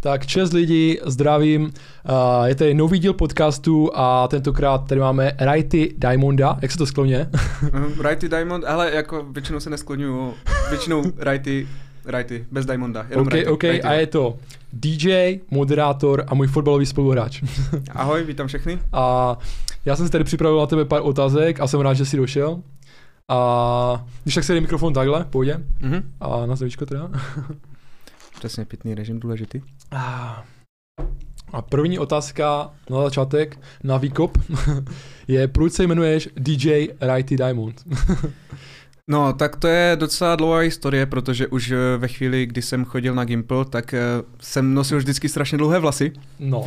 Tak čest lidi, zdravím. Uh, je tady nový díl podcastu a tentokrát tady máme Righty Diamonda. Jak se to skloně? uh, Righty Diamond, ale jako většinou se neskloňuju. Většinou Righty, Righty, bez Diamonda. Jenom OK, righty, OK, righty. a je to DJ, moderátor a můj fotbalový spoluhráč. Ahoj, vítám všechny. A já jsem si tady připravil na tebe pár otázek a jsem rád, že jsi došel. A když tak se jde mikrofon takhle, pojď. Mhm. A na zdravíčko teda. Přesně, pitný režim důležitý. A první otázka na začátek, na výkop, je proč se jmenuješ DJ Righty Diamond? No, tak to je docela dlouhá historie, protože už eh, ve chvíli, kdy jsem chodil na Gimple, tak eh, jsem nosil vždycky strašně dlouhé vlasy. No,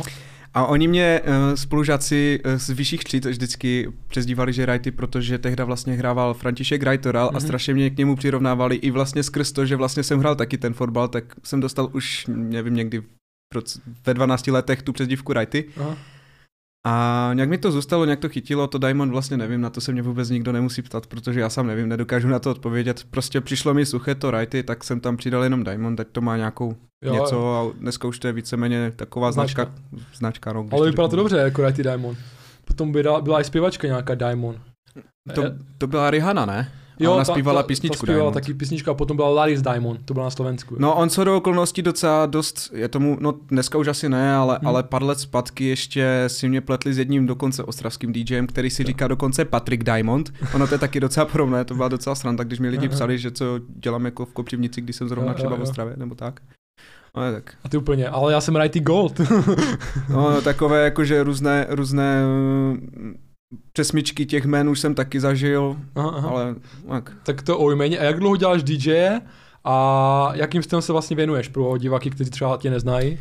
A oni mě uh, spolužáci uh, z vyšších tříd vždycky přezdívali, že Righty, protože tehda vlastně hrával František Rajtoral mm-hmm. a Mhm. strašně mě k němu přirovnávali i vlastně skrz to, že vlastně jsem hrál taky ten fotbal, tak jsem dostal už, nevím, někdy ve 12 letech tu přezdívku Righty. aha. A nějak mi to zůstalo, nějak to chytilo, to Diamond vlastně nevím, na to se mě vůbec nikdo nemusí ptát, protože já sám nevím, nedokážu na to odpovědět. Prostě přišlo mi suché to Righty, tak jsem tam přidal jenom Diamond, ať to má nějakou Jo, něco a dneska už to je víceméně taková Značka. značka, značka no, Ale vypadá to dobře jako Righty Diamond. Potom byla, byla i zpěvačka nějaká Diamond. To, to byla Rihanna, ne? Jo, ona ta- zpívala ta, písničku Ta zpívala Diamond. taky písničku a potom byla Laris Diamond, to byla na Slovensku. No on co do okolností docela dost, je tomu, no dneska už asi ne, ale, Hmm. ale pár let zpátky ještě si mě pletli s jedním dokonce ostravským DJem, který si říká dokonce Patrick Diamond. Ono to je taky docela podobné, to byla docela sranda, když mi lidi psali, že co dělám jako v Kopřivnici, když jsem zrovna třeba v. Ostravě, nebo tak. No, tak. A ty úplně, ale já jsem Righty Gold. No, takové jakože různé, různé přesmičky těch jmén už jsem taky zažil, aha, aha. ale tak. Tak to o jméně. A jak dlouho děláš DJ a jakým stylem se vlastně věnuješ pro diváky, kteří třeba tě neznají?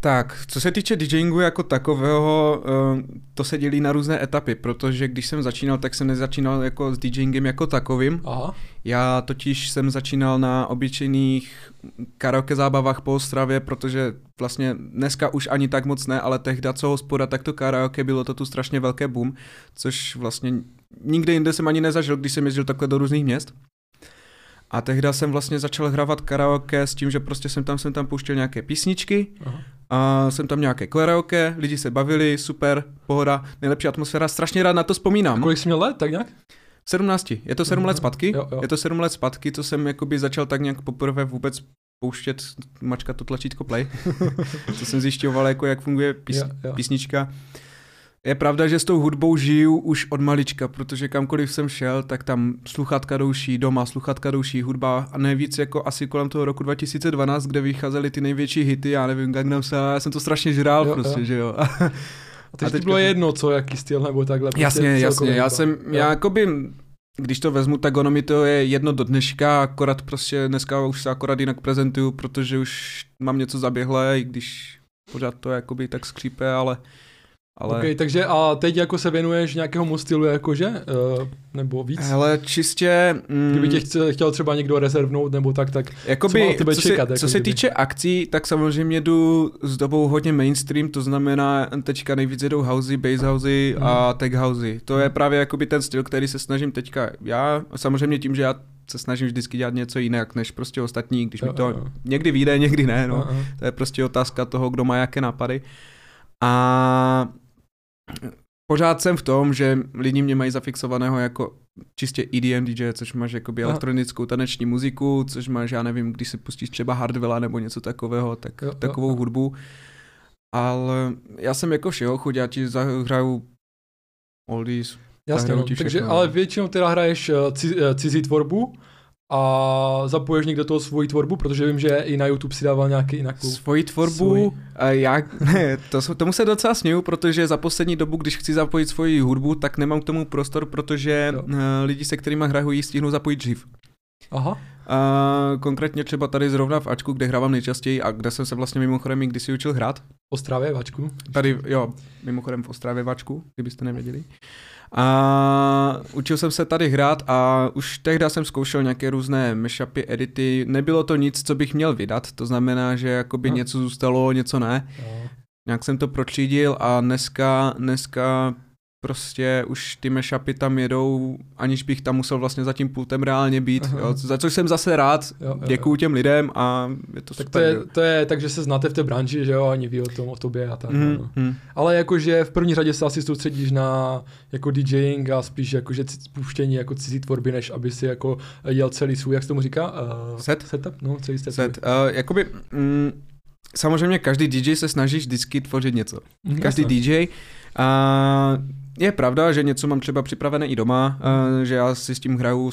Tak, co se týče DJingu jako takového, eh, to se dělí na různé etapy, protože když jsem začínal, tak jsem nezačínal jako s DJingem jako takovým. Aha. Já totiž jsem začínal na obyčejných karaoke zábavách po Ostravě, protože vlastně dneska už ani tak moc ne, ale tehda co hospoda, tak to karaoke bylo to tu strašně velké boom, což vlastně nikde jinde jsem ani nezažil, když jsem jezdil takhle do různých měst. A tehda jsem vlastně začal hrávat karaoke s tím, že prostě jsem tam, jsem tam pouštěl nějaké písničky, Aha. a jsem tam nějaké karaoke, lidi se bavili, super, pohoda, nejlepší atmosféra, strašně rád na to vzpomínám. A kolik jsi měl let, tak nějak? 17, je to 7 Mhm. let zpátky, Jo, jo. je to 7 let zpátky, co jsem jakoby začal tak nějak poprvé vůbec pouštět, mačkat to tlačítko play, co jsem zjišťoval, jako jak funguje pís, Jo, jo. písnička. Je pravda, že s tou hudbou žiju už od malička, protože kamkoliv jsem šel, tak tam sluchatka douší, doma sluchatka douší, hudba a nejvíc jako asi kolem toho roku 2012, kde vycházely ty největší hity, já nevím, Gangnam Style, já jsem to strašně žrál Jo, prostě, jo. že jo. A teď A teďka bylo jedno, co, jaký styl nebo takhle. prostě Jasně, jasně, já jsem, Jo. já jakoby, když to vezmu, tak ono mi to je jedno do dneška, akorát prostě dneska už se akorát jinak prezentuju, protože už mám něco zaběhlé, i když pořád to jakoby tak skřípe, ale, ale Okay, takže a teď jako se věnuješ nějakému stylu jakože, uh, nebo víc? hele, čistě, mm, Kdyby tě chce, chtěl třeba někdo rezervnout nebo tak, tak co Jakoby, od tebe co, čekat, se, jako co se kdyby? týče akcí, tak samozřejmě jdu s dobou hodně mainstream, to znamená teďka nejvíc jedou housey, bass housey Mhm. a tech housey. To je právě jakoby ten styl, který se snažím teďka já, samozřejmě tím, že já se snažím vždycky dělat něco jinak, než prostě ostatní, když mi to někdy vyjde, někdy ne, no. To je prostě otázka toho, kdo má jaké nápady. A pořád jsem v tom, že lidi mě mají zafixovaného jako čistě EDM DJ, což máš jakoby Aha. elektronickou taneční muziku, což máš, já nevím, když si pustíš třeba Hardwella nebo něco takového, tak Jo, jo, takovou jo. hudbu. Ale já jsem jako všeho chuť, já ti zahraju oldies. Jasně, no. takže, ale no. většinou teda hraješ eh, ci, eh, cizí tvorbu a zapoješ někdo toho svoji tvorbu, protože vím, že i na YouTube si dával nějaký jinakou. Svoji tvorbu, Svoji. a já, ne, to, tomu se docela směju, protože za poslední dobu, když chci zapojit svoji hudbu, tak nemám k tomu prostor, protože Jo. uh, lidi, se kterými hraju, ji stihnu zapojit dřív. Aha, A konkrétně třeba tady zrovna v Ačku, kde hrávám nejčastěji a kde jsem se vlastně mimochodem i kdysi učil hrát. v Ostravě, Vačku. Tady, jo, mimochodem v Ostravě v Ačku, kdybyste nevěděli. A učil jsem se tady hrát a už tehdy jsem zkoušel nějaké různé mashupy, edity. Nebylo to nic, co bych měl vydat, to znamená, že jakoby No. něco zůstalo, něco ne. Jo. Nějak jsem to protřídil a dneska, dneska prostě už ty mashupy tam jedou, aniž bych tam musel vlastně za tím pultem reálně být, jo, za což jsem zase rád, Jo, jo, děkuju těm lidem a je to Tak to super. je, jo. to je tak, že se znáte v té branži, že jo, a oni ví o tom, o tobě a tak. Mhm, no. mhm. Ale jakože v první řadě se asi soustředíš na jako DJing a spíš jakože c- puštění jako cizí tvorby, než aby si jako jel celý svůj, jak se tomu říká? Uh, Set? Setup? No, celý set. Set. Uh, jakoby, mm, samozřejmě každý DJ se snaží vždycky tvořit něco. Mhm, Každý jasně. DJ. A je pravda, že něco mám třeba připravené i doma, uh, že já si s tím hraju, uh,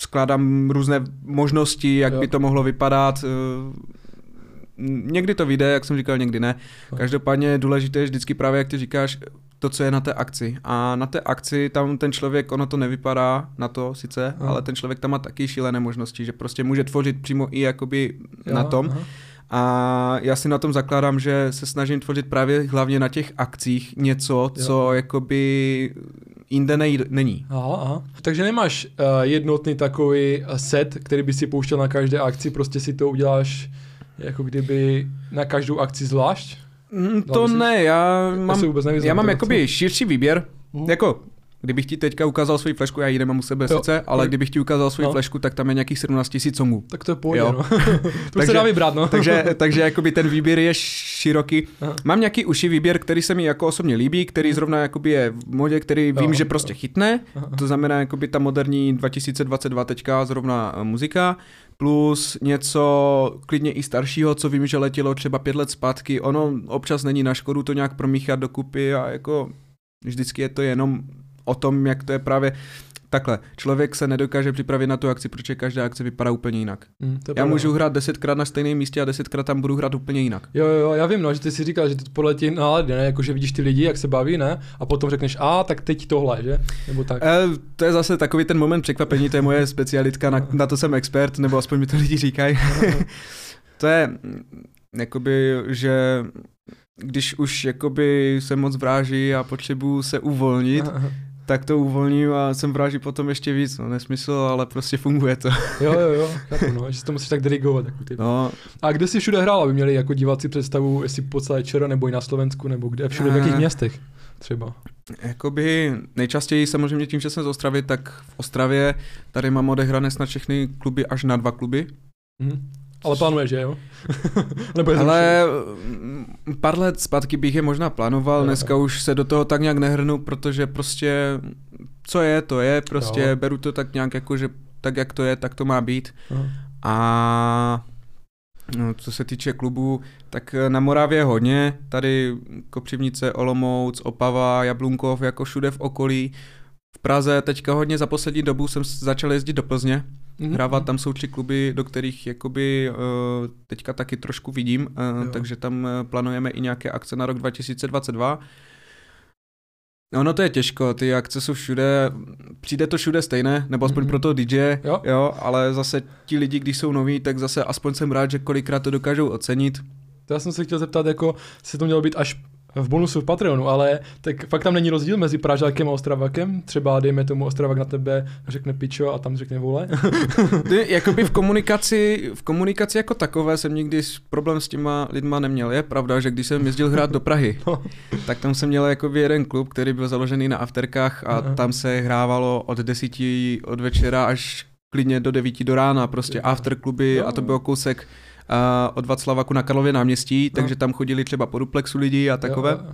skládám různé možnosti, jak Jo. by to mohlo vypadat. uh, Někdy to vyjde, jak jsem říkal, někdy ne. Každopádně je důležité vždycky právě, jak ty říkáš, to, co je na té akci. A na té akci tam ten člověk, ono to nevypadá na to sice, Jo. ale ten člověk tam má taky šílené možnosti, že prostě může tvořit přímo i jakoby Jo, na tom. aha. A já si na tom zakládám, že se snažím tvořit právě hlavně na těch akcích něco, co Jo. jakoby jinde nej, není. Aha, aha. Takže nemáš uh, jednotný takový eh, set, který by si pouštěl na každé akci, prostě si to uděláš jako kdyby na každou akci zvlášť? Mm, to ne, já Já mám, nevyznám já mám jakoby širší výběr, Mhm. jako kdybych ti teďka ukázal svoji flešku, já ji nemám u sebe Jo. sice, ale Tak- kdybych ti ukázal svoji No. flešku, tak tam je nějakých 17 tisíc songů. Tak to je pohodě, Jo. no. to Takže- se dá vybrat, no. takže, takže jakoby ten výběr je široký. Aha. Mám nějaký uši výběr, který se mi jako osobně líbí, který zrovna jakoby je v modě, který Jo, vím, že jo. prostě chytne. Aha. To znamená jakoby ta moderní 2022 teďka zrovna eh, muzika, plus něco klidně i staršího, co vím, že letělo třeba pět let zpátky. Ono občas není na škodu to nějak promíchat dokupy a jako vždycky je to jenom o tom, jak to je právě takhle. Člověk se nedokáže připravit na tu akci, protože každá akce vypadá úplně jinak. Hm, to Já pravda, můžu no. hrát desetkrát na stejném místě a desetkrát tam budu hrát úplně jinak. Jo, jo, jo, já vím, no, že ty si říkal, že to podle těch nálady, ne, jako že vidíš ty lidi, jak se baví, ne, a potom řekneš, a tak teď tohle, že, nebo tak. E, to je zase takový ten moment překvapení, to je moje specialitka, na, na to jsem expert, nebo aspoň mi to lidi říkají. to je, mm, jakoby, že když už jakoby se moc vráží a potřebuju se uvolnit, aha. Tak to uvolním a jsem vráží potom ještě víc, no nesmysl, ale prostě funguje to. Jo, jo, jo, chápu, no, že si to musíš tak dirigovat, jako ty. No, A kde jsi všude hrál, aby měli jako diváci představu, jestli po celé ČR, nebo i na Slovensku, nebo kde, všude, v jakých Eh. městech třeba. jakoby nejčastěji samozřejmě tím, že jsem z Ostravy, tak v Ostravě tady mám odehrané snad všechny kluby až na dva kluby. Mhm. Ale plánuješ, že jo? nebo je Ale mm, pár let zpátky bych je možná plánoval, Jo. dneska už se do toho tak nějak nehrnu, protože prostě co je, to je, prostě Jo. beru to tak nějak jako, že tak jak to je, tak to má být. Aha. A no, co se týče klubů, tak na Moravě hodně, tady Kopřivnice, Olomouc, Opava, Jablunkov, jako všude v okolí. V Praze teďka hodně za poslední dobu jsem začal jezdit do Plzně, Mhm. hrávat tam jsou tři kluby, do kterých jakoby uh, teďka taky trošku vidím, uh, Jo. takže tam uh, plánujeme i nějaké akce na rok 2022. Ono to je těžko, ty akce jsou všude, přijde to všude stejné, nebo aspoň Mhm. pro toho DJ, Jo. jo, ale zase ti lidi, když jsou noví, tak zase aspoň jsem rád, že kolikrát to dokážou ocenit. To já jsem se chtěl zeptat, jako se to mělo být až v bonusu v Patreonu, ale tak fakt tam není rozdíl mezi Pražákem a Ostravakem? Třeba dejme tomu Ostravak na tebe řekne pičo a tam řekne vole? Ty, jakoby v komunikaci, v komunikaci jako takové jsem nikdy problém s těma lidma neměl. Je pravda, že když jsem jezdil hrát do Prahy, No. tak tam jsem měl jakoby jeden klub, který byl založený na afterkách a Aha. tam se hrávalo od desíti od večera až klidně do devíti do rána, prostě Jo. afterkluby Jo. a to bylo kousek uh, od Václavaku na Karlově náměstí, No. takže tam chodili třeba po duplexu lidi a takové. Jo, jo.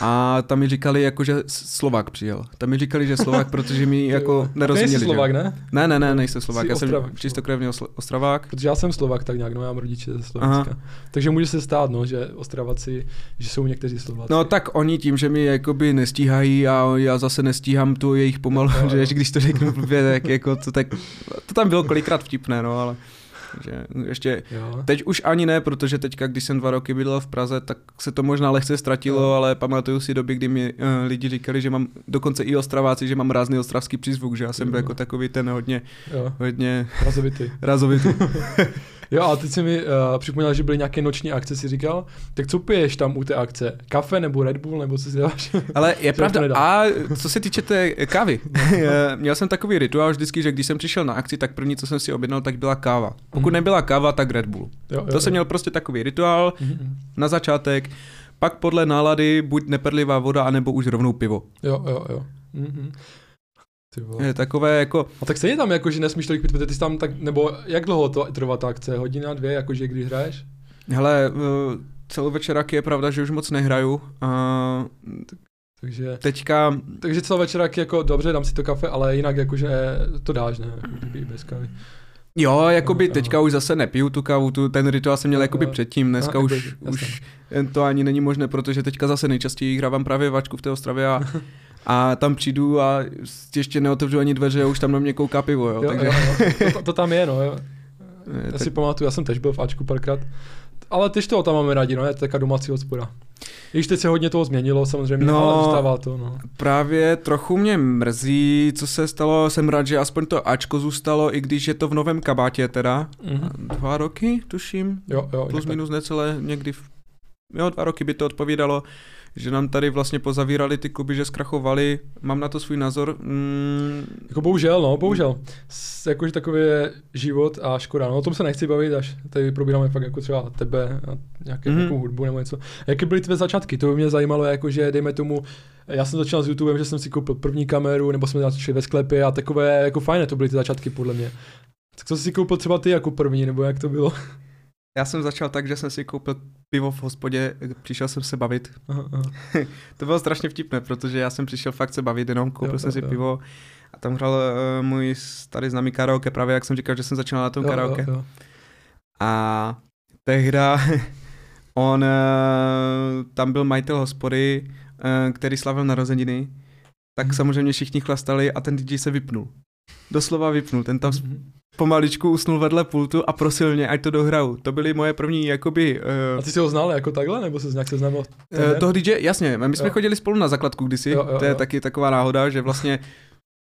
A tam mi říkali, jako, že Slovák přijel. Tam mi říkali, že Slovák, protože mi jako nerozuměli. Nejsi. Slovák, ne? Ne, ne, ne, nejsem Slovák. Jsi Já jsem Ostravák, no. čistokrevný osl- Ostravák. Protože já jsem Slovák tak nějak, no já mám rodiče ze Slovenska. Takže může se stát, no, že Ostravaci, že jsou někteří Slováci. No tak oni tím, že mi jakoby nestíhají a já zase nestíhám tu jejich pomalu, jo. že když to řeknu blbě, tak jako to tak, to tam bylo kolikrát vtipné, no ale že ještě, Jo. teď už ani ne, protože teďka, když jsem dva roky bydlel v Praze, tak se to možná lehce ztratilo, Jo. ale pamatuju si doby, kdy mi uh, lidi říkali, že mám, dokonce i ostraváci, že mám rázný ostravský přízvuk, že já jsem byl Jo. jako takový ten hodně, Jo, hodně razovitý. razovitý. Jo, a teď si mi uh, připomněl, že byly nějaké noční akce, si říkal. Tak co piješ tam u té akce? Kafe nebo Red Bull, nebo co si dáváš? Ale je pravda, a co se týče té kávy, eh, měl jsem takový rituál vždycky, že když jsem přišel na akci, tak první, co jsem si objednal, tak byla káva. Pokud Mhm. nebyla káva, tak Red Bull. Jo, To jsem měl prostě takový rituál Mhm. na začátek, pak podle nálady buď neperlivá voda, anebo už rovnou pivo. Jo, jo, jo. Mm-hmm. Je takové jako, A tak stejně tam, jako, že nesmíš tolik pít, protože ty jsi tam tak, nebo jak dlouho to trvá ta akce? Hodina, dvě, jakože když hraješ? hele, eh, celou večeráky je pravda, že už moc nehraju. A Takže, teďka, takže celá večeráky jako dobře, dám si to kafe, ale jinak jakože to dáš, ne? Bez kávy. jo, jakoby teďka už zase nepiju tu kávu, tu, ten rituál jsem měl jakoby předtím, dneska Aha, už, už to ani není možné, protože teďka zase nejčastěji hrávám právě vačku v té Ostravě a, a tam přijdu a ještě neotevřu ani dveře už tam na mě kouká pivo, jo, Jo, takže... jo, jo. To, to, tam je, no jo. je, Já tak, si pamatuju, já jsem tež byl v Ačku párkrát. Ale tyž toho tam máme rádi, no, je to taková domácí hospoda. Když teď se hodně toho změnilo samozřejmě, No. ale zůstává to, no. Právě trochu mě mrzí, co se stalo, jsem rád, že aspoň to Ačko zůstalo, i když je to v novém kabátě teda. Mhm. Dva roky, tuším, Jo, jo, plus minus necelé někdy v... Jo, dva roky by to odpovídalo, že nám tady vlastně pozavírali ty kluby, že zkrachovali. Mám na to svůj názor. Mm, Jako bohužel, no, bohužel. S, jakože takový je život a škoda. No, o tom se nechci bavit, až tady probíráme fakt jako třeba tebe a nějaké, mm. nějakou hudbu nebo něco. Jaké byly tvé začátky? To by mě zajímalo, jakože dejme tomu, já jsem začal s YouTubem, že jsem si koupil první kameru, nebo jsme začali ve sklepě a takové jako fajné to byly ty začátky podle mě. Tak co jsi si koupil třeba ty jako první, nebo jak to bylo? Já jsem začal tak, že jsem si koupil pivo v hospodě, přišel jsem se bavit. Aha, aha. To bylo strašně vtipné, protože já jsem přišel fakt se bavit jenom, koupil Jo, jsem jo, si jo. pivo a tam hrál uh, můj starý známý karaoke, právě jak jsem říkal, že jsem začínal na tom Jo, karaoke. jo, jo. A tehda on, eh, tam byl majitel hospody, eh, který slavil narozeniny, tak Mhm. samozřejmě všichni chlastali a ten DJ se vypnul. Doslova vypnul, ten tam Mhm. Pomaličku usnul vedle pultu a prosil mě, ať to dohraju. To byly moje první, jakoby... A Uh, ty jsi ho znal jako takhle, nebo se nějak seznámil? uh, toho DJ, jasně, my jsme Jo. chodili spolu na základku kdysi, Jo, jo, to je jo. taky taková náhoda, že vlastně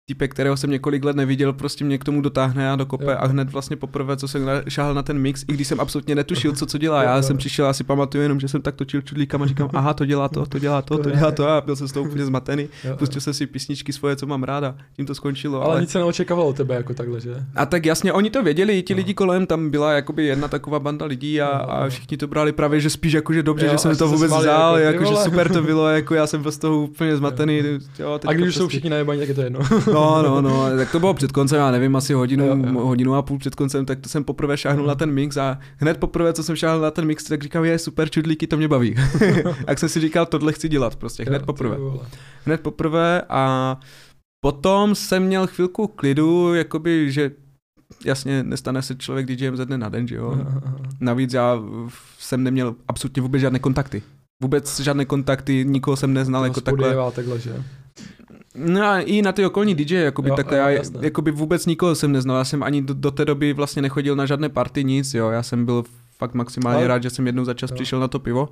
týpek, kterého jsem několik let neviděl, prostě mě k tomu dotáhne a dokope Jo. a hned vlastně poprvé, co jsem na- šáhl na ten mix, i když jsem absolutně netušil, co co dělá. Já jo. jsem přišel, asi pamatuju jenom, že jsem tak točil čudlíkama a říkám, aha, to dělá to, to dělá to, To dělá to a byl jsem z toho úplně zmatený. Jo, jo. Pustil jsem si písničky svoje, co mám ráda. Tím to skončilo. Ale Ale, nic se neočekávalo od tebe jako takhle, že? A tak jasně, oni to věděli, ti No. lidi kolem, tam byla jakoby jedna taková banda lidí a, No, a no. všichni to brali právě, že spíš jakože dobře, Jo, že jsem to vůbec vzal, jako, vole. super to bylo, jako já jsem z toho úplně zmatený. Jo, A když jsou prostě- všichni najebaní, tak je to jedno. No, no, no, tak to bylo před koncem, já nevím, asi hodinu, Jo, jo. hodinu a půl před koncem, tak to jsem poprvé šáhnul na ten mix a hned poprvé, co jsem šáhnul na ten mix, tak říkám, je super, čudlíky, to mě baví. tak jsem si říkal, tohle chci dělat prostě, hned Jo, poprvé. Hned poprvé a potom jsem měl chvilku klidu, jakoby, že jasně nestane se člověk DJem ze dne na den, že jo. Navíc já jsem neměl absolutně vůbec žádné kontakty. Vůbec žádné kontakty, nikoho jsem neznal jako takhle. takhle, že? No a i na ty okolní DJ, jakoby Jo, takhle, jo, já jakoby vůbec nikoho jsem neznal, já jsem ani do, do té doby vlastně nechodil na žádné party, nic, jo, já jsem byl fakt maximálně Ale- rád, že jsem jednou za čas Jo. přišel na to pivo.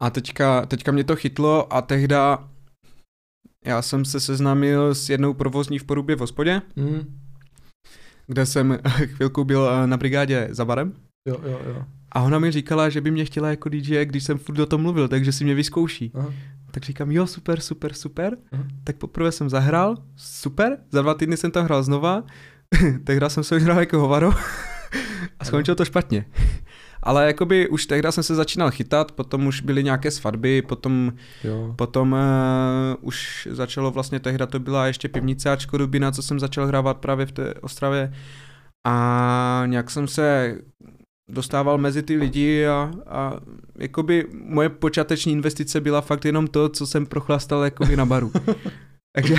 A teďka, teďka mě to chytlo a tehda já jsem se seznámil s jednou provozní v Porubě v hospodě, Mm. kde jsem chvilku byl eh, na brigádě za barem. Jo, jo, jo. A ona mi říkala, že by mě chtěla jako DJ, když jsem furt o tom mluvil, takže si mě vyzkouší. Aha. Tak říkám, jo, super, super, super. Aha. Tak poprvé jsem zahrál, super, za dva týdny jsem tam hrál znova, tehdy jsem se hrál jako hovaro a skončilo to špatně. Ale jakoby už tehdy jsem se začínal chytat, potom už byly nějaké svatby, potom, Jo. potom uh, už začalo vlastně tehdy to byla ještě pivnice Ačko Rubina, co jsem začal hrávat právě v té Ostravě a nějak jsem se dostával mezi ty lidi a, a jakoby moje počáteční investice byla fakt jenom to, co jsem prochlastal jakoby na baru. Takže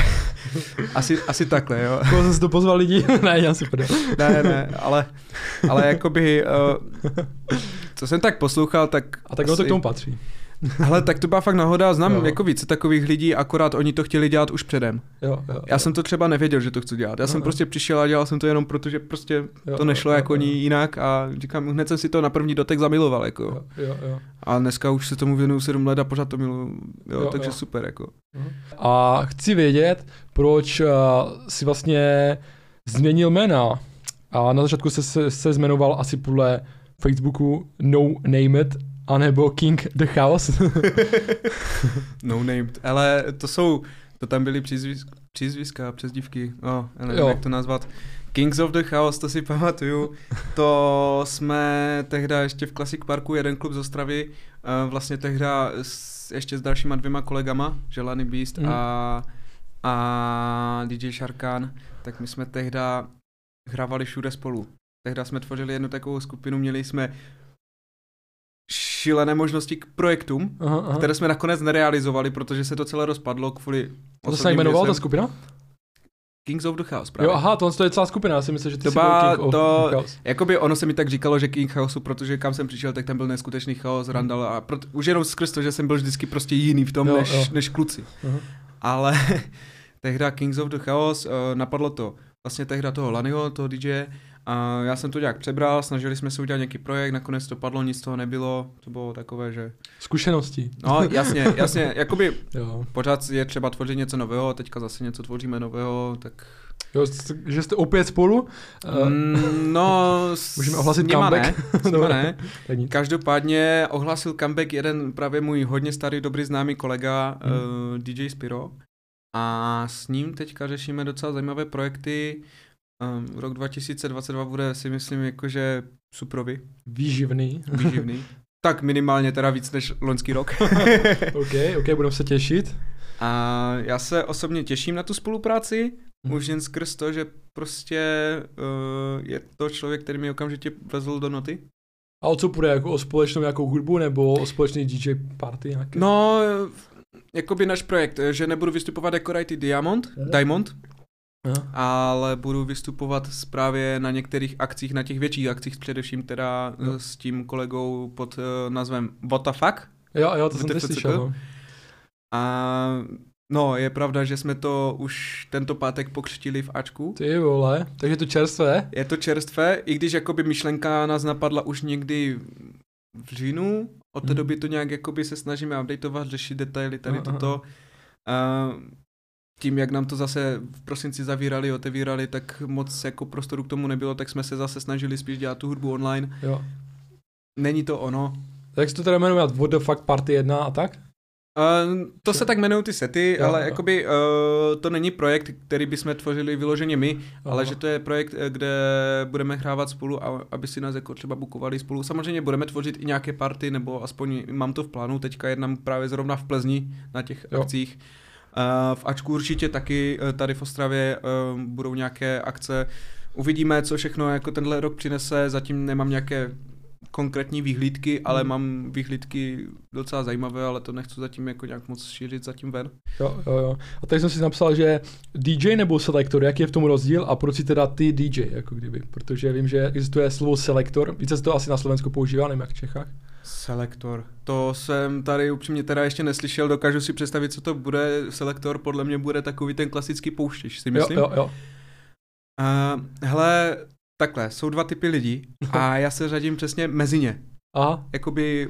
asi, asi takhle, jo. Koho jsem si to pozval lidi? ne, já si prdel. Ne, ne, ale, ale jakoby, uh, co jsem tak poslouchal, tak A tak ono to k tomu patří. Ale tak to byla fakt náhoda, znám Jo. jako více takových lidí, akorát oni to chtěli dělat už předem. Jo, jo, Já jsem to třeba nevěděl, že to chci dělat. Já jsem Aha. prostě přišel a dělal jsem to jenom proto, že prostě jo, to nešlo jo, jako jo, ní jinak a říkám, hned jsem si to na první dotek zamiloval, jako. Jo, jo, jo. A dneska už se tomu věnuju 7 let a pořád to miluju, jo, Jo, takže jo. super, jako. A chci vědět, proč uh, si vlastně změnil jména. A na začátku se, se, se jmenoval asi podle Facebooku No Name It, anebo King the Chaos. no named. Ale to jsou, To tam byly přizvis, přizviska, přezdívky, oh, já nevím, Jo. jak to nazvat. Kings of the Chaos, to si pamatuju. To jsme tehda ještě v Classic Parku, jeden klub z Ostravy, eh, vlastně tehda s, ještě s dalšíma dvěma kolegama, Želany Beast Mhm. a, a DJ Sharkan, tak my jsme tehda hrávali všude spolu. Tehda jsme tvořili jednu takovou skupinu, měli jsme šílené možnosti k projektům, Aha, aha. které jsme nakonec nerealizovali, protože se to celé rozpadlo kvůli To se jmenovala ta skupina? Kings of the Chaos právě. Jo, aha, to, to je celá skupina, já si myslím, že ty To jsi byl King of to- Chaos. Jakoby ono se mi tak říkalo, že King Chaosu, protože kam jsem přišel, tak tam byl neskutečný chaos, Randall a proto, už jenom skrz to, že jsem byl vždycky prostě jiný v tom, Jo, než, jo. než kluci. Aha. Ale tehda Kings of the Chaos uh, napadlo to vlastně tehda toho Lanyho, toho DJ, a já jsem to nějak přebral, snažili jsme se udělat nějaký projekt, nakonec to padlo, nic z toho nebylo, to bylo takové, že... Zkušeností. No jasně, jasně, jakoby Jo. pořád je třeba tvořit něco nového, teďka zase něco tvoříme nového, tak... jo, že jste opět spolu? Uh, Mm, no, Můžeme ohlasit comeback? Ne, ne. Každopádně ohlasil comeback jeden právě můj hodně starý, dobrý známý kolega, Hmm. uh, DJ Spiro. A s ním teďka řešíme docela zajímavé projekty. Um, rok 2022 bude si myslím jakože suprový, Výživný. výživný. tak minimálně teda víc než loňský rok. OK, OK, budeme se těšit. A já se osobně těším na tu spolupráci, Mhm. už jen skrz to, že prostě uh, je to člověk, který mi okamžitě vezl do noty. A o co půjde, jako o společnou nějakou hudbu nebo o společný DJ party nějaké? No, jakoby náš projekt, že nebudu vystupovat jako Righty Diamond, Mhm. Diamond, Aha. ale budu vystupovat právě na některých akcích, na těch větších akcích, především teda Jo. eh, s tím kolegou pod uh, názvem What the fuck. Jo, jo, to jsem teď slyšel. No. A no, je pravda, že jsme to už tento pátek pokřtili v Ačku. Ty vole, takže to čerstvé. Je to čerstvé, i když jakoby myšlenka nás napadla už někdy v říjnu, od té Mhm. doby to nějak jakoby se snažíme updateovat, řešit detaily tady Aha, aha. toto. Tím, jak nám to zase v prosinci zavírali, otevírali, tak moc jako prostoru k tomu nebylo, tak jsme se zase snažili spíš dělat tu hudbu online. Jo. Není to ono. Tak se to teda jmenuje What the fuck party 1 a tak? Uh, to se tak jmenují ty sety, Jo, ale jo. jakoby uh, to není projekt, který bychom tvořili vyloženě my, ale Aha. že to je projekt, eh, kde budeme hrávat spolu a aby si nás jako třeba bukovali spolu. Samozřejmě budeme tvořit i nějaké party, nebo aspoň mám to v plánu, teďka jednám právě zrovna v Plzni na těch jo. akcích. Uh, v Ačku určitě taky eh, tady v Ostravě uh, budou nějaké akce. Uvidíme, co všechno jako tenhle rok přinese, zatím nemám nějaké konkrétní výhlídky, ale Hmm. mám výhlídky docela zajímavé, ale to nechci zatím jako nějak moc šířit zatím ven. Jo, jo, jo. A tady jsem si napsal, že DJ nebo selektor, jaký je v tom rozdíl a proč si teda ty DJ, jako kdyby, protože vím, že existuje slovo selektor, více se to asi na Slovensku používá, nevím jak v Čechách. Selektor. To jsem tady upřímně teda ještě neslyšel, dokážu si představit, co to bude. Selektor podle mě bude takový ten klasický pouštěč, si myslím. Jo, jo, jo. Uh, hele, takhle, jsou dva typy lidí a já se řadím přesně mezi ně. Aha, Jakoby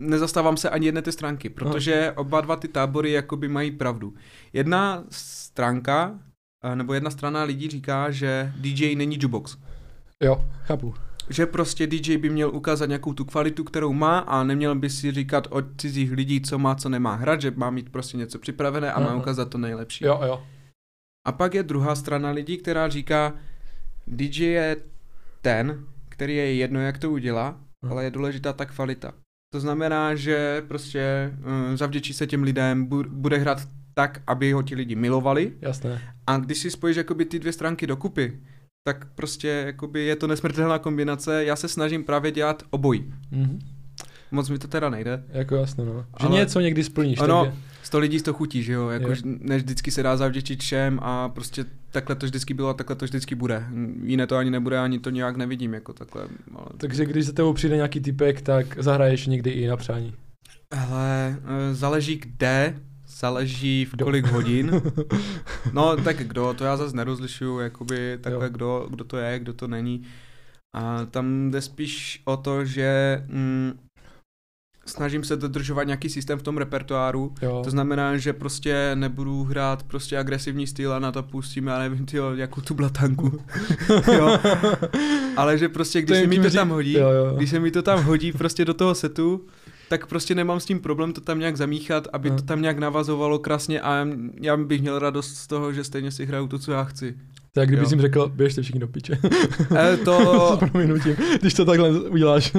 nezastávám se ani jedné té stránky, protože oba dva ty tábory jakoby mají pravdu. Jedna stránka, eh, nebo jedna strana lidí říká, že DJ není jukebox. jo, chápu. Že prostě DJ by měl ukázat nějakou tu kvalitu, kterou má a neměl by si říkat od cizích lidí, co má, co nemá hrát, že má mít prostě něco připravené a má Aha. ukázat to nejlepší. Jo, jo. A pak je druhá strana lidí, která říká, DJ je ten, který je jedno, jak to udělá, Hm. ale je důležitá ta kvalita. To znamená, že prostě uh, zavděčí se těm lidem, bu- bude hrát tak, aby ho ti lidi milovali Jasné. a když si spojíš jakoby ty dvě stránky dokupy, tak prostě jakoby je to nesmrtelná kombinace. Já se snažím právě dělat obojí. Mhm. Moc mi to teda nejde. Jako jasno, no. Že Ale- něco někdy splníš. Ano, takže- Sto lidí to chutí, že jo, jako, než vždycky se dá zavděčit všem a prostě takhle to vždycky bylo a takhle to vždycky bude. Jiné to ani nebude, ani to nějak nevidím jako takhle. Ale... Takže když za tebou přijde nějaký typek, tak zahraješ někdy i na přání. Hele, eh, záleží kde, záleží v Kdo? kolik hodin. No tak kdo, to já zase nerozlišuju, jakoby takhle Jo. kdo, kdo to je, kdo to není. A tam jde spíš o to, že mm, snažím se dodržovat nějaký systém v tom repertoáru, Jo. to znamená, že prostě nebudu hrát prostě agresivní styl a na to pustím, já nevím, tyjo, jakou tu blatanku. jo. Ale že prostě, když se mi to tam hodí, Jo, jo. když se mi to tam hodí prostě do toho setu, tak prostě nemám s tím problém to tam nějak zamíchat, aby No. to tam nějak navazovalo krásně a já bych měl radost z toho, že stejně si hraju to, co já chci. Tak kdyby Jo. jim řekl, běžte všichni do piče. E, to, S prominutím, když to takhle uděláš.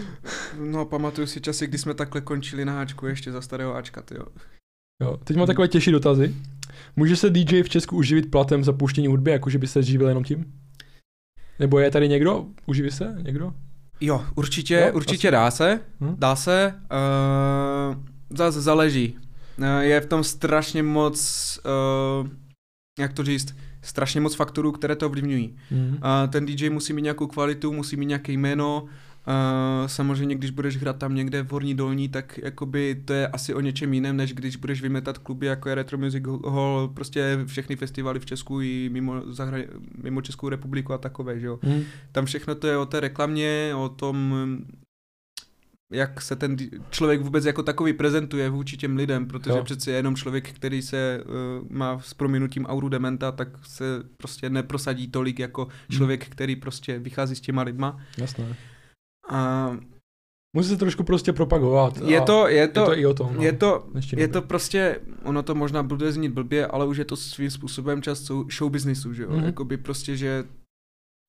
no pamatuju si časy, kdy jsme takhle končili na háčku ještě za starého Ačka, jo. jo. Teď mám takové těžší dotazy. Může se DJ v Česku uživit platem za pouštění hudby, jakože by se živil jenom tím? Nebo je tady někdo? Uživí se někdo? Jo, určitě, Jo, určitě dá se, Hm? dá se, uh, zase záleží. Uh, je v tom strašně moc, uh, jak to říct, strašně moc faktorů, které to ovlivňují. Mhm. Uh, ten DJ musí mít nějakou kvalitu, musí mít nějaké jméno, uh, samozřejmě když budeš hrát tam někde v Horní Dolní, tak jakoby to je asi o něčem jiném, než když budeš vymetat kluby jako je Retro Music Hall, prostě všechny festivaly v Česku i mimo, zahra- mimo Českou republiku a takové, že jo. Mhm. Tam všechno to je o té reklamě, o tom, jak se ten člověk vůbec jako takový prezentuje vůči těm lidem, protože Jo. přece je jenom člověk, který se uh, má s prominutím auru dementa, tak se prostě neprosadí tolik jako člověk, který prostě vychází s těma lidma. Jasné. A Musí se trošku prostě propagovat. je to, je je to, to i o tom. No. je to, je to prostě, ono to možná bude znít blbě, ale už je to svým způsobem část show- businessu, že jo, Mhm. mm-hmm. jakoby prostě, že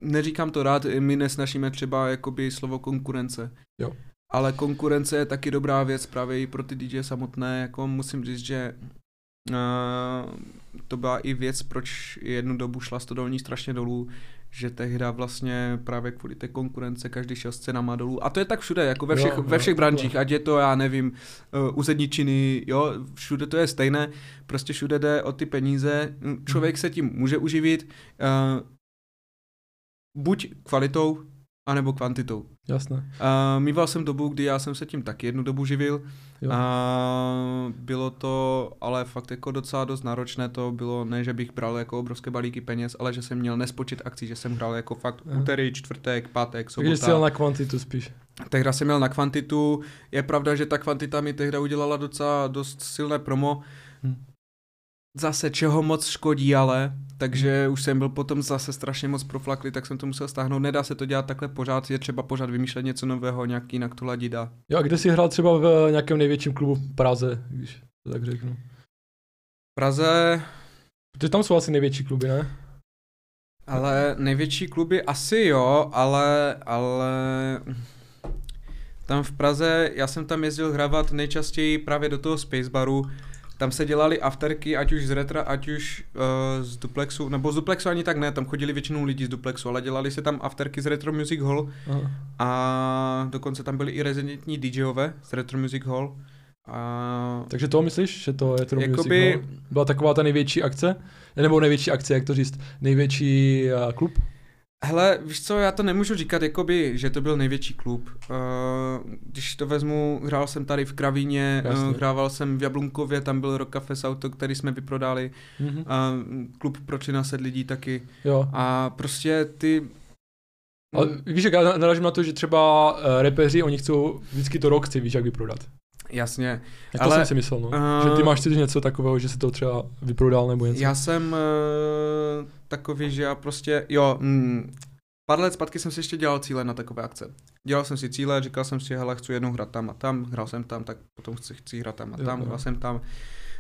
neříkám to rád, my nesnažíme třeba jakoby slovo konkurence. Jo. Ale konkurence je taky dobrá věc právě i pro ty DJ samotné, jako musím říct, že uh, to byla i věc, proč jednu dobu šla stodolní strašně dolů, že tehdy vlastně právě kvůli té konkurence každý šel s cenama dolů. A to je tak všude, jako ve Jo, všech, jo, ve všech takhle. branžích, ať je to, já nevím, uh, úředničiny, jo, všude to je stejné, prostě všude jde o ty peníze, Mm, člověk se tím může uživit, uh, buď kvalitou, anebo kvantitou. Jasné. Uh, mýval jsem dobu, kdy já jsem se tím taky jednu dobu živil Jo. a bylo to ale fakt jako docela dost náročné, to bylo ne, že bych bral jako obrovské balíky peněz, ale že jsem měl nespočet akcí, že jsem hrál jako fakt Aha. úterý, čtvrtek, pátek, Takže jsi jel sobota. na kvantitu spíš. Tehda jsem měl na kvantitu, je pravda, že ta kvantita mi tehda udělala docela dost silné promo. Hm. Zase čeho moc škodí, ale, takže už jsem byl potom zase strašně moc proflaklý, tak jsem to musel stáhnout. Nedá se to dělat takhle pořád, je třeba pořád vymýšlet něco nového, nějak jinak to ladit a Jo, a kde jsi hrál třeba v nějakém největším klubu v Praze, když to tak řeknu. v Praze, Protože tam jsou asi největší kluby, ne? ale největší kluby asi jo, ale, ale tam v Praze, já jsem tam jezdil hrávat nejčastěji právě do toho Spacebaru, tam se dělali afterky, ať už z Retra, ať už uh, z Duplexu, nebo z Duplexu ani tak ne, tam chodili většinou lidi z Duplexu, ale dělali se tam afterky z Retro Music Hall Aha. a dokonce tam byli i rezidentní DJové z Retro Music Hall. A Takže to myslíš, že to je to Jakoby- Music Hall? Byla taková ta největší akce? Nebo největší akce, jak to říct? Největší uh, klub? Hele, víš co, já to nemůžu říkat, jakoby, že to byl největší klub. Uh, když to vezmu, hrál jsem tady v Kravíně, Jasně. uh, hrával jsem v Jablunkově, tam byl Rock Cafe Auto, který jsme vyprodali, Mhm. uh, klub pro 13 lidí taky. Jo. A prostě ty... Ale víš, jak já narážím na to, že třeba repeři, oni chcou vždycky to rok chci, víš, jak vyprodat. Jasně. Jak to Ale, jsem si myslel, no. eh, že ty máš si něco takového, že se to třeba vyprodal nebo něco. Já jsem uh, takový, že já prostě, jo, mm, pár let zpátky jsem si ještě dělal cíle na takové akce. Dělal jsem si cíle, říkal jsem si, hele, chci jednou hrát tam a tam, hrál jsem tam, tak potom chci, chci hrát tam a Jo, tam, jo. hrál jsem tam.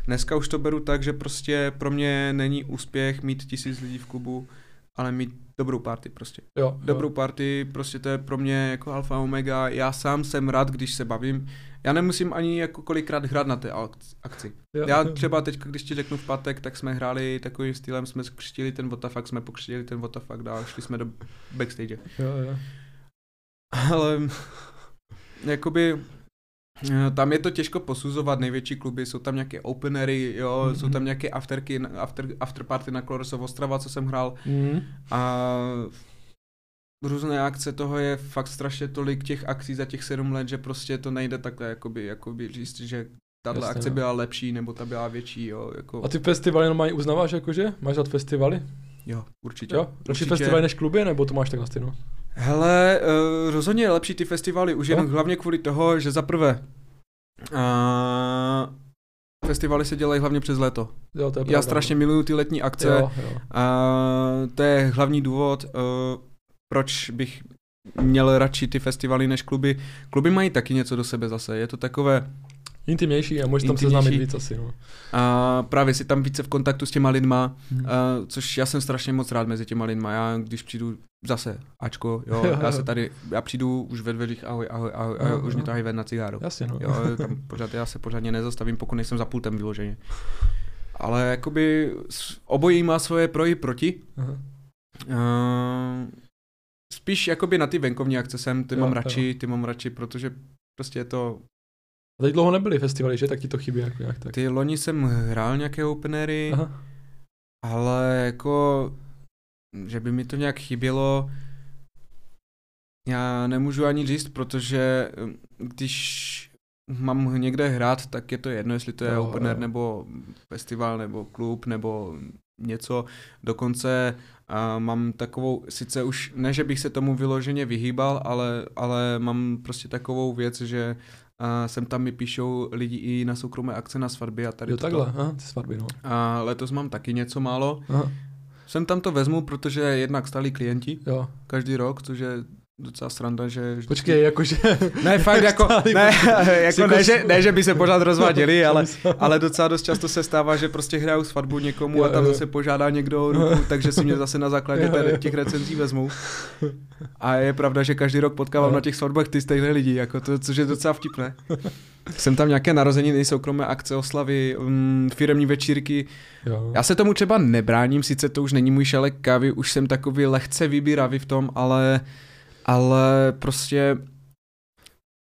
Dneska už to beru tak, že prostě pro mě není úspěch mít tisíc lidí v klubu, ale mít dobrou party prostě. Jo, Dobrou jo. party, prostě to je pro mě jako alfa omega, já sám jsem rád, když se bavím. Já nemusím ani jako kolikrát hrát na té ak- akci. Jo, Já třeba teď, když ti řeknu v pátek, tak jsme hráli takovým stylem, jsme křtili ten WTF, jsme pokřtili ten WTF a šli jsme do backstage. Jo, jo. Ale jakoby eh, tam je to těžko posuzovat, největší kluby, jsou tam nějaké openery, jo, Mhm. jsou tam nějaké afterky, after, afterparty na Kloresov Ostrava, co jsem hrál Mhm. a různé akce toho je fakt strašně tolik těch akcí za těch sedm let, že prostě to nejde takhle jakoby, jakoby říct, že tato Jasně, akce no. byla lepší, nebo ta byla větší, jo, jako, A ty festivaly normálně uznáváš jakože? Máš rád festivaly? jo, určitě. Jo? Lepší Určitě. festivaly než kluby, nebo to máš tak na stejno? Hele, uh, rozhodně je lepší ty festivaly, už jenom hlavně kvůli toho, že za prvé uh, festivaly se dělají hlavně přes léto. Jo, to je Já strašně no. miluju ty letní akce Jo, jo. a to je hlavní důvod, uh, proč bych měl radši ty festivaly než kluby. Kluby mají taky něco do sebe zase, je to takové Intimnější a můžeš tam seznámit víc asi, no. a právě si tam více v kontaktu s těma lidma, Hmm. a, což já jsem strašně moc rád mezi těma lidma. Já když přijdu zase, Ačko, jo, já se tady, já přijdu už ve dveřích, ahoj, ahoj, ahoj, ahoj Aha, už mě aha. tahají ven na cigáru. Jasně, no. Jo, tam pořád, já se pořádně nezastavím, pokud nejsem za pultem vyloženě. Ale jakoby obojí má svoje pro i proti. Aha. Uh, spíš jakoby na ty venkovní akce jsem, ty Jo, mám jo. radši, ty mám radši, protože prostě je to, A teď dlouho nebyly festivaly, že? Tak ti to chybí jako nějak tak. ty loni jsem hrál nějaké openery, Aha. ale jako, že by mi to nějak chybělo, já nemůžu ani říct, protože hm, když mám někde hrát, tak je to jedno, jestli to je Jo, opener jo. nebo festival nebo klub nebo něco. Dokonce a mám takovou, sice už ne, že bych se tomu vyloženě vyhýbal, ale, ale mám prostě takovou věc, že a sem tam mi píšou lidi i na soukromé akce na svatby a tady Jo, takhle, aha, ty svatby, no. A letos mám taky něco málo. Aha, Sem tam to vezmu, protože jednak stálí klienti jo. každý rok, což je docela sranda, že... vždycky- Počkej, jakože... Ne, fakt jako, ne, Jsi jako ne, jako- že, ne, že by se pořád rozváděli, ale, Myslel. ale docela dost často se stává, že prostě hrajou svatbu někomu Jo, a tam jo. zase požádá někdo o ruku, takže si mě zase na základě Jo, té- jo. těch recenzí vezmou. A je pravda, že každý rok potkávám Jo. na těch svatbách ty stejné lidi, jako to, což je docela vtipné. Jsem tam nějaké narozeniny, soukromé akce, oslavy, um, firemní večírky. Jo. Já se tomu třeba nebráním, sice to už není můj šalek kávy, už jsem takový lehce vybíravý v tom, ale, ale prostě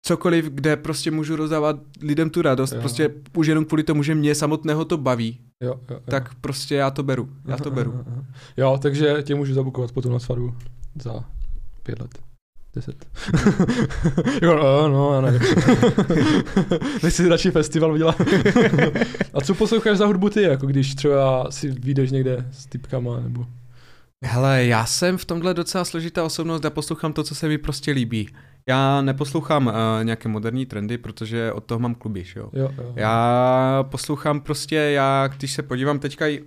cokoliv, kde prostě můžu rozdávat lidem tu radost, Jo. prostě už jenom kvůli tomu, že mě samotného to baví, Jo, jo, jo. tak prostě já to beru, já to beru. Jo, takže tě můžu zabukovat potom na svatbu za pět let. Deset. jo, no, no, já nevím. Nechci si radši festival udělat. A co posloucháš za hudbu ty, jako když třeba si vyjdeš někde s typkama, nebo... Hele, já jsem v tomhle docela složitá osobnost, já poslouchám to, co se mi prostě líbí. Já neposlouchám uh, nějaké moderní trendy, protože od toho mám kluby, že jo. Jo, jo. Já poslouchám prostě, já když se podívám teďka i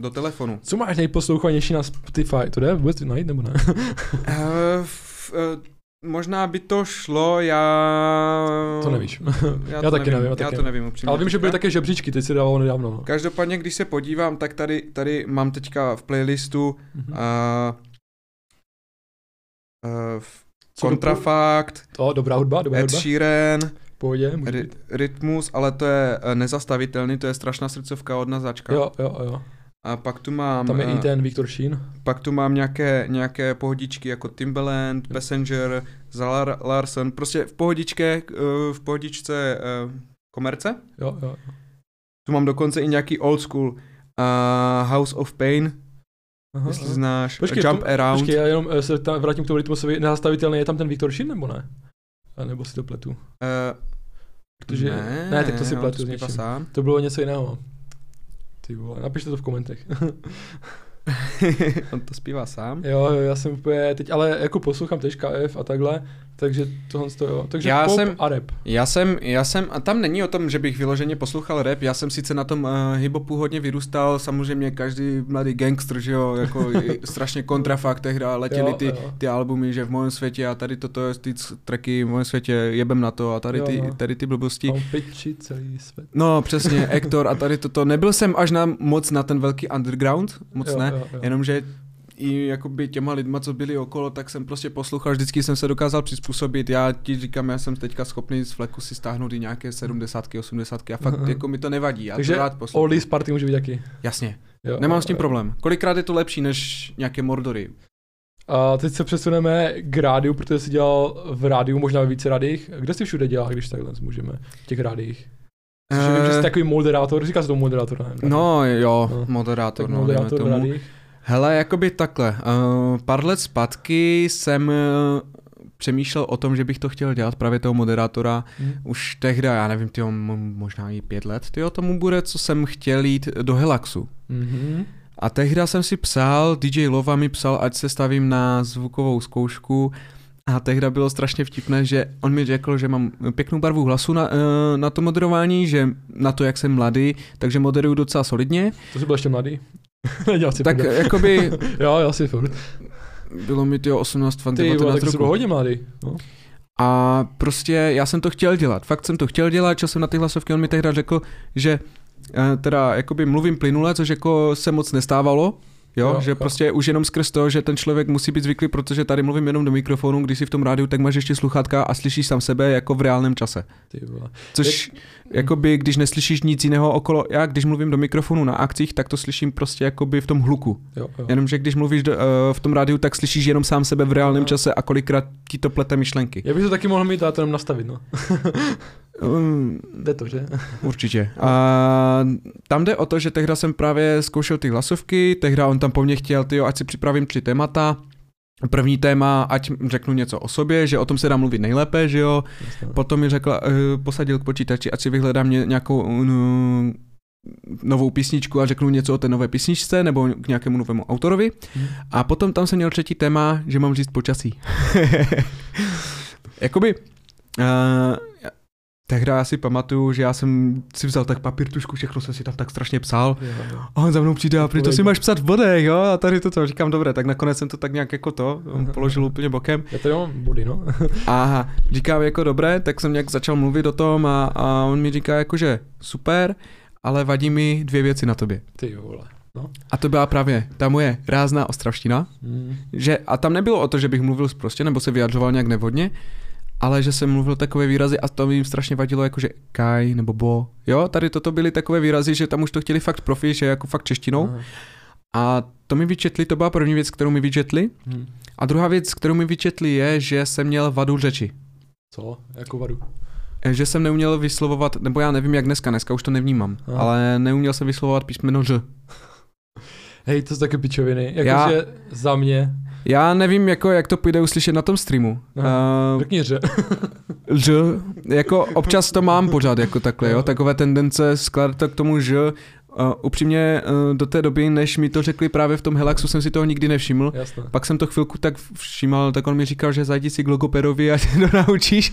do telefonu, Co máš nejposlouchanější na Spotify? To jde vůbec najít, nebo ne? Uh, f, uh, možná by to šlo, já... to nevíš. Já, Já to taky nevím, já já taky to nevím upřímně. Ale vím, že byly také žebříčky, teď si dával nedávno. No. Každopádně, když se podívám, tak tady, tady mám teďka v playlistu Mhm. uh, uh, Kontrafakt, To, dobrá hudba, dobrá Ed hudba. Sheeran, Pohodě, ry. Rytmus, ale to je eh, nezastavitelný, to je strašná srdcovka od Nazačka. Jo, jo, jo. A pak tu mám, Tam je eh, i ten Viktor Sheen. pak tu mám nějaké, nějaké pohodičky jako Timbaland. Passenger, Zalar Larson, prostě v pohodičke, eh, v pohodičce eh, komerce. Jo, jo. Tu mám dokonce i nějaký old school uh, House of Pain, Aha, jestli aha. znáš, Počkej, Jump to, Around. Počkej, já jenom se tam vrátím k tomu rytmusovi. Nezastavitelný, je tam ten Viktor Sheen, nebo ne? A nebo si to pletu? Uh, Protože, ne, ne, tak to si on pletu něčím. sám. To bylo něco jiného. Ty vole, napište to v komentech. on to zpívá sám. jo, jo, já jsem úplně teď, ale jako poslouchám KF a takhle, takže tohle to jo. Takže Já pop jsem- a rap. Já jsem, já jsem, a tam není o tom, že bych vyloženě poslouchal rap, já jsem sice na tom uh, hiphopu hodně vyrůstal, samozřejmě každý mladý gangster, že jo, jako strašně kontrafakt tehda letěli Jo, ty, jo. ty albumy, že v mém světě a tady toto je ty tracky v mém světě jebem na to a tady Jo, ty, no. tady ty blbosti. Piči celý svět. No přesně, Ektor a tady toto. Nebyl jsem až na moc na ten velký underground, moc Jo, ne, jo, jo. jenomže i jakoby těma lidma, co byli okolo, tak jsem prostě poslouchal, vždycky jsem se dokázal přizpůsobit. Já ti říkám, já jsem teďka schopný z fleku si stáhnout i nějaké 70, 80 a fakt Aha. jako mi to nevadí, já Takže to rád poslouchám. Oldies party může být taky. Jasně, Jo, nemám s tím jo. problém. Kolikrát je to lepší než nějaké mordory? A teď se přesuneme k rádiu, protože jsi dělal v rádiu, možná ve více rádiích. Kde jsi všude dělal, když takhle můžeme, v těch rádiích? Protože vím, že jsi takový moderátor, říká se to moderátor, ne? No jo, No. moderátor, tak no, moderátor tomu. Hele, jakoby takhle. Uh, pár let zpátky jsem uh, přemýšlel o tom, že bych to chtěl dělat právě toho moderátora. Hm. Už tehdy, já nevím, tyjo, možná i pět let, tyjo, tomu bude, co jsem chtěl jít do Helaxu. Mhm. A tehdy jsem si psal, DJ Lova mi psal, ať se stavím na zvukovou zkoušku a tehdy bylo strašně vtipné, že on mi řekl, že mám pěknou barvu hlasu na, eh, na to moderování, že na to, jak jsem mladý, takže moderuju docela solidně. To jsi byl ještě mladý. Nedělal si Tak prdel. jakoby Jo, jo, si furt. Bylo mi to 18, fakt Ty vole, 19 tak jsi byl roku. hodně mladý. No. A prostě já jsem to chtěl dělat, fakt jsem to chtěl dělat, čel jsem na ty hlasovky, on mi tehdy řekl, že eh, teda jakoby mluvím plynule, což jako se moc nestávalo, Jo, Jo, jo, že jo. jo. prostě už jenom skrz to, že ten člověk musí být zvyklý, protože tady mluvím jenom do mikrofonu, když jsi v tom rádiu, tak máš ještě sluchátka a slyšíš sám sebe jako v reálném čase. Což jakoby, když neslyšíš nic jiného okolo, já když mluvím do mikrofonu na akcích, tak to slyším prostě jakoby v tom hluku. Jo, jo. Jenomže když mluvíš do, uh, v tom rádiu, tak slyšíš jenom sám sebe v reálném Aha. čase a kolikrát ti to plete myšlenky. Já bych to taky mohl mít a to jenom nastavit, no. Um, Jde to, že? Určitě. A tam jde o to, že tehda jsem právě zkoušel ty hlasovky, tehda on tam po mně chtěl, tyjo, ať si připravím tři témata. První téma, ať řeknu něco o sobě, že o tom se dá mluvit nejlépe, že jo. Jasně. Potom mi řekla, uh, posadil k počítači, ať si vyhledám ně, nějakou uh, novou písničku a řeknu něco o té nové písničce nebo k nějakému novému autorovi. Hm. A potom tam jsem měl třetí téma, že mám říct počasí. Jakoby, uh, tehdy já si pamatuju, že já jsem si vzal tak papír, tušku, všechno jsem si tam tak strašně psal. Jo, jo. A on za mnou přijde a prý to si máš psat v bodech, jo? A tady toto, říkám, dobré, tak nakonec jsem to tak nějak jako to, on položil úplně bokem. Já tady mám body, no. A říkám jako dobré, tak jsem nějak začal mluvit o tom a, a on mi říká jako, že super, ale vadí mi dvě věci na tobě. Ty vole. No. A to byla právě ta moje rázná ostravština, Mm. že, a tam nebylo o to, že bych mluvil prostě nebo se vyjadřoval nějak nevhodně, ale že jsem mluvil takové výrazy a to mi jim strašně vadilo, jako že kaj nebo bo. Jo, tady toto byly takové výrazy, že tam už to chtěli fakt profi, že jako fakt češtinou. Aha. A to mi vyčetli, to byla první věc, kterou mi vyčetli. Hm. A druhá věc, kterou mi vyčetli, je, že jsem měl vadu řeči. Co? Jako vadu? Eh, Že jsem neuměl vyslovovat, nebo já nevím jak dneska, dneska už to nevnímám, Aha. ale neuměl jsem vyslovovat písmeno Ř. Hej, to jsou taky pičoviny. Já- Jakože za mě. Já nevím, jako, jak to půjde uslyšet na tom streamu. Aha. Uh, Řekni ře. Ž, jako občas to mám pořád jako takhle, jo, takové tendence skládat to k tomu Ž. Uh, upřímně uh, do té doby, než mi to řekli právě v tom Helaxu, jsem si toho nikdy nevšiml. Jasné. Pak jsem to chvilku tak všímal, tak on mi říkal, že zajdi si k logopedovi a se to naučíš.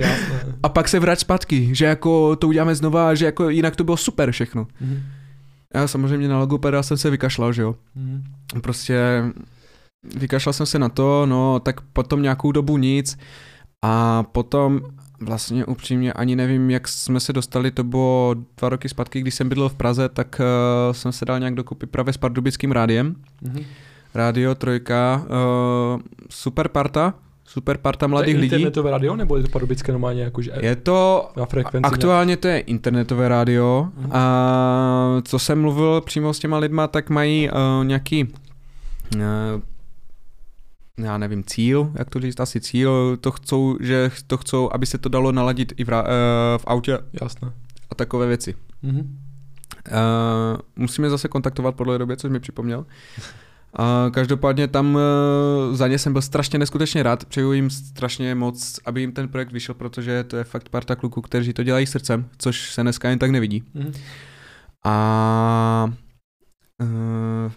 Jasné. A pak se vrať zpátky, že jako to uděláme znova, že jako jinak to bylo super všechno. Mhm. Já samozřejmě na logopeda jsem se vykašlal, že jo. Mhm. Prostě vykašlal jsem se na to, no tak potom nějakou dobu nic a potom vlastně upřímně ani nevím, jak jsme se dostali, to bylo dva roky zpátky, když jsem bydlel v Praze, tak uh, jsem se dal nějak dokupy právě s pardubickým rádiem. Mhm. Rádio Trojka, uh, super parta, super parta To je mladých lidí. internetové radio, nebo je to pardubické normálně jakože Je to na frekvenci? Aktuálně to je internetové rádio Mhm. a co jsem mluvil přímo s těma lidma, tak mají uh, nějaký uh, já nevím, cíl, jak to říct, asi cíl, to chcou, že to chcou, aby se to dalo naladit i v, ra- eh, v autě Jasné. a takové věci. Mhm. Uh, musíme zase kontaktovat podle době, což mi připomněl. A každopádně tam uh, za ně jsem byl strašně neskutečně rád, přeju jim strašně moc, aby jim ten projekt vyšel, protože to je fakt parta kluků, kteří to dělají srdcem, což se dneska jen tak nevidí. Mhm. A uh,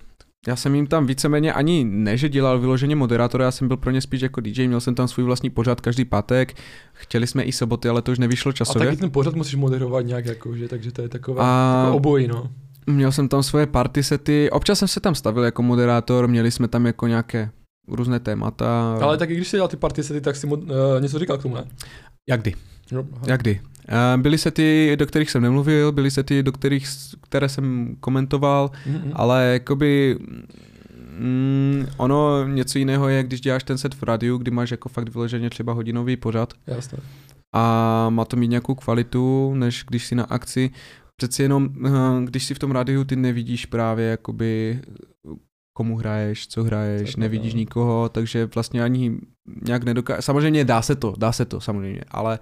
já jsem jim tam víceméně ani ne, že dělal vyloženě moderátora, já jsem byl pro ně spíš jako DJ, měl jsem tam svůj vlastní pořad každý pátek, chtěli jsme i soboty, ale to už nevyšlo A časově. taky ten pořad musíš moderovat nějak, jakože, takže to je takové, A- takové obojí, no. Měl jsem tam svoje party sety, občas jsem se tam stavil jako moderátor, měli jsme tam jako nějaké různé témata. Ale taky když jsi dělal ty party sety, tak si mod, uh, něco říkal k tomu, ne? Jak kdy? No, aha. Jak kdy? Uh, byly sety, do kterých jsem nemluvil, byly sety, do kterých, které jsem komentoval, Mhm. ale jakoby mm, ono něco jiného je, když děláš ten set v rádiu, kdy máš jako fakt vyloženě třeba hodinový pořad Jasné. a má to mít nějakou kvalitu, než když si na akci. Přeci jenom, eh, když si v tom rádiu, ty nevidíš právě jakoby komu hraješ, co hraješ, Tak, nevidíš no. nikoho, takže vlastně ani nějak nedokáže. Samozřejmě dá se to, dá se to samozřejmě, ale,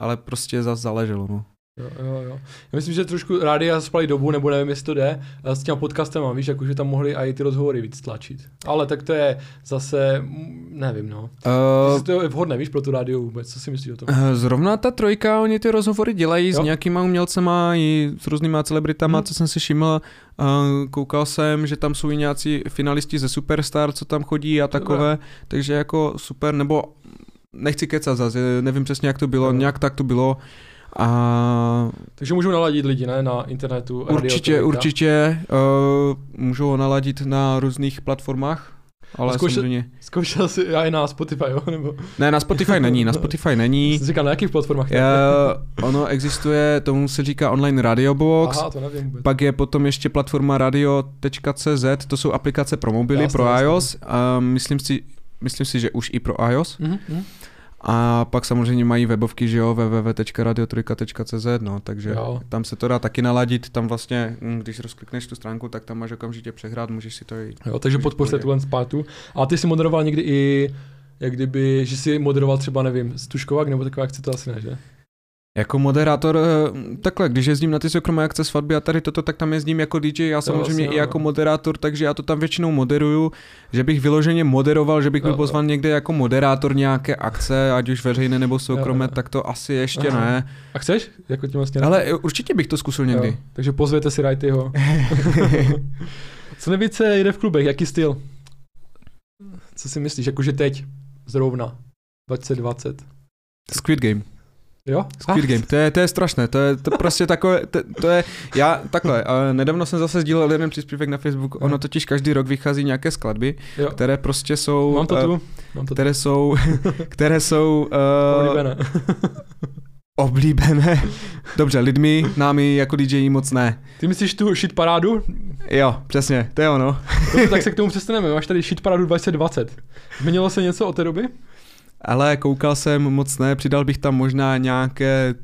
ale prostě zase záleželo, no. Jo, jo, jo. Já myslím, že trošku rádia spali dobu, nebo nevím, jestli to jde, eh, s těma podcastem, víš, jakože tam mohli i ty rozhovory víc tlačit. Ale tak to je zase, mm, nevím, no. Uh, Jestli to je vhodné, víš, pro tu rádio vůbec, co si myslíš o tom? Eh, Zrovna ta trojka, oni ty rozhovory dělají jo. s nějakýma umělcema i s různýma celebritama, Mhm. co jsem si všiml. Uh, koukal jsem, že tam jsou i nějací finalisti ze Superstar, co tam chodí a takové, takže jako super, nebo nechci kecat zase, nevím přesně, jak to bylo, Jo. nějak tak to bylo. A Takže můžou naladit lidi, ne, na internetu. Radio určitě, Trojka. určitě uh, můžou ho naladit na různých platformách. ale Zkoušel- samozřejmě... Zkoušel jsi já i na Spotify, jo? Nebo Ne, na Spotify není, na Spotify není. jsi říkal, na jakých platformách? Je, ono existuje, tomu se říká online Radio Box, Aha, to nevím vůbec. pak je potom ještě platforma radio.cz, to jsou aplikace pro mobily, Jasně, pro iOS, a myslím si, myslím si, že už i pro iOS. Mhm, mhm. A pak samozřejmě mají webovky, že jo, www.radio3.cz, no, takže Jo. tam se to dá taky naladit, tam vlastně, mm, když rozklikneš tu stránku, tak tam máš okamžitě přehrát, můžeš si to i... Jo, takže podpořte tuhle spátu. A ty jsi moderoval někdy i, jak kdyby, že jsi moderoval třeba, nevím, Stuškovák nebo taková akce, to asi ne, že? Jako moderátor, eh, takhle, když jezdím na ty soukromé akce, svatby a tady toto, tak tam jezdím jako DJ, já samozřejmě vlastně, i jako moderátor, takže já to tam většinou moderuju, že bych vyloženě moderoval, že bych byl pozvan někde jako moderátor nějaké akce, ať už veřejné nebo soukromé, Jo, jo. tak to asi ještě Aha. ne. A chceš? Jako tím vlastně Ale určitě bych to zkusil někdy. Jo, takže pozvěte si Rightyho. Co nejvíce jde v klubech, jaký styl? Co si myslíš, jakože teď, zrovna, 2020? Squid Game. Jo? Squid Game, to je, to je strašné, to je to prostě takové, to, to je, já takhle, a nedávno jsem zase sdílel jeden příspěvek na Facebook, ono totiž každý rok vychází nějaké skladby, Jo. které prostě jsou, Mám to eh, tu, mám to tu. které jsou, které jsou uh, Oblíbené. oblíbené, dobře, lidmi, námi jako DJ moc ne. Ty myslíš tu shit parádu? Jo, přesně, to je ono. Dobře, tak se k tomu přestaneme. Máš tady shit parádu 2020. Změnilo se něco od té doby? Ale koukal jsem moc ne, přidal bych tam možná nějaké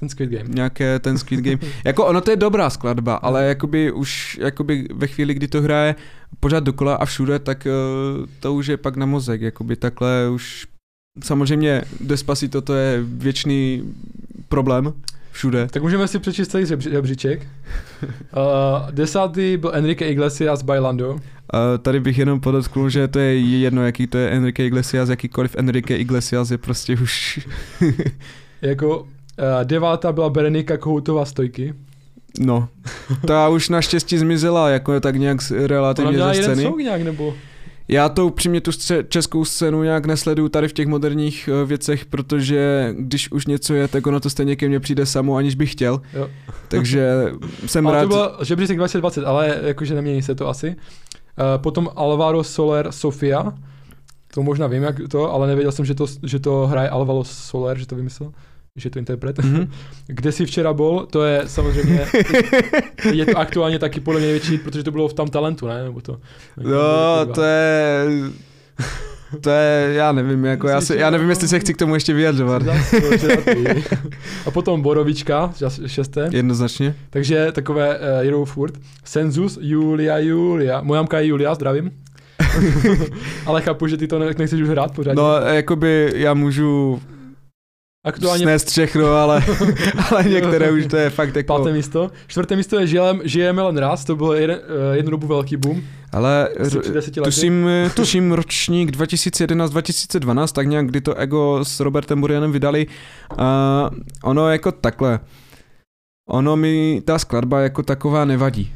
Ten Squid Game. nějaké ten Squid Game. jako ono to je dobrá skladba, ale jakoby už jakoby ve chvíli, kdy to hraje pořád dokola a všude, tak eh, to už je pak na mozek, jakoby takhle už samozřejmě Despacito to je věčný problém všude. Tak můžeme si přečíst celý žebříček. Uh, desátý byl Enrique Iglesias Bailando. A tady bych jenom podotknul, že to je jedno, jaký to je Enrique Iglesias, jakýkoliv Enrique Iglesias je prostě už... Jako uh, devátá byla Berenika Kohoutová stojky. no, ta už naštěstí zmizela, jako tak nějak Ona relativně ze scény. song nějak, nebo? Já to upřímně tu stře- českou scénu nějak nesleduju tady v těch moderních eh, věcech, protože když už něco je, tak ono to stejně ke mně přijde samo, aniž bych chtěl. Jo. Takže jsem Ale rád. to byl žebříček 2020, ale jakože nemění se to asi. Uh, potom Alvaro Soler Sofia. To možná vím, jak to, ale nevěděl jsem, že to, že to hraje Alvaro Soler, že to vymyslel. Že to interpret. Mhm. Kde jsi včera byl, to je samozřejmě, je to aktuálně taky podle mě největší, protože to bylo v tam talentu, ne? Nebo to, No, to je... To je, já nevím, jako já, se, já nevím, jestli se chci k tomu ještě vyjadřovat. A potom Borovička, šesté. Jednoznačně. Takže takové uh, jedou furt. Senzus, Julia, Julia. Moja mamka je Julia, zdravím. Ale chápu, že ty to ne- nechceš už hrát pořád. No, jakoby já můžu Aktuálně snést všechno, ale, ale některé už to je fakt jako... páté místo. Čtvrté místo je Žijeme, žijeme len raz, to byl jeden, uh, jednu dobu velký boom. Ale tuším, tuším ročník 2011-2012, tak nějak, kdy to Ego s Robertem Burianem vydali. A ono jako takhle. Ono mi ta skladba jako taková nevadí.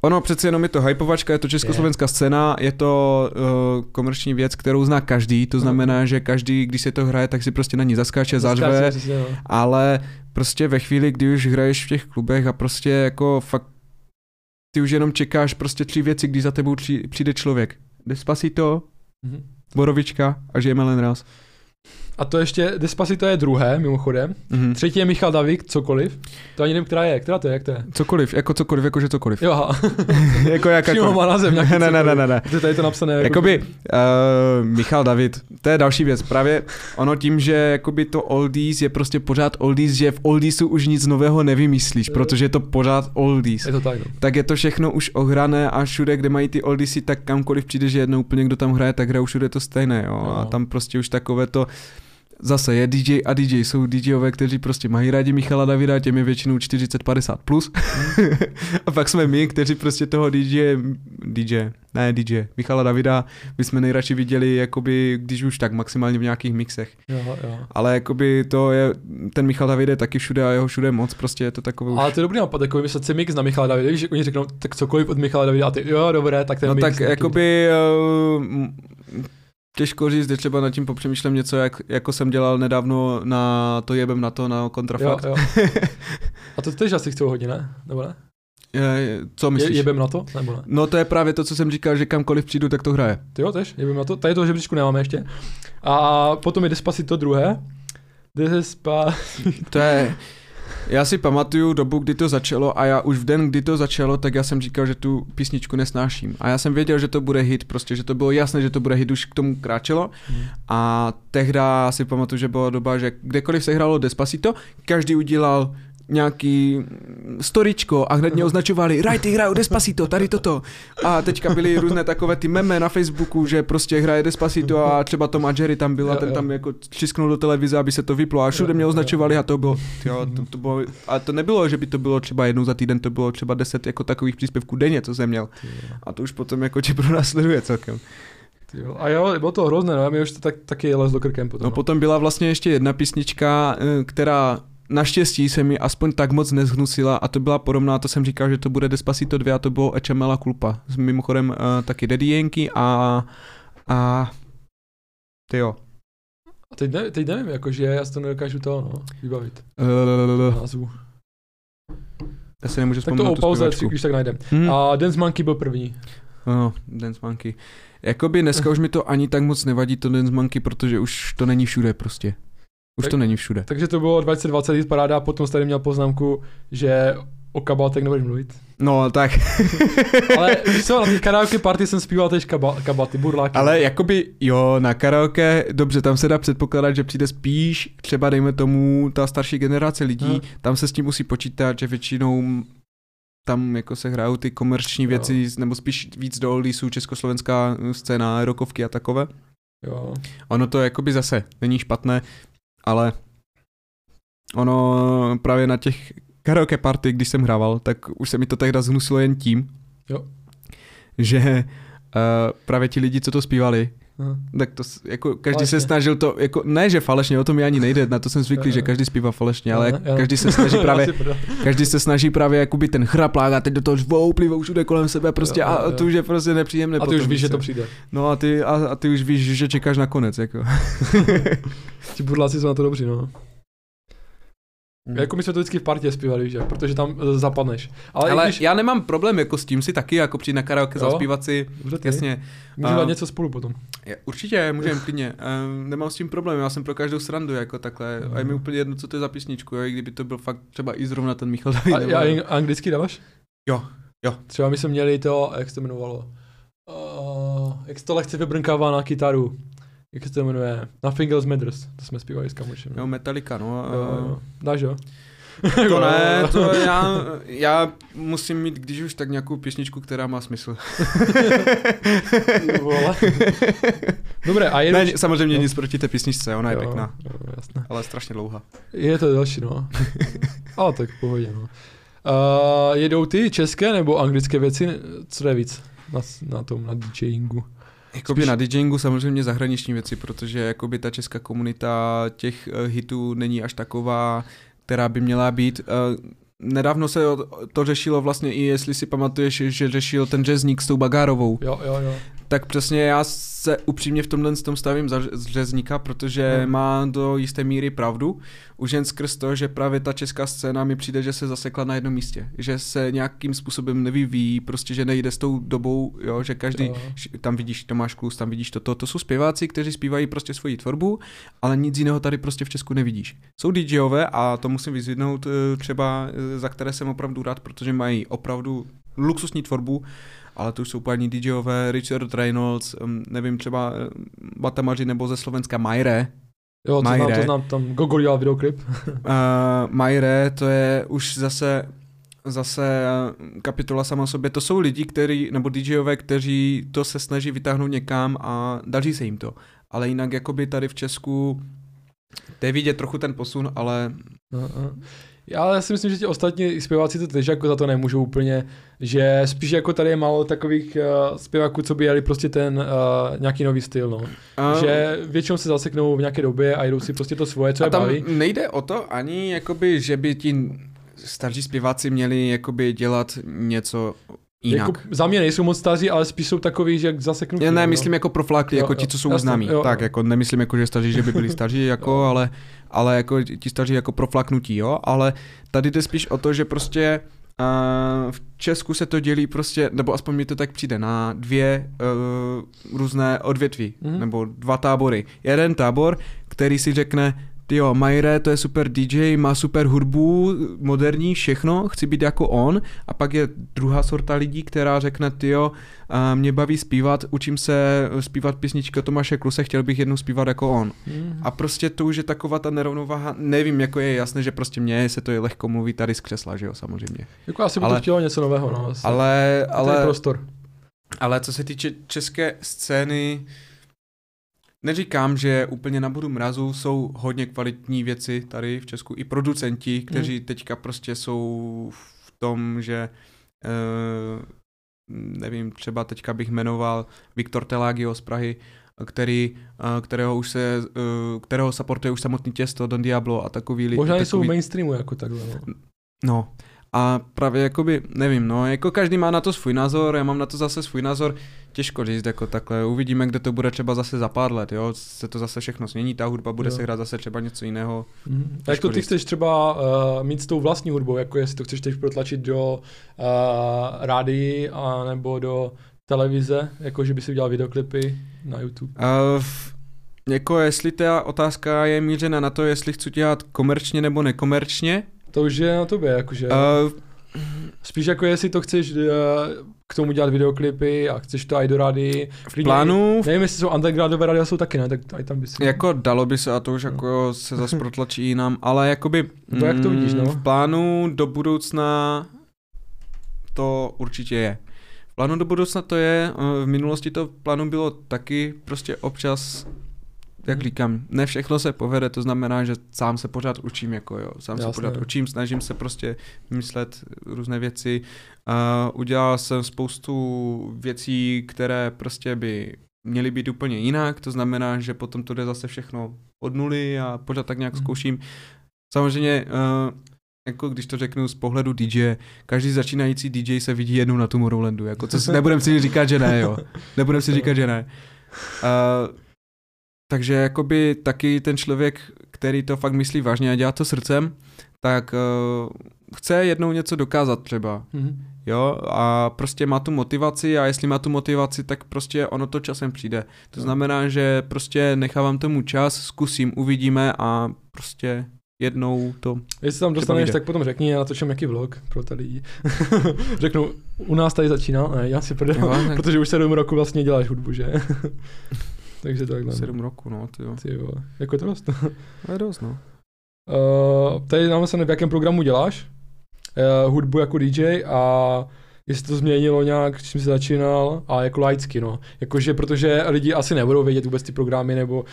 Ono přece jenom je to hypovačka, je to československá scéna, je to uh, komerční věc, kterou zná každý, to znamená, že každý, když se to hraje, tak si prostě na ní zaskáče, zařve, no. ale prostě ve chvíli, kdy už hraješ v těch klubech a prostě jako fakt ty už jenom čekáš prostě tři věci, když za tebou tři, přijde člověk. Despacito, Mhm. Borovička a žijeme len raz. A to ještě, Despacito je druhé, mimochodem. Mhm. Třetí je Michal Davík, cokoliv. To ani nevím, která je, která to je, jak to je? Cokoliv, jako cokoliv, jakože cokoliv. Jo, jako jak jako. má název nějaký ne, ne, ne, ne, ne. Protože tady je to napsané jako... Jakoby, uh, Michal David, to je další věc. Právě ono tím, že jakoby to oldies je prostě pořád oldies, že v oldiesu už nic nového nevymyslíš, Jo. protože je to pořád oldies. Je to tak, no. tak je to všechno už ohrané a všude, kde mají ty oldiesy, tak kamkoliv přijde, že jednou úplně kdo tam hraje, tak hraje všude to stejné, jo. No. A tam prostě už takové to Zase je DJ a DJ, jsou DJové, kteří prostě mají rádi Michala Davida, těm je většinou 40-50 plus. a pak jsme my, kteří prostě toho DJ, DJ, ne DJ, Michala Davida, my jsme nejradši viděli, jakoby, když už tak maximálně v nějakých mixech. Jo, jo. Ale jakoby to je, ten Michal David je taky všude a jeho všude moc, prostě je to takové už... Ale to je dobrý nápad, jako vymyslet si mix na Michala Davida, že oni řeknou, tak cokoliv od Michala Davida a ty, jo, dobré, tak ten No mix. tak taky. jakoby uh, těžko říct, že třeba nad tím popřemýšlím něco, jak, jako jsem dělal nedávno na to jebem na to, na Jo, kontrafakt. jo. A to tež asi chcou hodně, ne? Nebo ne? Je, co Je, myslíš? jebem na to? Nebo ne? No to je právě to, co jsem říkal, že kamkoliv přijdu, tak to hraje. Ty jo, tež? Jebem na to? Tady toho žebříčku nemáme ještě. A potom je Despacito druhé. Despacito. To je... Já si pamatuju dobu, kdy to začalo a já už v den, kdy to začalo, tak já jsem říkal, že tu písničku nesnáším. A já jsem věděl, že to bude hit, prostě, že to bylo jasné, že to bude hit, už k tomu kráčelo. A tehdy si pamatuju, že byla doba, že kdekoliv se hrálo Despacito, každý udělal nějaký storičko a hned mě označovali, Righty hrajou Despacito, tady toto. A teďka byly různé takové ty meme na Facebooku, že prostě hraje Despacito a třeba Tom a Jerry tam byl a ten tam jako čisknul do televize, aby se to vyplo a všude mě označovali a to bylo, jo, to, to bylo, a to nebylo, že by to bylo třeba jednou za týden, to bylo třeba deset jako takových příspěvků denně, co jsem měl. Ty A to už potom jako tě pronásleduje celkem. ty jo. A jo, bylo to hrozné, no, a mi už to tak, taky lezlo krkem potom. No potom byla vlastně ještě jedna písnička, eh, která naštěstí se mi aspoň tak moc nezhnusila a to byla podobná, to jsem říkal, že to bude Despacito 2 a to bylo Echemela Culpa. S mimochodem uh, taky Daddy Yankee a, a ty jo. A teď, ne, teď nevím, jakože já si to nedokážu to, no, vybavit. Uh, Názvu. já si nemůžu Tak to vzpomenout o pauze, když tak najdem. Hmm. A Dance Monkey byl první. No, Dance Monkey. Jakoby dneska už mi to ani tak moc nevadí to Dance Monkey, protože už to není všude prostě. Už Tak- to není všude. Takže to bylo 2020 hit paráda a potom tady měl poznámku, že o kabátech nebudeš mluvit. No, tak. Ale víš co, na té karaoke party jsem zpíval tež kaba, kabaty, burláky. Ale jakoby, jo, na karaoke, dobře, tam se dá předpokládat, že přijde spíš třeba, dejme tomu, ta starší generace lidí, Hmm. tam se s tím musí počítat, že většinou tam jako se hrajou ty komerční Jo. věci, nebo spíš víc do oldiesů, československá scéna, rokovky a takové. Jo. Ono to jakoby zase není špatné, ale ono právě na těch karaoke party, když jsem hrával, tak už se mi to tehda zhnusilo jen tím, Jo. že uh, právě ti lidi, co to zpívali, Aha. tak to jako každý Falešně. se snažil to, jako ne, že falešně, o tom mi ani nejde, na to jsem zvyklý, že každý zpívá falešně, ale Aha, každý se snaží právě, každý se snaží právě jakoby ten chraplák a teď do toho žvou, plivou všude kolem sebe prostě Jo, a jo, jo. to už je prostě nepříjemné. A ty potom, už víš, že to přijde. No a ty, a, a ty už víš, že čekáš na konec, jako. Ti burláci jsou na to dobří, no. Mhm. Jako my jsme to vždycky v partě zpívali, jak, protože tam eh, zapadneš. Ale, Ale když, já nemám problém jako s tím si taky, jako přijít na karaoke, Jo. zaspívat si, dobře, ty, jasně. můžeme dát něco spolu potom. Je, určitě, můžeme klidně. Um, nemám s tím problém, já jsem pro každou srandu jako takhle. A je mi Mhm. úplně jedno, co to je za písničku, jo, i kdyby to byl fakt třeba i zrovna ten Michal A, David. a, a anglicky dáváš? Jo, jo. Třeba my jsme měli to, jak se to jmenovalo, uh, jak se to lehce vybrnkává na kytaru. Jak se to jmenuje? Nothing Else Matters. To jsme zpívali s kamošem. Jo, Metallica, no. Jo, jo. Dáš jo? To ne, to já, já musím mít, když už, tak nějakou písničku, která má smysl. Dobré, a jedu... Ne, samozřejmě No. nic proti té písničce, ona je Jo, pěkná, Jo, jasné. ale strašně dlouhá. Je to další, no. Ale tak v pohodě, no. Uh, jedou ty české nebo anglické věci? Co je víc na, na tom, na DJingu? Jakoby Spíš- na DJingu samozřejmě zahraniční věci, protože jakoby ta česká komunita těch uh, hitů není až taková, která by měla být. Uh, nedávno se to řešilo vlastně i, jestli si pamatuješ, že řešil ten jazzník s tou Bagárovou. Jo, jo, jo. Tak přesně já se upřímně v tomhle tom stavím za řezníka, protože Hmm. má do jisté míry pravdu. Už jen skrz to, že právě ta česká scéna mi přijde, že se zasekla na jednom místě. Že se nějakým způsobem nevyvíjí, prostě že nejde s tou dobou, jo, že každý, Jo. tam vidíš Tomáš Klus, tam vidíš toto. To jsou zpěváci, kteří zpívají prostě svoji tvorbu, ale nic jiného tady prostě v Česku nevidíš. Jsou DJové a to musím vyzvednout eh, třeba, eh, za které jsem opravdu rád, protože mají opravdu luxusní tvorbu, ale to už jsou paní DJové, Richard Reynolds, nevím, třeba eh, Batamaři nebo ze Slovenska Majre. Jo, to znám, Majre. to znám, tam Gogol dělal videoklip. Uh, Majre, to je už zase zase eh, kapitola sama sobě. To jsou lidi, který, nebo DJové, kteří to se snaží vytáhnout někam a daří se jim to. Ale jinak jakoby tady v Česku to je vidět trochu ten posun, ale no. Já, si myslím, že ti ostatní zpěváci to tež jako za to nemůžou úplně, že spíš jako tady je málo takových uh, zpěváků, co by jeli prostě ten uh, nějaký nový styl, no. a, že většinou se zaseknou v nějaké době a jdou si prostě to svoje, co a je tam baví. nejde o to ani, jakoby, že by ti starší zpěváci měli jakoby dělat něco jinak. Jako, za mě nejsou moc staří, ale spíš jsou takový, že jak zaseknutí. Já ne, no. myslím jako proflákli, Jo, jako jo, ti, co jsou známí. tak, jako nemyslím jako, že staří, že by byli staří, jako, Jo. ale, ale jako ti staří jako proflaknutí, jo. Ale tady jde spíš o to, že prostě Uh, v Česku se to dělí prostě, nebo aspoň mi to tak přijde, na dvě uh, různé odvětví, mm. nebo dva tábory. Jeden tábor, který si řekne, jo, Majre, to je super DJ, má super hudbu, moderní, všechno, chci být jako on. A pak je druhá sorta lidí, která řekne, jo, mě baví zpívat, učím se zpívat písničky Tomáše Kluse, chtěl bych jednou zpívat jako on. Mm. A prostě to už je taková ta nerovnováha, nevím, jako je jasné, že prostě mě se to je lehko mluví tady z křesla, že jo, samozřejmě. Jako asi by ale, to chtělo něco nového, no. Asi. Ale, ale, prostor. ale co se týče české scény, Neříkám, že úplně na bodu mrazu jsou hodně kvalitní věci tady v Česku, i producenti, kteří hmm. teďka prostě jsou v tom, že uh, nevím, třeba teďka bych jmenoval Viktor Telagio z Prahy, který, uh, kterého už se, uh, kterého supportuje už samotný těsto, Don Diablo a takový lidi. Možná takový... jsou mainstreamu jako takhle. No. no. A právě jakoby, nevím, no, jako každý má na to svůj názor, já mám na to zase svůj názor, těžko říct jako takhle, uvidíme, kde to bude třeba zase za pár let, jo, se to zase všechno změní, ta hudba bude jo. se hrát zase třeba něco jiného. Mm. Jak to ty chceš třeba uh, mít s tou vlastní hudbou, jako jestli to chceš teď protlačit do uh, rádií a nebo do televize, jako že by si udělal videoklipy na YouTube? Uh, jako jestli ta otázka je mířena na to, jestli chci dělat komerčně nebo nekomerčně, to už je na tobě, jakože. Uh, Spíš jako jestli to chceš uh, k tomu dělat videoklipy a chceš to i do rady. V plánu... Nevím, jestli jsou undergroundové rádia, jsou taky, ne? Tak i tam by si... Jako dalo by se a to už no. jako se zase protlačí jinam, ale jakoby... To jak to vidíš, no? V plánu do budoucna to určitě je. V plánu do budoucna to je, eh, v minulosti to v plánu bylo taky prostě občas jak říkám, ne všechno se povede, to znamená, že sám se pořád učím, jako jo, sám Jasné. se pořád učím, snažím se prostě myslet různé věci. Uh, udělal jsem spoustu věcí, které prostě by měly být úplně jinak, to znamená, že potom to jde zase všechno od nuly a pořád tak nějak mm. zkouším. Samozřejmě, uh, jako když to řeknu z pohledu DJ, každý začínající DJ se vidí jednou na Tomorrowlandu, jako co si nebudem si říkat, že ne, jo. Nebudem si říkat, že ne. Uh, takže jakoby taky ten člověk, který to fakt myslí vážně a dělá to srdcem, tak uh, chce jednou něco dokázat třeba. Mm-hmm. Jo, a prostě má tu motivaci a jestli má tu motivaci, tak prostě ono to časem přijde. To znamená, že prostě nechávám tomu čas, zkusím, uvidíme a prostě jednou to Jestli tam dostaneš, tak potom řekni, já natočím jaký vlog pro ty lidi. Řeknu, u nás tady začíná, ne, já si prdel, protože už sedm roku vlastně děláš hudbu, že? Takže takhle. Sedm roku, no, ty jo. Ty jo. Jako je to dost. No, je dost, no. Uh, tady nám se v jakém programu děláš uh, hudbu jako DJ a jestli to změnilo nějak, čím jsi začínal a jako laicky, no. Jakože, protože lidi asi nebudou vědět vůbec ty programy nebo uh,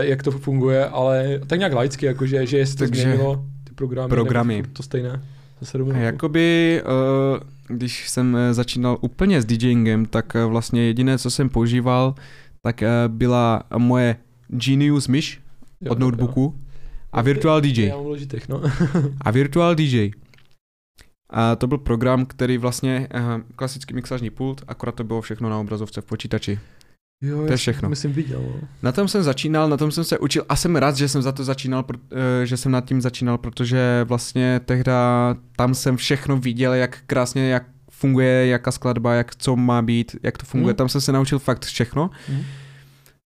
jak to funguje, ale tak nějak laicky, jakože, že jestli to Takže změnilo ty programy, programy. to stejné. Jakoby, uh, když jsem začínal úplně s DJingem, tak vlastně jediné, co jsem používal, tak uh, byla moje Genius myš od notebooku jo. a Virtual DJ. no. a Virtual DJ. A to byl program, který vlastně, uh, klasický mixážní pult, akorát to bylo všechno na obrazovce v počítači. Jo, to je všechno. Myslím viděl. No. Na tom jsem začínal, na tom jsem se učil a jsem rád, že jsem za to začínal, pro, uh, že jsem nad tím začínal, protože vlastně tehda tam jsem všechno viděl, jak krásně, jak funguje, jaká skladba, jak co má být, jak to funguje. Mm. Tam jsem se naučil fakt všechno. Mm.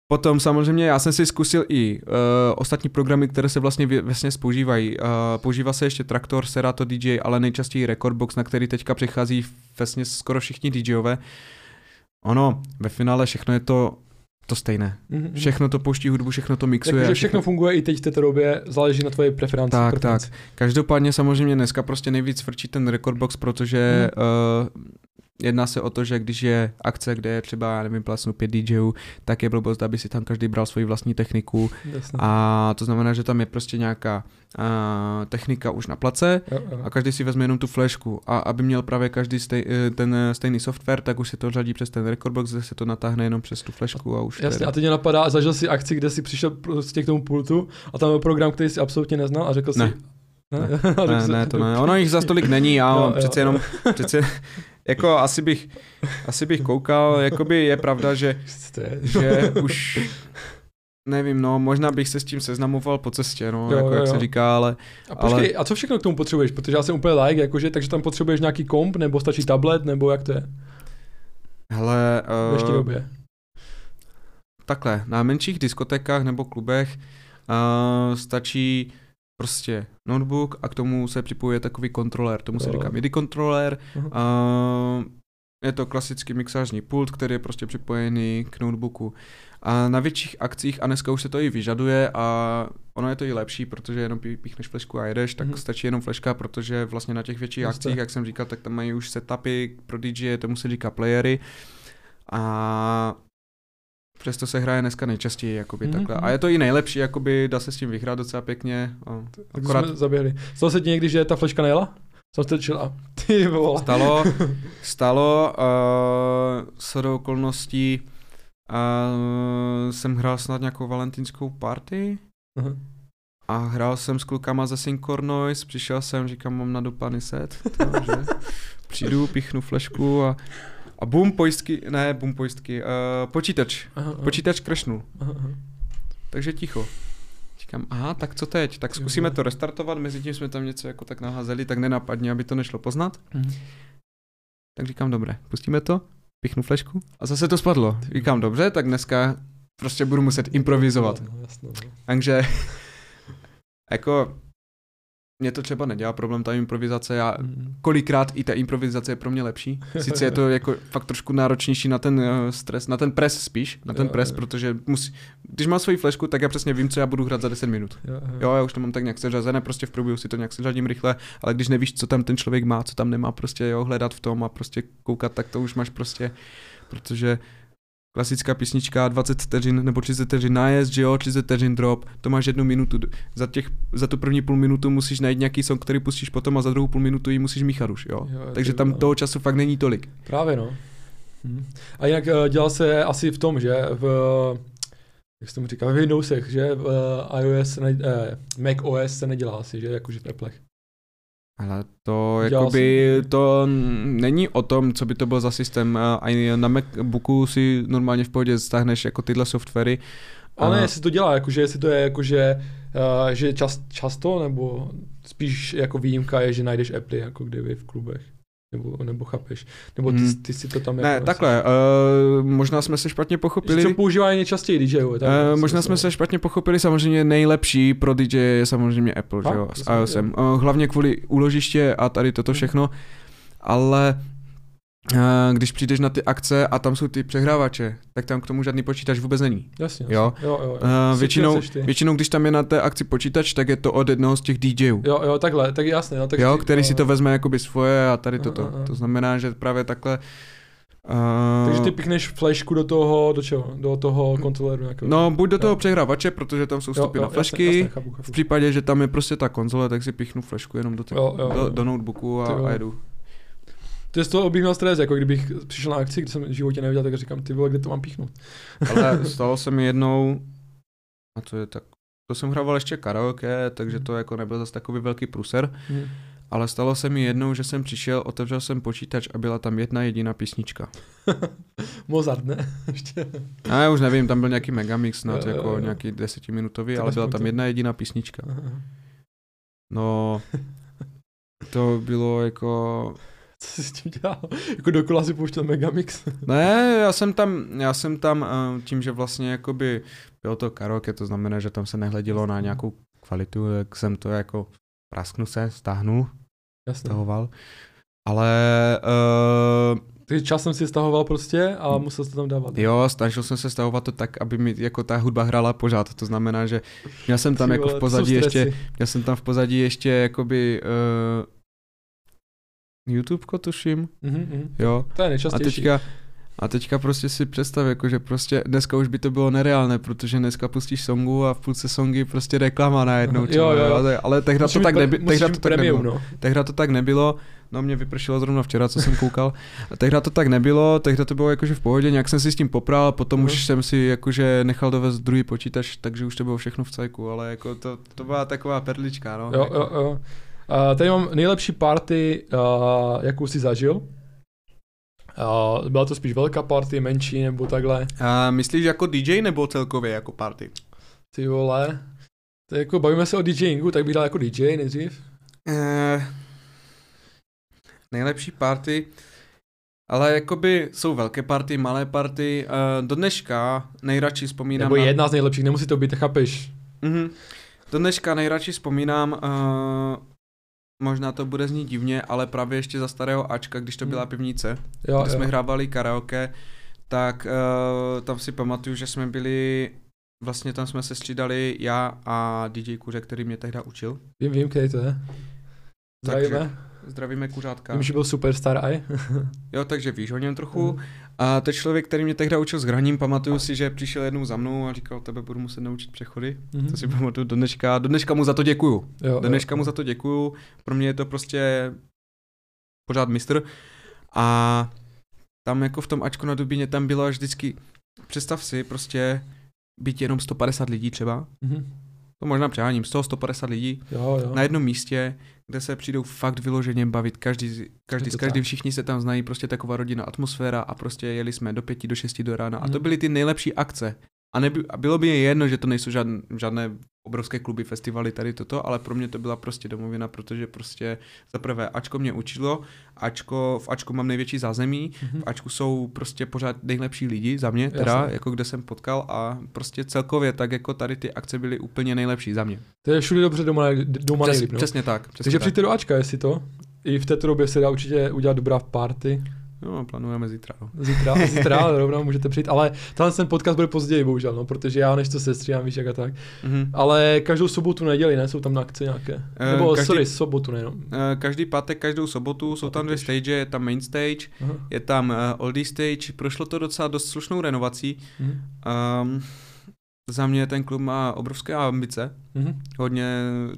Potom samozřejmě já jsem si zkusil i uh, ostatní programy, které se vlastně vlastně používají. Uh, používá se ještě Traktor, Serato DJ, ale nejčastěji Recordbox, na který teďka přichází vlastně skoro všichni DJové. Ono, ve finále všechno je to to stejné. Mm-hmm. Všechno to pouští hudbu, všechno to mixuje. Takže všechno, všechno funguje i teď v této době, záleží na tvoje preferenci. Tak, preferenci. tak. Každopádně samozřejmě dneska prostě nejvíc frčí ten recordbox, protože mm. uh, Jedná se o to, že když je akce, kde je třeba, já nevím, plasnu pět DJů, tak je blbost, aby si tam každý bral svoji vlastní techniku. Jasně. A to znamená, že tam je prostě nějaká a, technika už na place jo, jo. a každý si vezme jenom tu flashku. A aby měl právě každý stej, eh, ten stejný software, tak už se to řadí přes ten recordbox, kde se to natáhne jenom přes tu flashku a už. Jasně, a teď mě napadá, zažil si akci, kde si přišel prostě k tomu pultu a tam byl program, který si absolutně neznal a řekl ne. si, ne, ne, ne, to ne. Ono jich za stolik není a přece jenom, přece, jako asi bych, asi bych koukal, jakoby je pravda, že, že už nevím, no, možná bych se s tím seznamoval po cestě, no, Jo, jako jo, jak jo. se říká, ale A počkej, Ale- a co všechno k tomu potřebuješ? Protože já jsem úplně like, jakože, takže tam potřebuješ nějaký komp, nebo stačí tablet, nebo jak to je hele, v dnešní uh, době? takhle, na menších diskotékách nebo klubech uh, stačí prostě notebook a k tomu se připojuje takový kontroler, tomu se říká MIDI kontroler, uh, je to klasický mixážní pult, který je prostě připojený k notebooku. A na větších akcích, a dneska už se to i vyžaduje a ono je to i lepší, protože jenom pí- píchneš flešku a jedeš, tak Mhm. stačí jenom fleška, protože vlastně na těch větších Jasně. akcích, jak jsem říkal, tak tam mají už setupy pro DJ, tomu se říká playery. A přesto se hraje dneska nejčastěji, jakoby Mhm, takhle. mhm. A je to i nejlepší, jakoby dá se s tím vyhrát docela pěkně. A Tak akorát jsme zaběhli. Stalo se ti někdy, že ta fleška nejela? Jsem strčil a ty vole. Stalo, stalo, uh, shodou okolností uh, jsem hrál snad nějakou valentinskou party Aha. a hrál jsem s klukama ze Syncor Noise, přišel jsem, říkám, mám na dopany set, to, že? přijdu, pichnu flešku a, a bum, pojistky, ne, bum, pojistky, uh, počítač, Aha, aha. počítač crashnul, Aha, aha. takže ticho. Říkám, aha, tak co teď? Tak zkusíme to restartovat, mezi tím jsme tam něco jako tak naházeli, tak nenapadně, aby to nešlo poznat. Mhm. Tak říkám, dobré, pustíme to, pichnu flešku a zase to spadlo. Říkám, dobře, tak dneska prostě budu muset improvizovat. No, jasno, no. Takže, jako, mě to třeba nedělá problém ta improvizace, já Mhm. kolikrát i ta improvizace je pro mě lepší. Sice je to jako fakt trošku náročnější na ten uh, stres, na ten pres spíš, na ten Jo, pres, jo. protože musí, když mám svoji flešku, tak já přesně vím, co já budu hrát za 10 minut. Jo, jo. Jo, já už to mám tak nějak seřazené, prostě v průběhu si to nějak seřadím rychle, ale když nevíš, co tam ten člověk má, co tam nemá, prostě jo, hledat v tom a prostě koukat, tak to už máš prostě, protože klasická písnička 20 vteřin nebo 30 vteřin nájezd, že jo, 30 vteřin drop, to máš jednu minutu. Za, těch, za tu první půl minutu musíš najít nějaký song, který pustíš potom a za druhou půl minutu ji musíš míchat už, jo. Jo, Takže tam toho času fakt není tolik. Právě no. Hm. A jinak eh, dělal se asi v tom, že v, jak se tomu říká, v Windowsech, že v eh, iOS, ne, eh, Mac OS se nedělá asi, že jakože v Applech. Ale to jakoby, to není o tom, co by to byl za systém. A i na MacBooku si normálně v pohodě stáhneš jako tyhle softwary. Ale A- ne, jestli to dělá, jakože jestli to je jakože, uh, že čas, často, nebo spíš jako výjimka je, že najdeš Apple jako kdyby v klubech. Nebo, nebo chápeš. Nebo ty, Hmm. ty si to tam Ne, jako takhle, uh, možná jsme se špatně pochopili. Co používají nejčastěji tak Uh, si možná myslel. jsme se špatně pochopili, samozřejmě nejlepší pro DJ je samozřejmě Apple, že Fakt? jo, To s iOSem. Uh, hlavně kvůli úložiště a tady toto Mhm. všechno, ale když přijdeš na ty akce a tam jsou ty přehrávače, tak tam k tomu žádný počítač vůbec není. Jasně, Jo. jasně. jo, jo, jo. Uh, Si většinou, většinou, když tam je na té akci počítač, tak je to od jednoho z těch DJů. Jo, jo, takhle, tak jasně. No, tak jo, který si no, to vezme jakoby svoje a tady toto. aha. To znamená, že právě takhle... Uh, Takže ty pikneš flashku do toho, do čeho? Do toho kontroleru nějakého. No, buď do toho Jo. přehrávače, protože tam jsou vstupy na jasně, flashky, jasně, chápu, chápu. v případě, že tam je prostě ta konzole, tak si pichnu flashku jenom do, té, Jo, jo, do, jo. do notebooku Ty a, jo. a jedu. To je z toho měl stres, jako kdybych přišel na akci, kde jsem v životě neviděl, tak říkám, ty vole, kde to mám píchnout. Ale stalo se mi jednou, a to je tak, to jsem hrával ještě karaoke, takže to jako nebyl zase takový velký pruser, Hm. ale stalo se mi jednou, že jsem přišel, otevřel jsem počítač a byla tam jedna jediná písnička. Mozart, ne? Ještě. A já už nevím, tam byl nějaký megamix snad, Jo, jako jo. nějaký desetiminutový, ale byla tam jedna jediná písnička. Aha. No, to bylo jako, Co jsi s tím dělal? Jako dokola si pouštěl Megamix. Ne, já jsem tam, já jsem tam eh, tím, že vlastně jakoby bylo to karaoke, to znamená, že tam se nehledělo na nějakou kvalitu, tak jsem to jako prasknu se, stáhnul, Jasně. stahoval. Ale uh, Takže časem si stahoval prostě a musel jsi to tam dávat. jo, snažil jsem se stahovat to tak, aby mi jako ta hudba hrála pořád. To znamená, že měl jsem tam Ty jako v pozadí ještě, měl jsem tam v pozadí ještě jakoby uh, YouTubeko tuším, Mhm, mhm. jo. To je A nejčastější. teďka, a teďka prostě si představ, jako, že prostě dneska už by to bylo nereálné, protože dneska pustíš songu a v půlce songy prostě reklama najednou. Jo, třeba, jo, jo. Ale, ale tehda Musíš to, tak pre- neby, musíš tehda to tak premium, nebylo. no. Tehda to tak nebylo, no mě vypršelo zrovna včera, co jsem koukal. A tehda to tak nebylo, tehda to bylo jakože v pohodě, nějak jsem si s tím popral, potom Mhm. už jsem si jakože nechal dovést druhý počítač, takže už to bylo všechno v cajku, ale jako to, to byla taková perlička, no. Jo, jo, jo. Uh, tady mám nejlepší party, uh, jakou jsi zažil. Uh, byla to spíš velká party, menší nebo takhle. A myslíš jako DJ nebo celkově jako party? Ty vole. Je jako, bavíme se o DJingu, tak bych dal jako DJ nejdřív. Eh, nejlepší party, ale jakoby jsou velké party, malé party. Eh, do dneška nejradši vzpomínám Nebo na... jedna z nejlepších, nemusí to být, chápeš? Mhm. Do dneška nejradši vzpomínám, uh, možná to bude znít divně, ale právě ještě za starého Ačka, když to byla Hmm. pivnice, Jo, kde jo. jsme hrávali karaoke, tak uh, tam si pamatuju, že jsme byli, vlastně tam jsme se střídali já a DJ Kuře, který mě tehda učil. Vím, vím, který to je. Takže- Zdravíme. Kuřátka. Vím, že byl superstar aj. Jo, takže víš o něm trochu. Mhm. A to je člověk, který mě tehda učil s hraním, pamatuju si, že přišel jednou za mnou a říkal, tebe budu muset naučit přechody. Mhm. To si pamatuju do dneška, do dneška mu za to děkuju. Jo, Do dneška mu za to děkuju, pro mě je to prostě pořád mistr. A tam jako v tom Ačku na Dubině tam bylo až vždycky, představ si prostě být jenom 150 lidí třeba, Mhm. to možná přeháním, 100-150 lidí Jo, jo. na jednom místě, kde se přijdou fakt vyloženě bavit, každý, každý s každým, všichni se tam znají, prostě taková rodina, atmosféra a prostě jeli jsme do pěti, do šesti do rána a to Mhm. byly ty nejlepší akce. A, neby, a bylo by je jedno, že to nejsou žádné, žádné obrovské kluby, festivaly, tady toto, ale pro mě to byla prostě domovina, protože prostě za prvé Ačko mě učilo, Ačko, v Ačku mám největší zázemí, Mhm. v Ačku jsou prostě pořád nejlepší lidi za mě, teda, Jasně. jako kde jsem potkal a prostě celkově tak jako tady ty akce byly úplně nejlepší za mě. To je všude dobře doma, doma Přes, nejlíp, no. Přesně tak. Přesně Takže tak. přijďte do Ačka, jestli to. I v této době se dá určitě udělat dobrá party. No, plánujeme zítra. No. Zítra, zítra rovnou můžete přijít, ale tenhle ten podcast bude později, bohužel, no, protože já než to se stříhám, víš, jak a tak. Mhm. Ale každou sobotu, neděli, ne, jsou tam na akce nějaké. Eh, Nebo, každý- sorry, sobotu, nejenom. Eh, Každý pátek, každou sobotu jsou tam dvě stage, je tam main stage, Aha. je tam uh, oldie stage, prošlo to docela dost slušnou renovací. Mhm. Um, za mě ten klub má obrovské ambice, Mhm. hodně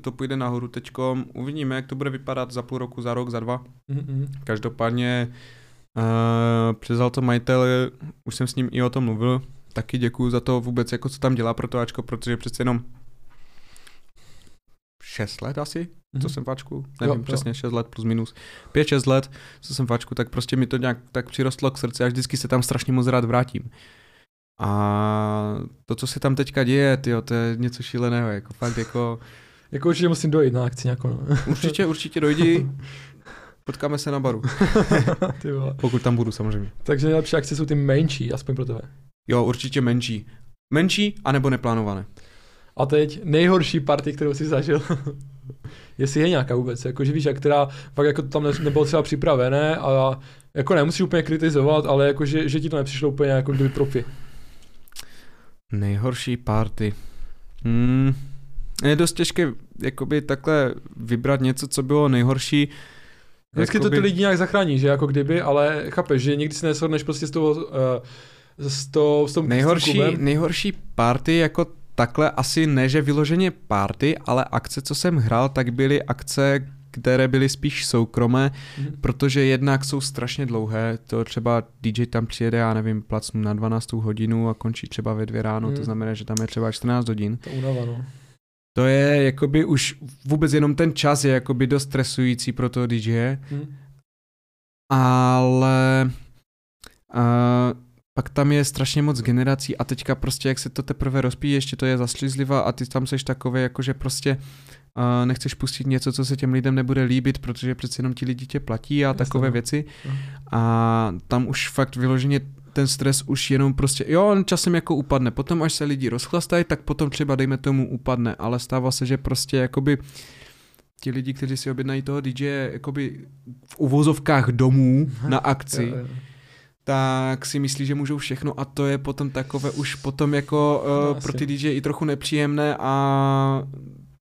to půjde nahoru teďkom, uvidíme, jak to bude vypadat za půl roku, za rok, za dva. Mhm, mhm. Každopádně uh, přizal to majitel, už jsem s ním i o tom mluvil, taky děkuju za to vůbec, jako co tam dělá pro to Ačko, protože přece jenom 6 let asi, co Mhm. jsem v Ačku, nevím jo. přesně, 6 let plus minus, 5-6 let, co jsem v Ačku, tak prostě mi to nějak tak přirostlo k srdci a vždycky se tam strašně moc rád vrátím. A to, co se tam teďka děje, tyjo, to je něco šíleného, jako fakt jako, Jako určitě musím dojít na akci nějakou, no. určitě, určitě dojdi, potkáme se na baru, Ty vole. pokud tam budu samozřejmě. Takže nejlepší akce jsou ty menší, aspoň pro tebe. Jo, určitě menší. Menší, anebo neplánované. A teď nejhorší party, kterou jsi zažil. Jestli je nějaká vůbec, jako, že víš, jak která fakt jako tam ne, nebylo třeba připravené a jako nemusíš úplně kritizovat, ale jako, že, že ti to nepřišlo úplně jako kdyby profi. Nejhorší party. Hmm. Je dost těžké jakoby takhle vybrat něco, co bylo nejhorší. Vždycky to ty lidi nějak zachrání, že jako kdyby, ale chápeš, že někdy se neshodneš prostě s tou, uh, s, to, s tom s Nejhorší, klubem. nejhorší party jako takhle asi ne, že vyloženě party, ale akce, co jsem hrál, tak byly akce, které byly spíš soukromé, Mhm. protože jednak jsou strašně dlouhé, to třeba DJ tam přijede, já nevím, placnu na 12 hodinu a končí třeba ve dvě ráno, Hmm. to znamená, že tam je třeba 14 hodin. To únava, no. To je jakoby už vůbec jenom ten čas je jakoby dost stresující pro toho DJ, Hm. ale uh, pak tam je strašně moc generací a teďka prostě jak se to teprve rozpíjí, ještě to je zaslizliva a ty tam seš takový jako, že prostě uh, nechceš pustit něco, co se těm lidem nebude líbit, protože přece jenom ti lidi tě platí a Jasně, takové no. věci No. a tam už fakt vyloženě ten stres už jenom prostě, jo, on časem jako upadne, potom až se lidi rozchlastají, tak potom třeba dejme tomu upadne, ale stává se, že prostě jakoby ti lidi, kteří si objednají toho DJ jakoby v uvozovkách domů na akci, Jo, jo. tak si myslí, že můžou všechno. A to je potom takové už potom jako No, uh, asi. pro ty DJ i trochu nepříjemné. A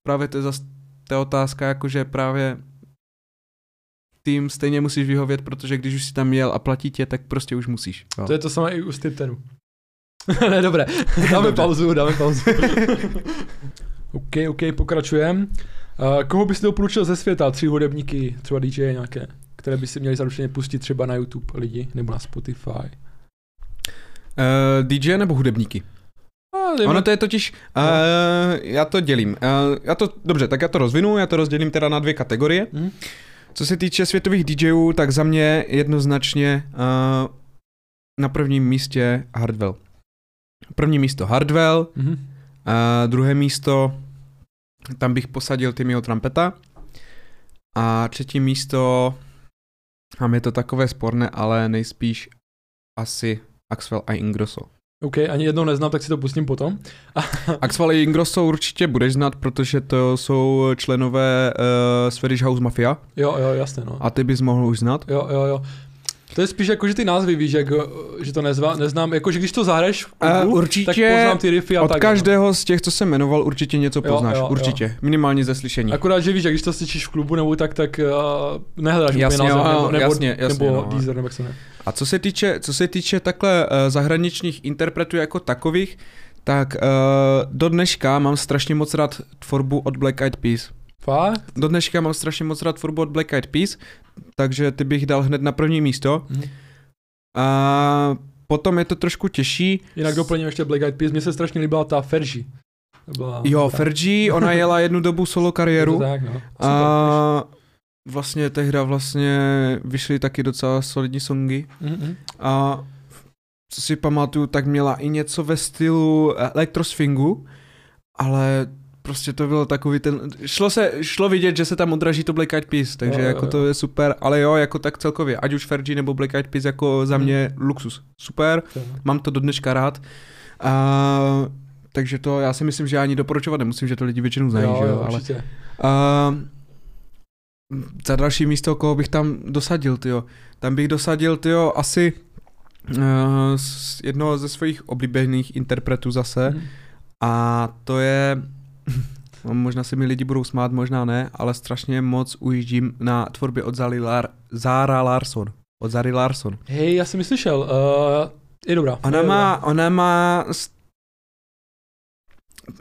právě to je zase ta otázka, jakože právě tým stejně musíš vyhovět, protože když už si tam jel a platí tě, tak prostě už musíš. Jo. To je to samé i u Stiptenu. ne, dobré. Dáme Dobře. pauzu, dáme pauzu. OK, OK, pokračujeme. Uh, koho bys doporučil ze světa? Tři hudebníky, třeba DJ nějaké, které by si měli zaručeně pustit třeba na YouTube lidi, nebo na Spotify. Uh, DJ nebo hudebníky? Dejme- Ono to je totiž, uh, já to dělím. Uh, já to, dobře, tak já to rozvinu, já to rozdělím teda na dvě kategorie. Hm? Co se týče světových DJů, tak za mě jednoznačně uh, na prvním místě Hardwell. První místo Hardwell, Mhm. A druhé místo, tam bych posadil Timmyho Trumpeta. A třetí místo, a je to takové sporné, ale nejspíš asi Axwell a Ingrosso. OK, ani jednou neznám, tak si to pustím potom. Axwell a Ingrosso určitě budeš znát, protože to jsou členové uh, Swedish House Mafia. Jo, jo, jasně, no. A ty bys mohl už znát? Jo, jo, jo. To je spíš jako, že ty názvy víš, jak, že to nezva, neznám, jako, že když to zahraješ v klubu, uh, určitě tak poznám ty riffy a od tak. no. každého z těch, co jsem jmenoval, určitě něco Jo, poznáš, jo, jo. určitě, minimálně ze slyšení. Akorát, že víš, jak když to slyšíš v klubu nebo tak, tak uh, nehledáš Jasně, úplně název, jo, nebo, nebo, jasně, jasně, nebo no. Deezer, nebo jak se ne. A co se týče, co se týče takhle uh, zahraničních interpretů jako takových, tak uh, do dneška mám strašně moc rád tvorbu od Black Eyed Peas. Fakt? Do dneška mám strašně moc rád tvorbu od Black Eyed Peas, takže ty bych dal hned na první místo. Mhm. A potom je to trošku těžší. Jinak doplním ještě Black Eyed Peas, mně se strašně líbila ta Fergie. To byla, Jo, ta- Fergie, ona jela jednu dobu solo je to kariéru. Tak, no. A vlastně tehda vlastně vyšly taky docela solidní songy. Mhm. A co si pamatuju, tak měla i něco ve stylu elektrosfingu, ale prostě to bylo takový ten, šlo se, šlo vidět, že se tam odraží to Black Eyed Peas, takže Jo, jo, jako jo. to je super, ale jo, jako tak celkově, ať už Fergie nebo Black Eyed Peas jako za Hmm. mě luxus, super, To- mám to do dneška rád. A, takže to já si myslím, že ani doporučovat nemusím, že to lidi většinou znají, jo, že jo, jo, ale určitě. a za další místo, koho bych tam dosadil, tyjo. Tam bych dosadil, tyjo, asi uh, jednoho ze svých oblíbených interpretů zase. Mhm. A to je, možná se mi lidi budou smát, možná ne, ale strašně moc ujíždím na tvorbě od Zari Lar- Zara Larson. Od Zary Larson. Hej, já jsem ji slyšel, uh, je dobrá. Ona je má, ona má,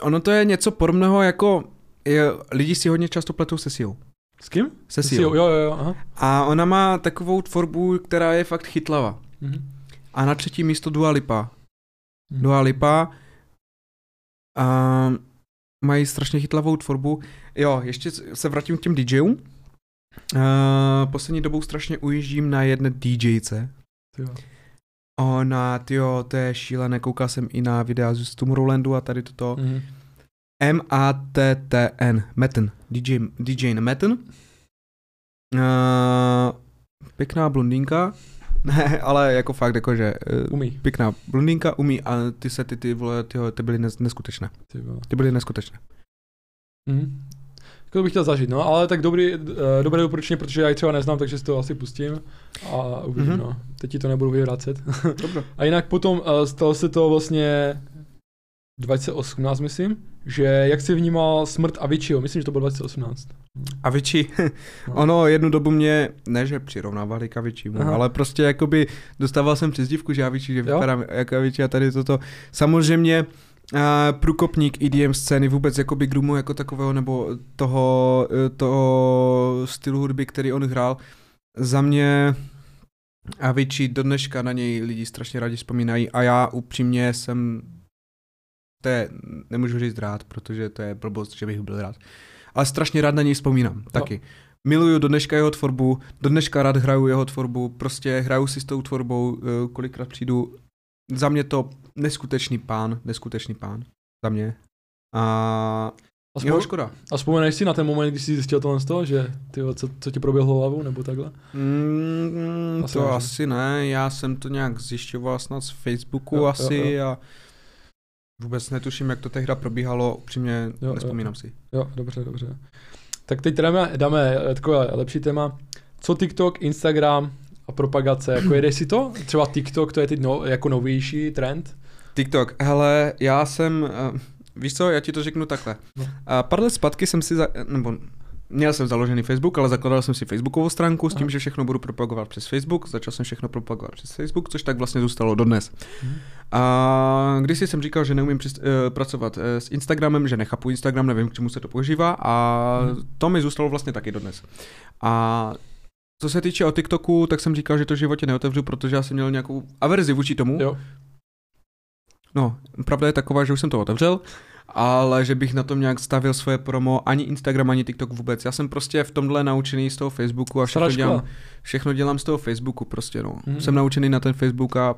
ono to je něco podobného jako, je, lidi si hodně často pletou se dobrá. S kým? Se S Seal. Jo, jo, jo, aha. A ona má takovou tvorbu, která je fakt chytlavá. Mhm. A na třetí místo Dua Lipa. Mhm. Dua Lipa a mají strašně chytlavou tvorbu. Jo, ještě se vrátím k těm DJům. Uh, poslední dobou strašně ujíždím na jedné DJce. Jo. Ona, tyjo, to je šílené, koukal jsem i na videa z Tomorrowlandu a tady toto. Mhm. M-A-T-T-N, Metten, DJ, DJ Metten. Uh, pěkná blondýnka, ne, ale jako fakt, jakože uh, Umí. pěkná blondýnka, umí a ty se, ty, ty vole, tyjo, ty byly nes, neskutečné. Ty vole. Ty byly neskutečné. Mhm. Jako to bych chtěl zažít, no, ale tak dobrý, uh, dobré doporučení, protože já ji třeba neznám, takže si to asi pustím a uvidím, Mhm. no. Teď ti to nebudu vyvracet. A jinak potom uh, stalo se to vlastně 2018, myslím, že jak jsi vnímal smrt Aviciiho, myslím, že to bylo 2018. A Vici, No. ono jednu dobu mě, ne že přirovnávali k Aviciimu, Aha. ale prostě jakoby dostával jsem přezdívku, že Avicii, že vypadám jako Avicii a tady toto. Samozřejmě uh, průkopník EDM scény vůbec jakoby Grumu jako takového nebo toho, eh, toho stylu hudby, který on hrál, za mě Avicii do dneška na něj lidi strašně rádi vzpomínají a já upřímně jsem to je, nemůžu říct rád, protože to je blbost, že bych byl rád. Ale strašně rád na něj vzpomínám, taky. Miluju do dneška jeho tvorbu, do dneška rád hraju jeho tvorbu, prostě hraju si s tou tvorbou, eh, kolikrát přijdu. Za mě to neskutečný pán, neskutečný pán, za mě. A A, jo, vzpom- škoda. a vzpomeneš si na ten moment, když jsi zjistil tohle z toho, že ty, co, co ti proběhlo hlavou, nebo takhle? Mm, Asi to ne, že? asi ne, já jsem to nějak zjišťoval snad z Facebooku Jo, jo, asi jo. a vůbec netuším, jak to tehda probíhalo, upřímně Jo, jo. nespomínám si. Jo, dobře, dobře. Tak teď teda dáme, dáme eh, takové lepší téma. Co TikTok, Instagram a propagace, jako jedeš si to? Třeba TikTok, to je teď no, jako novější trend. TikTok, hele, já jsem, uh, víš co, já ti to řeknu takhle. No. Uh, pár let zpátky jsem si, za, nebo měl jsem založený Facebook, ale zakládal jsem si Facebookovou stránku s tím, Aha. že všechno budu propagovat přes Facebook, začal jsem všechno propagovat přes Facebook, což tak vlastně zůstalo dodnes. Mhm. A když jsem říkal, že neumím přist, uh, pracovat uh, s Instagramem, že nechápu Instagram, nevím, k čemu se to používá a Mhm. to mi zůstalo vlastně taky dodnes. A co se týče o TikToku, tak jsem říkal, že to v životě neotevřu, protože já jsem měl nějakou averzi vůči tomu. Jo. No, pravda je taková, že už jsem to otevřel, ale že bych na tom nějak stavil svoje promo, ani Instagram, ani TikTok vůbec. Já jsem prostě v tomhle naučený z toho Facebooku a všechno dělám, všechno dělám z toho Facebooku prostě, no. Mhm. Jsem naučený na ten Facebook a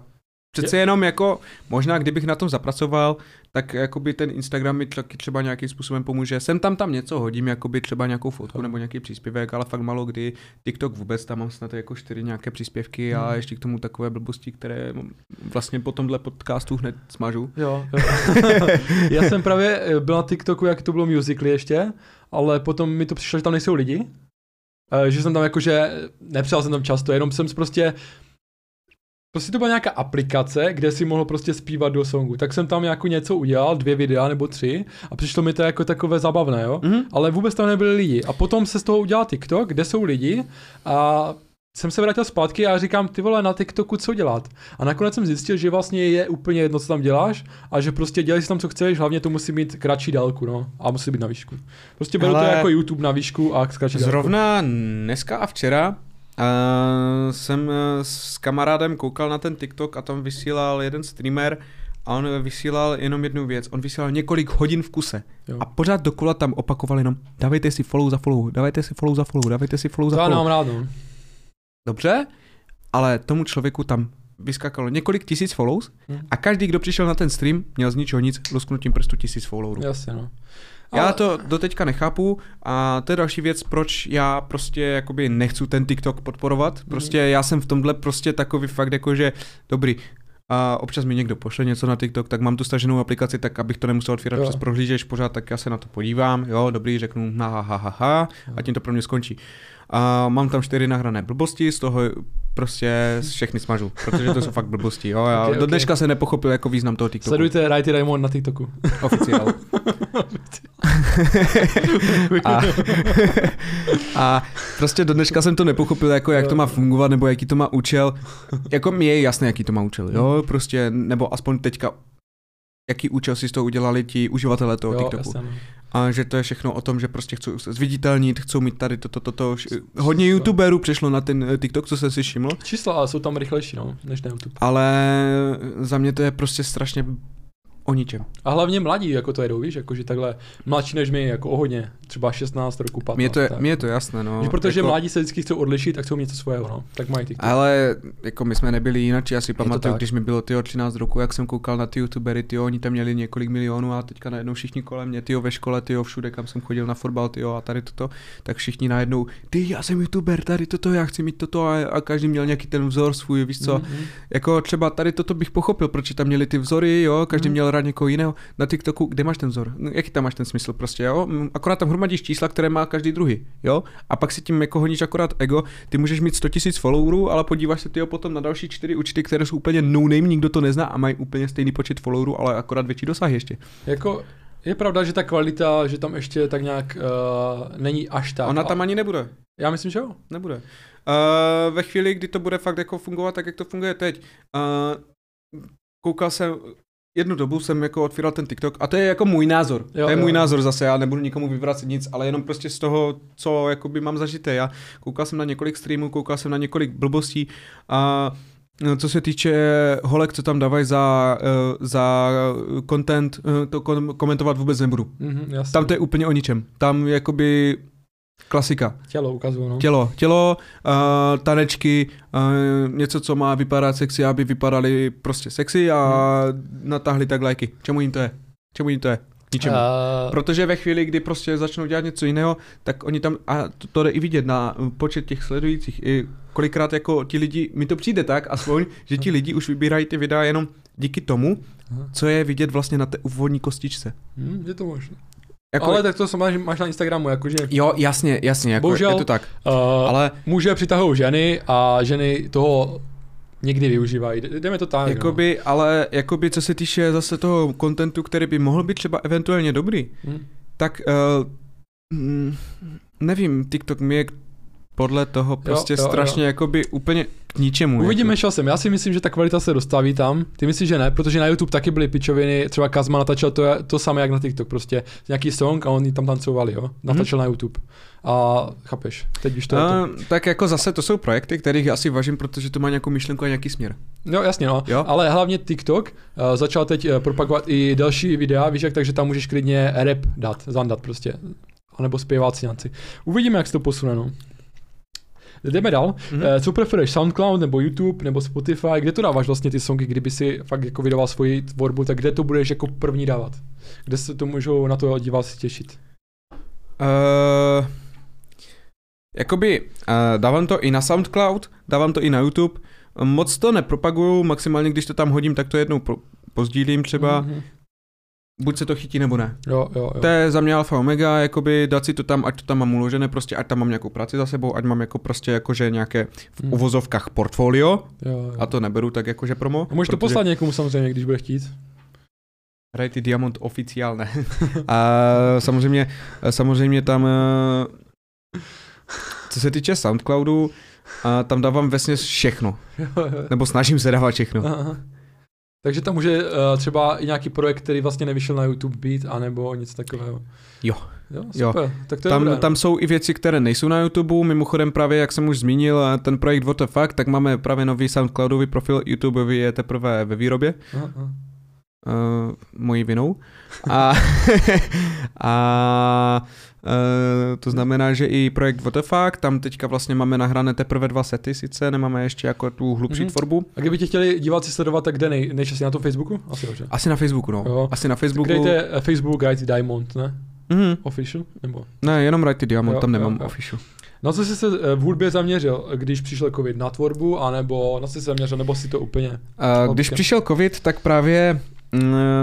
Přece jenom jako, možná kdybych na tom zapracoval, tak jakoby ten Instagram mi taky třeba nějakým způsobem pomůže. Sem tam tam něco hodím, jakoby třeba nějakou fotku nebo nějaký příspěvek, ale fakt málo kdy. TikTok vůbec, tam mám snad jako čtyři nějaké příspěvky a Hmm. ještě k tomu takové blbosti, které vlastně po tomhle podcastu hned smažu. Jo, jo. Já jsem právě eh, byl na TikToku, jak to bylo Musical.ly ještě, ale potom mi to přišlo, že tam nejsou lidi. Eh, Že jsem tam jakože, nepřijal jsem tam často, jenom jsem prostě, prostě to byla nějaká aplikace, kde si mohl prostě zpívat do songu. Tak jsem tam jako něco udělal, dvě videa nebo tři a přišlo mi to jako takové zabavné, jo. Mhm. Ale vůbec tam nebyli lidi. A potom se z toho udělal TikTok, kde jsou lidi a jsem se vrátil zpátky a říkám, ty vole, na TikToku co dělat? A nakonec jsem zjistil, že vlastně je úplně jedno, co tam děláš a že prostě dělej si tam, co chceš, hlavně to musí mít kratší délku, no. A musí být na výšku. Prostě beru to Hele, jako YouTube na výšku a kratší. Zrovna dneska a včera uh, jsem eh, s kamarádem koukal na ten TikTok a tam vysílal jeden streamer a on vysílal jenom jednu věc. On vysílal několik hodin v kuse. Jo. A pořád dokola tam opakoval jenom dávejte si follow za follow, dávejte si follow za follow, dávejte si follow To za follow. nemám rád, no. Dobře, ale tomu člověku tam vyskakalo několik tisíc follows Hm. a každý, kdo přišel na ten stream, měl z ničeho nic lusknutím prstu tisíc followerů. Jasně, no. Já Ale- to doteďka nechápu a to je další věc, proč já prostě jakoby nechci ten TikTok podporovat. Mhm. Prostě já jsem v tomhle prostě takový fakt jako, že dobrý, a občas mi někdo pošle něco na TikTok, tak mám tu staženou aplikaci, tak abych to nemusel otvírat Jo. přes prohlížeč pořád, tak já se na to podívám, jo, dobrý, řeknu ha, ha, ha, ha a tím to pro mě skončí. A mám tam čtyři nahrané blbosti, z toho prostě všechny smažu, protože to jsou fakt blbosti, jo. Já Ok, do dneška se nepochopil jako význam toho TikToku. Sledujte Righty Raymond na TikToku. Oficiál. a, a prostě do dneška jsem to nepochopil, jako jak to má fungovat, nebo jaký to má účel. Jako mi je jasné, jaký to má účel, jo, prostě, nebo aspoň teďka jaký účel si z toho udělali ti uživatelé toho Jo, TikToku. jasně, no. A že to je všechno o tom, že prostě chcou se zviditelnit, chcou mít tady toto, toto. To. Hodně youtuberů přešlo na ten eh, TikTok, co jsem si všiml, Čísla ale jsou tam rychlejší, no, než na YouTube. ale za mě to je prostě strašně o ničem. A hlavně mladí, jako to jedou, víš, jako že takhle mladší než my, jako o hodně, třeba 16 roku, 15. Mně to je, mně je to jasné, no. Že protože jako... mladí se vždycky chcou odlišit, tak chcou něco svého, no. Tak mají TikTok. Ale jako my jsme nebyli jinak, já si pamatuju, když mi bylo tyjo 13 roku, jak jsem koukal na ty youtubery, tyjo, oni tam měli několik milionů a teďka najednou všichni kolem mě, tyjo, ve škole, tyjo, všude, kam jsem chodil na fotbal, tyjo, a tady toto, tak všichni najednou, ty, já jsem youtuber, tady toto, já chci mít toto a, a každý měl nějaký ten vzor svůj, víš co, Mhm. jako třeba tady toto bych pochopil, proč tam měli ty vzory, jo, každý Mhm. měl rád někoho jiného. Na TikToku, kde máš ten vzor? No, Jaký tam máš ten smysl prostě, jo? Akorát tam hromadíš čísla, které má každý druhý, jo? A pak si tím jako honíš akorát ego. Ty můžeš mít 100 000 followerů, ale podíváš se ty potom na další čtyři účty, které jsou úplně no name, nikdo to nezná a mají úplně stejný počet followerů, ale akorát větší dosah ještě. Jako, je pravda, že ta kvalita, že tam ještě tak nějak uh, není až tak. Ona tam ani nebude. Já myslím, že jo. Nebude. Uh, ve chvíli, kdy to bude fakt jako fungovat tak, jak to funguje teď. Uh, koukal jsem, jednu dobu jsem jako otvíral ten TikTok a to je jako můj názor. Jo, to je jo. můj názor zase, já nebudu nikomu vyvracet nic, ale jenom prostě z toho, co jakoby mám zažité. Já koukal jsem na několik streamů, koukal jsem na několik blbostí a no, co se týče holek, co tam dávají za, uh, za content, uh, to kom- komentovat vůbec nebudu. Mhm, jasně. Tam to je úplně o ničem. Tam jakoby klasika. Tělo ukazuju, no. Tělo, tělo, uh, tanečky, uh, něco, co má vypadat sexy, aby vypadaly prostě sexy a natáhli tak lajky. Čemu jim to je? Čemu jim to je? Ničemu. Uh, Protože ve chvíli, kdy prostě začnou dělat něco jiného, tak oni tam, a to, to jde i vidět na počet těch sledujících, i kolikrát jako ti lidi, mi to přijde tak aspoň, že ti lidi už vybírají ty videa jenom díky tomu, Aha. co je vidět vlastně na té úvodní kostičce. hm, je to možné. Jako, Ale tak to sama máš na Instagramu, jakože Jo, jasně, jasně, jako Bohužel, je to tak. uh, Ale muže přitahují ženy a ženy toho někdy využívají. Jdeme to tak. Jakoby, ale jakoby co se týče zase toho kontentu, který by mohl být třeba eventuálně dobrý, no. hm? tak uh, nevím, TikTok mi je podle toho prostě jo, jo. strašně jakoby úplně k ničemu. Uvidíme jako. časem. Já si myslím, že ta kvalita se dostaví tam. Ty myslíš, že ne? Protože na YouTube taky byly pičoviny. Třeba Kazma natáčel to, to samé jak na TikTok. Prostě nějaký song a oni tam tancovali, jo? Natáčel na YouTube. A chápeš, teď už to je to. A, tak jako zase to jsou projekty, kterých já si vážím, protože to má nějakou myšlenku a nějaký směr. No jasně, no. Jo. Ale hlavně TikTok uh, začal teď uh, propagovat i další videa, víš jak, takže tam můžeš klidně rap dát, zandat prostě. A nebo zpěvat si Uvidíme, jak se to posune, no. Jdeme dál. Mhm. Mm-hmm. Co preferuješ, SoundCloud nebo YouTube nebo Spotify? Kde to dáváš vlastně ty songy, kdyby si fakt jako vydával svoji tvorbu, tak kde to budeš jako první dávat? Kde se to můžou na to diváci těšit? Uh, jakoby uh, dávám to i na SoundCloud, dávám to i na YouTube. Moc to nepropaguju, maximálně když to tam hodím, tak to jednou pro, pozdílím třeba. Mm. Mm-hmm. Buď se to chytí nebo ne. Jo, jo, jo. To je za mě alfa omega, jakoby dát si to tam, ať to tam mám uložené, prostě ať tam mám nějakou práci za sebou, ať mám jako prostě jakože nějaké v Hmm. uvozovkách portfolio, jo, jo. a to neberu tak jakože promo. A můžeš to poslat někomu samozřejmě, když bude chtít. Hraj ty Diamond oficiál, ne. A samozřejmě, samozřejmě tam, eh, co se týče Soundcloudu, a tam dávám vesně všechno. Nebo snažím se dávat všechno. Aha. Takže tam může uh, třeba i nějaký projekt, který vlastně nevyšel na YouTube být, anebo nic takového. Jo. Jo, Jo. super. Tak to je Tam, dobré. no. tam jsou i věci, které nejsou na YouTube, mimochodem právě, jak jsem už zmínil, eh, ten projekt What the Fuck, tak máme právě nový Soundcloudový profil, YouTubeový je teprve ve výrobě, Aha, aha. Uh, mojí vinou. A, a uh, to znamená, že i projekt What the Fuck, tam teďka vlastně máme nahrané teprve dva sety, sice nemáme ještě jako tu hlubší Mhm. mm-hmm. tvorbu. A kdyby tě chtěli diváci sledovat, tak kde nej, nejčastěji na tom Facebooku? Asi dobře. Asi na Facebooku, no. Jo. Asi na Facebooku. Dejte eh, Facebook Guide Diamond, ne? Mhm. Official? Nebo? Ne, jenom Right Diamond, Jo, tam jo, nemám jo. official. Na co jsi se v hudbě zaměřil, když přišel covid? Na tvorbu, anebo na co jsi se zaměřil, nebo si to úplně? Uh, když přišel covid, tak právě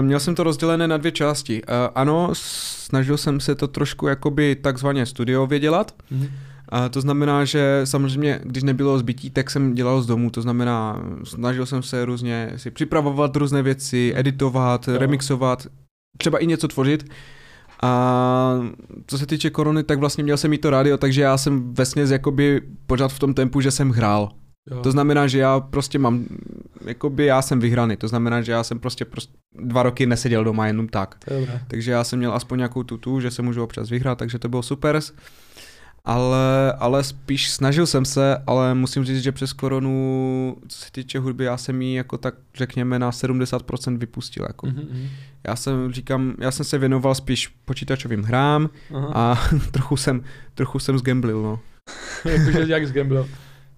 měl jsem to rozdělené na dvě části. Uh, ano, snažil jsem se to trošku jakoby takzvaně studiově dělat. Mhm. A to znamená, že samozřejmě, když nebylo zbytí, tak jsem dělal z domu, to znamená, snažil jsem se různě si připravovat různé věci, editovat, Jo. remixovat, třeba i něco tvořit. A co se týče korony, tak vlastně měl jsem i to rádio, takže já jsem vesměs jakoby pořád v tom tempu, že jsem hrál. Jo. To znamená, že já prostě mám, jakoby já jsem vyhraný, to znamená, že já jsem prostě, prostě dva roky neseděl doma jenom tak. Takže já jsem měl aspoň nějakou tutu, že se můžu občas vyhrát, takže to bylo super. Ale, ale spíš snažil jsem se, ale musím říct, že přes koronu, co se týče hudby, já jsem ji jako tak řekněme na 70% vypustil. Jako. Mhm, mhm. Já jsem, říkám, já jsem se věnoval spíš počítačovým hrám Aha. a trochu jsem, trochu jsem zgamblil, no. Jakože jak z Gamblo.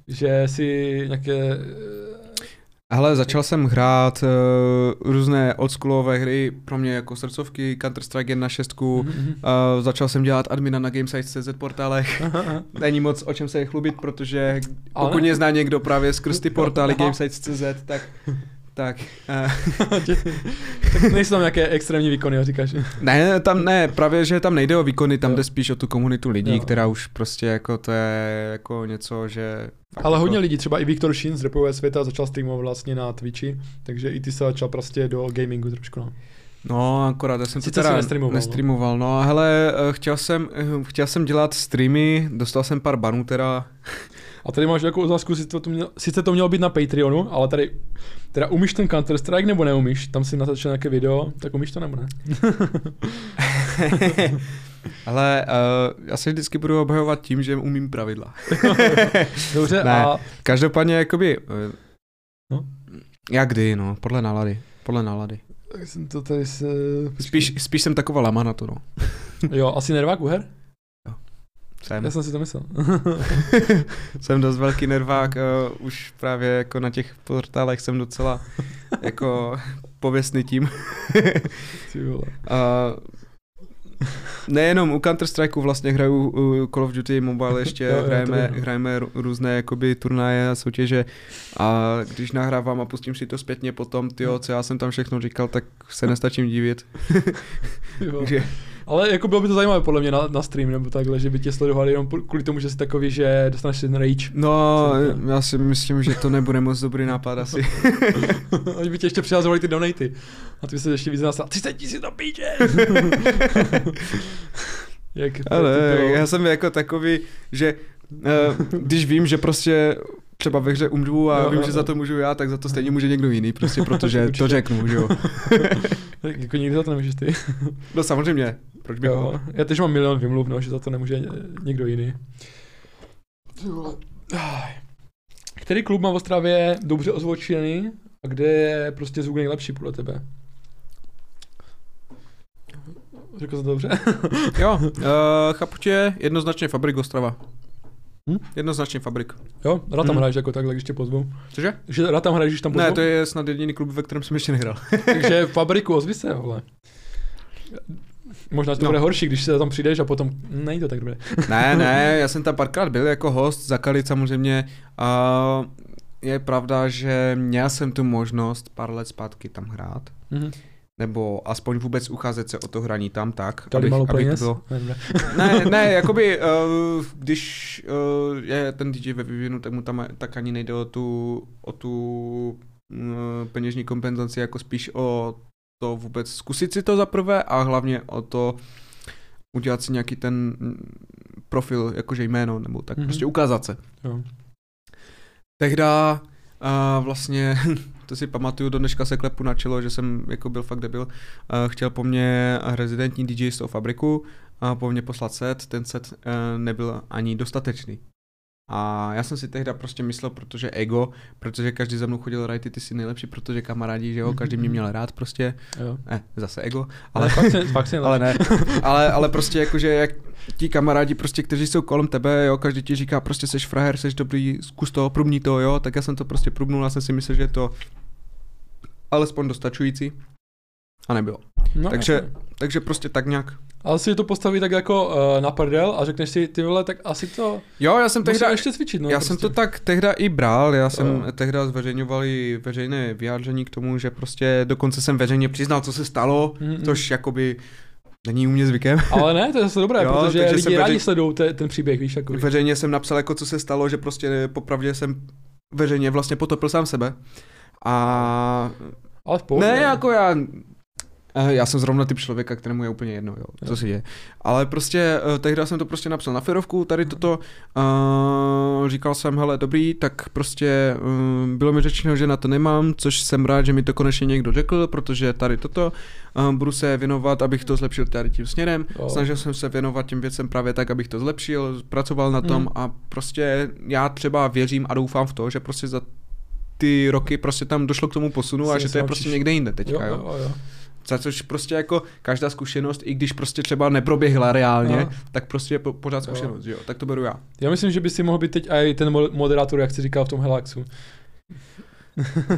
Že si nějaké... eh, Hele, začal jsem hrát uh, různé oldschoolové hry, pro mě jako srdcovky, Counter-Strike 1.6, mhm, mhm. uh, začal jsem dělat admina na Gamesites.cz portálech. Aha. Není moc o čem se chlubit, protože Ale- pokud mě zná někdo právě skrz ty portály Aha. Gamesites.cz, tak, tak tak nejsou tam nějaké extrémní výkony, říkáš. ne, tam ne, právě, že tam nejde o výkony, tam Jo. jde spíš o tu komunitu lidí, Jo. která už prostě jako to je jako něco, že... Ale jako, hodně lidí, třeba i Viktor Shin z repového světa začal streamovat vlastně na Twitchi, takže i ty se začal prostě do gamingu trošku, no. No, akorát já jsem Sice to teda nestreamoval, no. nestreamoval, no, a hele, eh, chtěl jsem, eh, chtěl jsem dělat streamy, dostal jsem pár banů teda, A tady máš jako otázku, sice to, mělo, sice to mělo být na Patreonu, ale tady, teda umíš ten Counter-Strike nebo neumíš? Tam si natočil nějaké video, tak umíš to nebo ne? ale uh, já se vždycky budu obhajovat tím, že umím pravidla. Dobře, Ne. a Každopádně, jakoby, eh, No. jak kdy, no, podle nálady, podle nálady. tak jsem to tady se... Spíš, spíš jsem taková lama na to, no. Jo, asi nervák u her? Jsem, Já jsem si to myslel. jsem dost velký nervák, uh, už právě jako na těch portálech jsem docela jako pověstný tím. A nejenom u Counter-Strikeu vlastně hraju u Call of Duty Mobile ještě, Jo, hrajeme, vím. hrajeme rů- různé jakoby turnaje a soutěže a když nahrávám a pustím si to zpětně potom, tyjo, co já jsem tam všechno říkal, tak se nestačím divit. Jo. Ale jako bylo by to zajímavé podle mě na, na stream nebo takhle, že by tě sledovali jenom kvůli tomu, že jsi takový, že dostaneš ten rage. no, Co- já si myslím, že to nebude moc dobrý nápad asi. Oni by tě ještě přihazovali ty donaty. A ty by se ještě víc nastal. 30 tisíc do píče! Jak Ale já jsem jako takový, že uh, když vím, že prostě třeba ve hře umřu a Jo, vím, jo, že jo. za to můžu já, tak za to stejně může někdo jiný, prostě protože to řeknu, že jo. Tak jako nikdy za to nemůžeš ty. No samozřejmě, proč bych Jo. mohl? Já tež mám milion vymluv, no, že za to nemůže ně- někdo jiný. Který klub má v Ostravě dobře ozvučený a kde je prostě zvuk nejlepší podle tebe? Řekl jsem to dobře? Jo, uh, chápu tě, jednoznačně Fabrik Ostrava. Hm? Jednoznačně fabrik. Jo, rád tam Hm. hraješ jako takhle, když tě pozvu. Cože? Že rád tam hraješ, když tam pozvu. Ne, to je snad jediný klub, ve kterém jsem ještě nehrál. Takže fabriku, ozvi se, vole. Možná to No. bude horší, když se tam přijdeš a potom, není to tak dobré. ne, ne, já jsem tam párkrát byl jako host, zakalit samozřejmě. A je pravda, že měl jsem tu možnost pár let zpátky tam hrát. Mhm. Nebo aspoň vůbec ucházet se o to hraní tam tak, Tady malo to peněz. bylo... Ne, ne. Jakoby, uh, když uh, je ten DJ ve vývinu, tak mu tam tak ani nejde o tu, o tu uh, peněžní kompenzaci, jako spíš o to vůbec zkusit si to za prvé a hlavně o to udělat si nějaký ten mm, profil, jakože jméno, nebo tak Mhm. mm-hmm. prostě ukázat se. Jo. Tehda uh, vlastně, to si pamatuju, do dneška se klepu na čelo, že jsem jako byl fakt debil, uh, chtěl po mně rezidentní DJ z toho fabriku a po mně poslat set, ten set uh, nebyl ani dostatečný. A já jsem si tehda prostě myslel, protože ego, protože každý za mnou chodil rajty, ty jsi nejlepší, protože kamarádi, že jo, každý mě měl rád prostě, Jo. ne, zase ego, Ale ale, fakt se, fakt se ale ne, ale, ale prostě jakože jak ti kamarádi prostě, kteří jsou kolem tebe, jo, každý ti říká prostě seš frajer, seš dobrý, zkus to, průbni to, jo, tak já jsem to prostě průbnul, já jsem si myslel, že je to alespoň dostačující a nebylo. No, Takže-. Takže prostě tak nějak. Ale si to postaví tak jako uh, na prdel a řekneš si, ty vole, tak asi to Jo, já jsem tehda, ještě cvičit. No, já prostě. jsem to tak tehda i bral, já jsem Jo. tehda zveřejňoval i veřejné vyjádření k tomu, že prostě dokonce jsem veřejně přiznal, co se stalo, Mm, mm. což jakoby není u mě zvykem. Ale ne, to je zase dobré, Jo, protože lidi jsem rádi veřej- sledují te, ten příběh, víš, jako. Veřejně jsem napsal, jako co se stalo, že prostě popravdě jsem veřejně vlastně potopil sám sebe. A Ale v pohodě. ne, jako já, eh, já jsem zrovna typ člověka, kterému je úplně jedno, jo, co se děje. Ale prostě eh, tehdy jsem to prostě napsal na ferovku, tady toto, uh, říkal jsem, hele, dobrý, tak prostě uh, bylo mi řečeno, že na to nemám, což jsem rád, že mi to konečně někdo řekl, protože tady toto, uh, budu se věnovat, abych to zlepšil tady tím směrem, Jo. snažil jsem se věnovat těm věcem právě tak, abych to zlepšil, pracoval na tom Mm. a prostě já třeba věřím a doufám v to, že prostě za ty roky prostě tam došlo k tomu posunu a že to je prostě někde jinde teďka, jo, jo. jo, jo. Za což prostě jako každá zkušenost, i když prostě třeba neproběhla reálně, No. tak prostě je po, pořád Jo. zkušenost, jo. Tak to beru já. Já myslím, že by si mohl být teď i ten mo- moderátor, jak jsi říkal v tom Helaxu.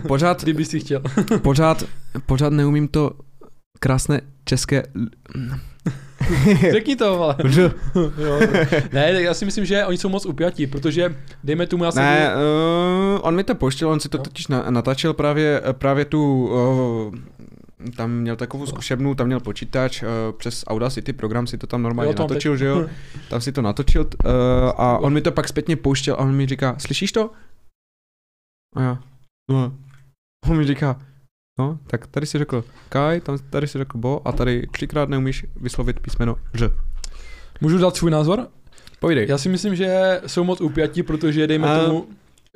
Pořád, Kdyby si chtěl. pořád, pořád neumím to krásné české... Řekni to, ale. Jo, ne, tak já si myslím, že oni jsou moc upjatí, protože dejme tomu, já jsem Ne, uh, on mi to poštěl, on si to Jo. totiž na, natáčel právě, právě tu, uh, tam měl takovou zkušebnu, tam měl počítač, uh, přes Audacity program si to tam normálně Jo, mám natočil, teď. že jo, tam si to natočil uh, a on mi to pak zpětně pouštěl a on mi říká, slyšíš to? A já, no. On mi říká, no, tak tady si řekl Kai, tam, tady si řekl Bo a tady třikrát neumíš vyslovit písmeno Ž. Můžu dát svůj názor? Povídej. Já si myslím, že jsou moc upjatí, protože dejme A- tomu...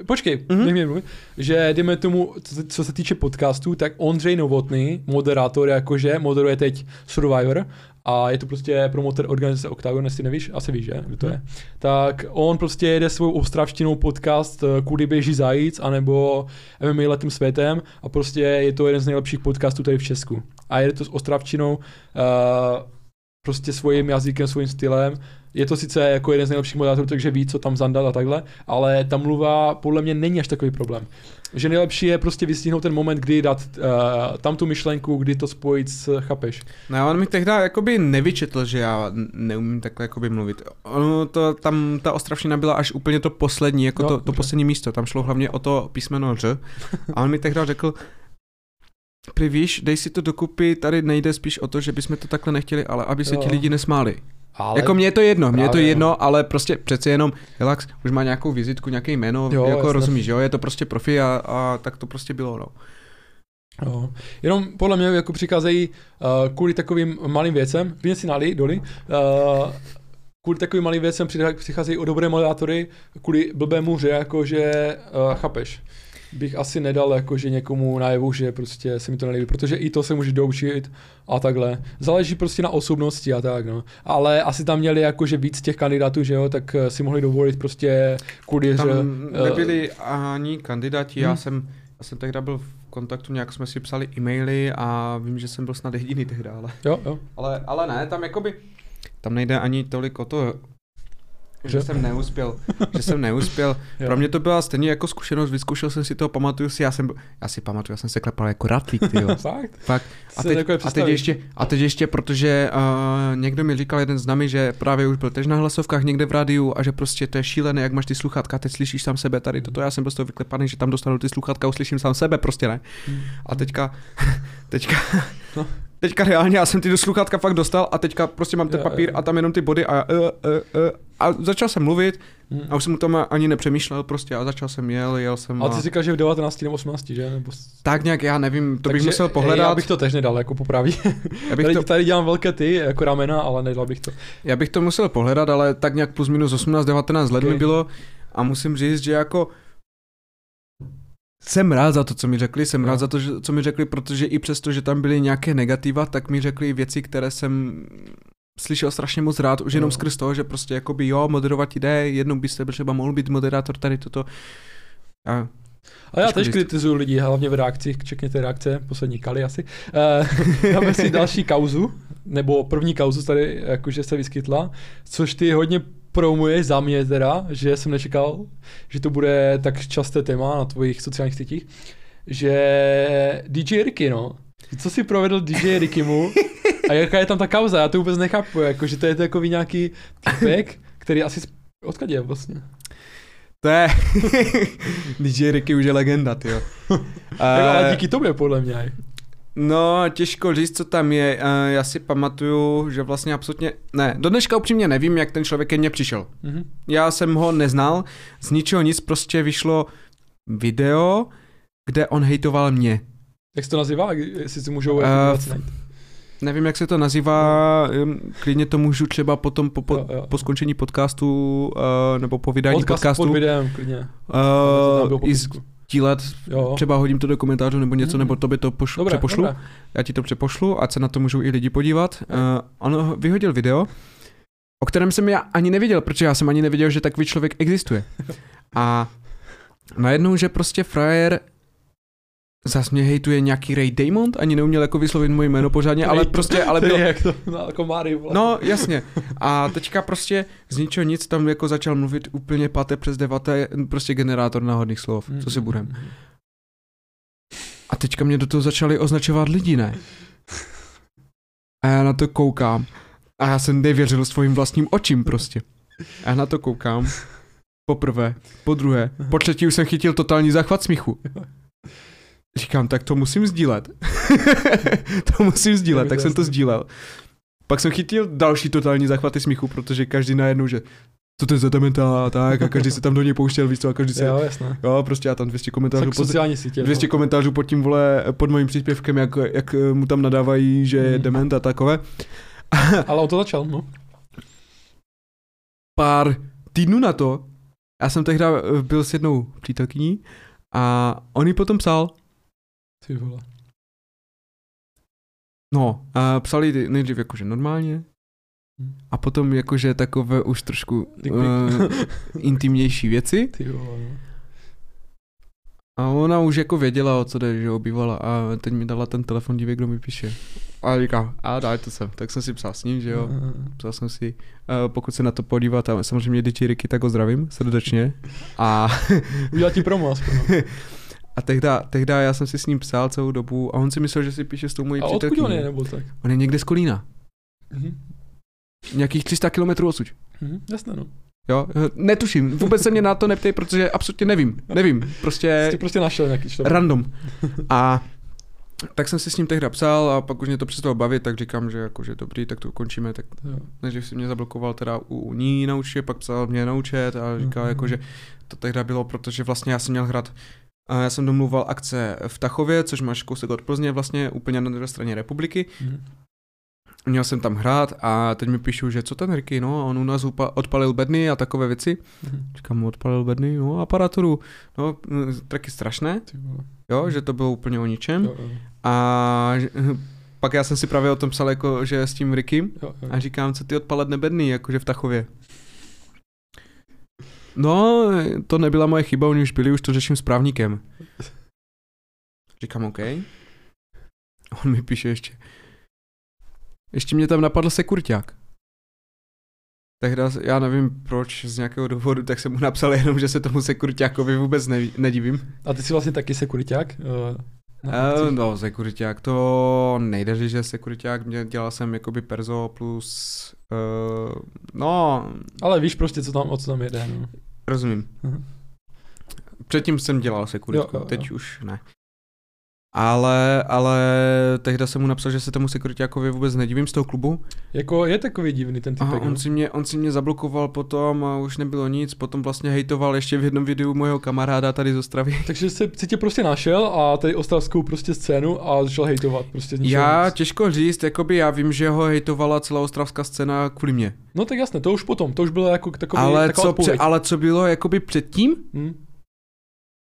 Počkej, Mhm. nech mě mluvit. Že dejme tomu, co se- co se týče podcastů, tak Ondřej Novotný, moderátor jakože, moderuje teď Survivor a je to prostě promotor organizace Octagon, jestli nevíš, asi víš, že, kdo to je. Tak on prostě jede svou ostravštinou podcast eh, Kudy běží zajíc, anebo MMA letým světem a prostě je to jeden z nejlepších podcastů tady v Česku. A jede to s ostravštinou, uh, prostě svým jazykem, svým stylem. Je to sice jako jeden z nejlepších moderátorů, takže ví, co tam zandat a takhle, ale ta mluva podle mě není až takový problém. Že nejlepší je prostě vystihnout ten moment, kdy dát uh, tam tu myšlenku, kdy to spojit s, chápeš? No, on mi tehdy jakoby nevyčetl, že já neumím takhle jakoby mluvit. Ono to, tam ta ostravština byla až úplně to poslední, jako Jo, to, to poslední místo. Tam šlo hlavně o to písmeno Ř. A on mi tehdy řekl, Prý víš, dej si to dokupy, tady nejde spíš o to, že bychom to takhle nechtěli, ale aby se Jo. ti lidi nesmáli. Ale Jako mně je to jedno, mně je to jedno, ale prostě přece jenom, relax, už má nějakou vizitku, nějaké jméno, Jo, jako rozumíš, jo, je to prostě profi a, a tak to prostě bylo, no. Jo. Jenom podle mě jako přicházejí uh, kvůli takovým malým věcem, klidně si nalij, doli, uh, kvůli takovým malým věcem přichá- přicházejí o dobré moderátory, kvůli blbému hře, jakože, uh, chápeš, bych asi nedal jakože někomu najevu, že prostě se mi to nelíbí, protože i to se může doučit a takhle. Záleží prostě na osobnosti a tak, no. Ale asi tam měli jakože víc těch kandidátů, že jo, tak eh, si mohli dovolit prostě kvůli Tam hře. eh, nebyli ani kandidáti, já Hmm. jsem, já jsem tehdy byl v kontaktu, nějak jsme si psali e-maily a vím, že jsem byl snad jediný tehdy, ale, Jo, jo. ale, ale ne, tam jakoby, tam nejde ani tolik o to, že jsem neuspěl, že jsem neuspěl. Pro mě to byla stejně jako zkušenost, vyzkoušel jsem si to, pamatuju si, já jsem, já si pamatuju, já jsem se klepal jako ratlík, ty jo. Fakt? Fakt. A teď, a teď ještě, a teď ještě, protože uh, někdo mi říkal jeden z nami, že právě už byl tež na hlasovkách někde v rádiu a že prostě to je šílené, jak máš ty sluchátka, teď slyšíš sám sebe tady toto, já jsem byl z toho vyklepaný, že tam dostanu ty sluchátka, uslyším sám sebe, prostě ne. Hmm. A teďka, teďka, No. Teďka reálně já jsem ty do sluchátka fakt dostal a teďka prostě mám ten papír a tam jenom ty body a, já, uh, uh, uh, a začal jsem mluvit Hmm. a už jsem o tom ani nepřemýšlel prostě a začal jsem jel, jel jsem A ty jsi říkal, že v 19 nebo 18, že? Nebo... tak nějak, já nevím, to bych Takže, musel ej, pohledat. Já bych to tež nedal, jako popraví. já bych Tady, to, tady dělám velké ty, jako ramena, ale nedal bych to. Já bych to musel pohledat, ale tak nějak plus minus 18-19 let Ok. mi bylo a musím říct, že jako jsem rád za to, co mi řekli, jsem Jo. rád za to, co mi řekli, protože i přesto, že tam byly nějaké negativa, tak mi řekli věci, které jsem slyšel strašně moc rád, už jenom Jo. skrz toho, že prostě jakoby jo, moderovat jde, jednou byste třeba mohl být moderátor tady toto. A A já tež kritizuju lidi, hlavně v reakcích, čekněte reakce, poslední Kali asi. Uh, dáme si další kauzu, nebo první kauzu tady jakože se vyskytla, což ty hodně promuješ za mě teda, že jsem nečekal, že to bude tak časté téma na tvojich sociálních sítích, že DJ Ricky, no. Co si provedl DJ Rickymu a jaká je tam ta kauza, já to vůbec nechápu, jako, že to je takový nějaký typek, který asi, odkud je vlastně? to je, DJ Ricky už je legenda, tyjo. Uh, ale Eh, díky tobě, podle mě. No, těžko říct, co tam je. Eh, Já si pamatuju, že vlastně absolutně... Ne, do dneška upřímně nevím, jak ten člověk ke mně přišel. Mhm. Já jsem ho neznal, z ničeho nic prostě vyšlo video, kde on hejtoval mě. Jak se to nazývá, jestli si můžou najít? Nevím, jak se to nazývá, klidně to můžu třeba potom po, po, Jo, jo. po skončení podcastu uh, nebo po vydání Podcast podcastu pod videem, klidně. Uh. Sdílet, Jo. třeba hodím to do komentářů nebo něco, Mhm. nebo tobě to pošlu, Dobré, přepošlu. dobré. Já ti to přepošlu, ať se na to můžou i lidi podívat. Uh, on vyhodil video, o kterém jsem já ani nevěděl, protože já jsem ani nevěděl, že takový člověk existuje. A najednou, že prostě frajer zas mě hejtuje nějaký Ray Damond, ani neuměl jako vyslovit moje jméno pořádně, ale prostě, ale bylo, jak to, no, jako vole. No, jasně. A teďka prostě z ničeho nic tam jako začal mluvit úplně páté přes deváté, prostě generátor náhodných slov, co si budem. A teďka mě do toho začali označovat lidi, ne? A já na to koukám. A já jsem nevěřil svým vlastním očím prostě. A já na to koukám. Poprvé, po druhé, po třetí už jsem chytil totální záchvat smíchu. Říkám, tak to musím sdílet. to musím sdílet, tak jsem to sdílel. Pak jsem chytil další totální záchvaty smíchu, protože každý najednou, že co to je za dementa a tak, a každý se tam do něj pouštěl, víš co, a každý se, jo, jasné. jo prostě já tam 200 komentářů, pod, sítě. 200 no. komentářů pod tím, vole, pod mojím příspěvkem, jak, jak mu tam nadávají, že je Mhm. dement a takové. Ale on to začal, no. Pár týdnů na to, já jsem tehdy eh, byl s jednou přítelkyní a on jí potom psal, Ty vole. no, a psali nejdřív jakože normálně, Hm. a potom jakože takové už trošku uh, intimnější věci. Ty vole, no. A ona už jako věděla, o co jde, že obývala a teď mi dala ten telefon, dívej, kdo mi píše. A říká, a daj to sem. Tak jsem si psal s ním, že jo. Psal jsem si, uh, pokud se na to podívat, a samozřejmě DJ Ricky, tak ho zdravím srdečně. A, Udělat ti promo aspoň. a tehda, tehda já jsem si s ním psal celou dobu a on si myslel, že si píše s tou mojí A odkud přítelkyní. on je, nebo tak? On je někde z Kolína. Mhm. Nějakých 300 kilometrů odsud. Mhm, jasné, no. Jo, eh, netuším, vůbec se mě na to neptej, protože absolutně nevím, nevím, prostě Jsi prostě našel nějaký člověk. random. A tak jsem si s ním tehdy psal a pak už mě to přestalo bavit, tak říkám, že jakože dobrý, tak to ukončíme, tak než si mě zablokoval teda u, u ní na účtě, pak psal mě na účet a říkal Mhm. jako, že to tehdy bylo, protože vlastně já jsem měl hrát a já jsem domluval akce v Tachově, což máš kousek od Plzně vlastně, úplně na druhé straně republiky. Mhm. Měl jsem tam hrát a teď mi píšu, že co ten Ricky, no, on u nás upa- odpalil bedny a takové věci. Mhm. Říkám, odpalil bedny, no, aparaturu, no, mm, taky strašné, jo, že to bylo úplně o ničem. Jo, jo. A pak já jsem si právě o tom psal, jako, že s tím Rickym Jo, jo. a říkám, co ty odpalet nebedný, jakože v Tachově. No, to nebyla moje chyba, oni už byli, už to řeším s právníkem. Říkám, OK. On mi píše ještě. Ještě mě tam napadl sekuriták. tehdy, já nevím proč, z nějakého důvodu, tak jsem mu napsal jenom, že se tomu sekuritákovi vůbec neví, nedivím. A ty jsi vlastně taky sekuriták? Uh, uh, no, sekuriták, to nejde říct, že sekuriták, dělal jsem jakoby perzo plus, uh, no. Ale víš prostě, co tam, o co tam jde, no. Rozumím. Uh-huh. Předtím jsem dělal sekuritku, teď už ne. Ale, ale tehdy jsem mu napsal, že se tomu sekuritákovi vůbec nedivím z toho klubu. Jako je takový divný ten typek. on, si mě, on si mě zablokoval potom a už nebylo nic, potom vlastně hejtoval ještě v jednom videu mojeho kamaráda tady z Ostravy. Takže se, si tě prostě našel a tady ostravskou prostě scénu a začal hejtovat prostě. Já nic. těžko říct, jakoby já vím, že ho hejtovala celá ostravská scéna kvůli mě. No tak jasně, to už potom, to už bylo jako takový, ale co, pře, ale co bylo jakoby předtím? Hmm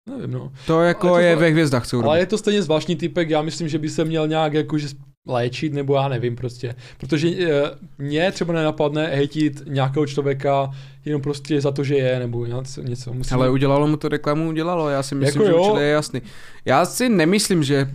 Nevím, no. To jako to je ve hvězdách, co Ale je to stejně zvláštní typek, já myslím, že by se měl nějak jakože léčit, nebo já nevím prostě. Protože e, mě třeba nenapadne hejtit nějakého člověka jenom prostě za to, že je, nebo něco. něco. Musím... Ale udělalo mu to reklamu, udělalo, já si myslím, jako že určitě je jasný. Já si nemyslím, že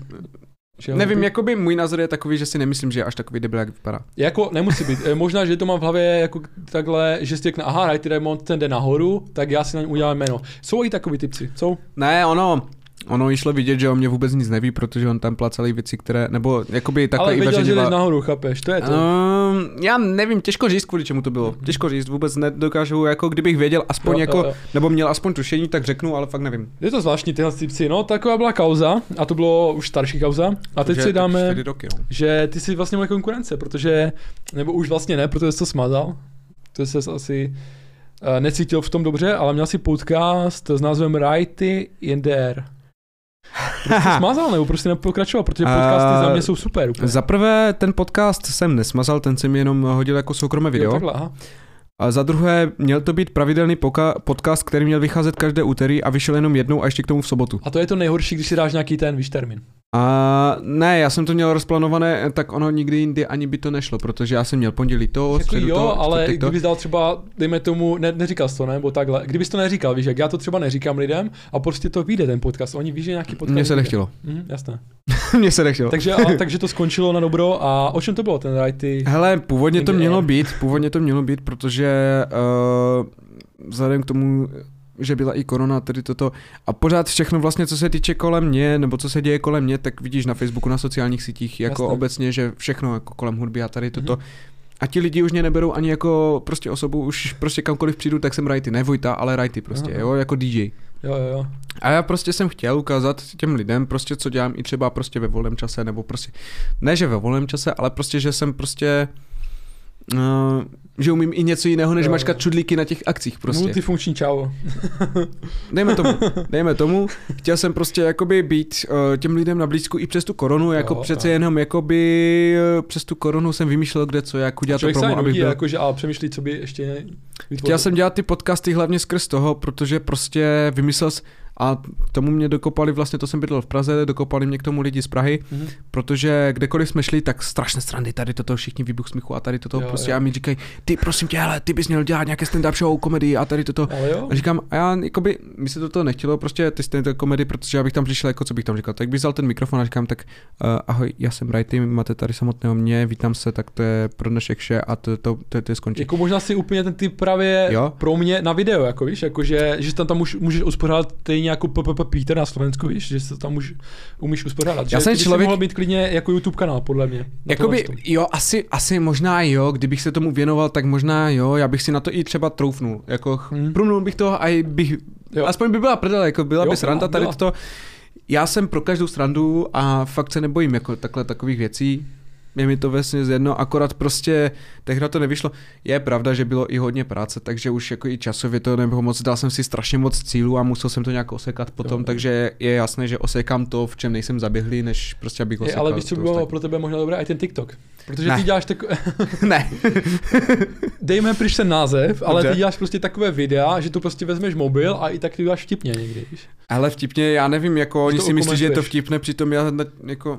že Nevím, jakoby můj názor je takový, že si nemyslím, že je až takový debil, jak vypadá. Jako nemusí být. Eh, možná, že to mám v hlavě jako takhle, že si řekne, aha, Righty Raymond ten jde nahoru, tak já si na něm udělám jméno. Jsou i takový typci, jsou? Ne, ono, Ono išlo vidět, že o mě vůbec nic neví, protože on tam placal věci, které, nebo jakoby takhle Ale věděl, že jdeš nahoru, chápeš, to je to. Um, já nevím, těžko říct, kvůli čemu to bylo. Mhm. Těžko říct, vůbec nedokážu, jako kdybych věděl aspoň jo, jako, jo, jo. nebo měl aspoň tušení, tak řeknu, ale fakt nevím. Je to zvláštní tyhle typci, no taková byla kauza, a to bylo už starší kauza. A teď si dáme, roky, no. že ty jsi vlastně moje konkurence, protože, nebo už vlastně ne, protože jsi to smazal. To se asi uh, necítil v tom dobře, ale měl si podcast s názvem Righty Air. Prostě smazal nebo prostě nepokračoval, protože podcasty uh, za mě jsou super. Úplně. Za prvé, ten podcast jsem nesmazal, ten jsem jenom hodil jako soukromé video. Jo, takhle, aha. A za druhé, měl to být pravidelný poka- podcast, který měl vycházet každé úterý a vyšel jenom jednou a ještě k tomu v sobotu. A to je to nejhorší, když si dáš nějaký ten výš termín. A ne, já jsem to měl rozplánované, tak ono nikdy jindy ani by to nešlo, protože já jsem měl pondělí to, jako středu jo, to, ale to. kdybys dal třeba, dejme tomu, ne, neříkal jsi to, nebo takhle, kdybys to neříkal, víš, jak já to třeba neříkám lidem a prostě to vyjde ten podcast, oni ví, že nějaký podcast. Mně se nechtělo. Mhm, jasné. Mně se nechtělo. takže, a, takže to skončilo na dobro a o čem to bylo ten Righty? Hele, původně to mělo být, původně to mělo být, protože uh, vzhledem k tomu, že byla i korona, tedy toto. A pořád všechno vlastně, co se týče kolem mě, nebo co se děje kolem mě, tak vidíš na Facebooku, na sociálních sítích, jako Jasne. obecně, že všechno jako kolem hudby a tady toto. Mm-hmm. A ti lidi už mě neberou ani jako prostě osobu, už prostě kamkoliv přijdu, tak jsem Righty, ne Vojta, ale Righty prostě, Aha. jo, jako DJ. Jo, jo, jo. A já prostě jsem chtěl ukázat těm lidem prostě, co dělám i třeba prostě ve volném čase, nebo prostě, ne že ve volném čase, ale prostě, že jsem prostě Uh, že umím i něco jiného, než jo. mačkat čudlíky na těch akcích prostě. Multifunkční čau. dejme tomu, dejme tomu. Chtěl jsem prostě jakoby být uh, těm lidem na blízku i přes tu koronu, jako jo, přece jo. jenom jakoby uh, přes tu korunu jsem vymýšlel kde co, jak udělat to promo, abych byl... Jakože, a přemýšlí, co by ještě vytvořil. Chtěl jsem dělat ty podcasty hlavně skrz toho, protože prostě vymyslel a k tomu mě dokopali, vlastně to jsem bydlel v Praze, dokopali mě k tomu lidi z Prahy, mm-hmm. protože kdekoliv jsme šli, tak strašné strandy, tady toto všichni výbuch smíchu a tady toto jo, prostě jo. a mi říkají, ty prosím tě, hele, ty bys měl dělat nějaké stand-up show, komedii a tady toto. A říkám, a já jakoby, mi se to nechtělo, prostě ty stand-up komedy, protože já bych tam přišel, jako co bych tam říkal, tak bych vzal ten mikrofon a říkám, tak uh, ahoj, já jsem Righty, máte tady samotného mě, vítám se, tak to je pro dnešek vše a to, to, to, to je skončí. Jako možná si úplně ten typ právě jo? pro mě na video, jako víš, jako že, že tam, tam můžeš uspořádat nějakou Peter na Slovensku, víš, že se tam už umíš uspořádat. Já že jsem člověk... mohl být klidně jako YouTube kanál, podle mě. Jakoby, jo, asi, asi možná jo, kdybych se tomu věnoval, tak možná jo, já bych si na to i třeba troufnul. Jako hmm. průmnul bych to a bych, jo. aspoň by byla prdele, jako byla jo, by sranda tady to. Já jsem pro každou srandu a fakt se nebojím jako takhle takových věcí je mi to vlastně jedno, akorát prostě tehdy to nevyšlo. Je pravda, že bylo i hodně práce, takže už jako i časově to nebylo moc, dal jsem si strašně moc cílů a musel jsem to nějak osekat potom, jo. takže je jasné, že osekám to, v čem nejsem zaběhlý, než prostě abych osekal. Je, ale víš, co bylo pro tebe možná dobré, i ten TikTok. Protože ne. ty děláš tak... ne. Dejme pryč ten název, ale Dobře. ty děláš prostě takové videa, že to prostě vezmeš mobil a i tak ty děláš vtipně někdy? Ale vtipně, já nevím, jako oni si myslí, že je to vtipné, přitom já jako,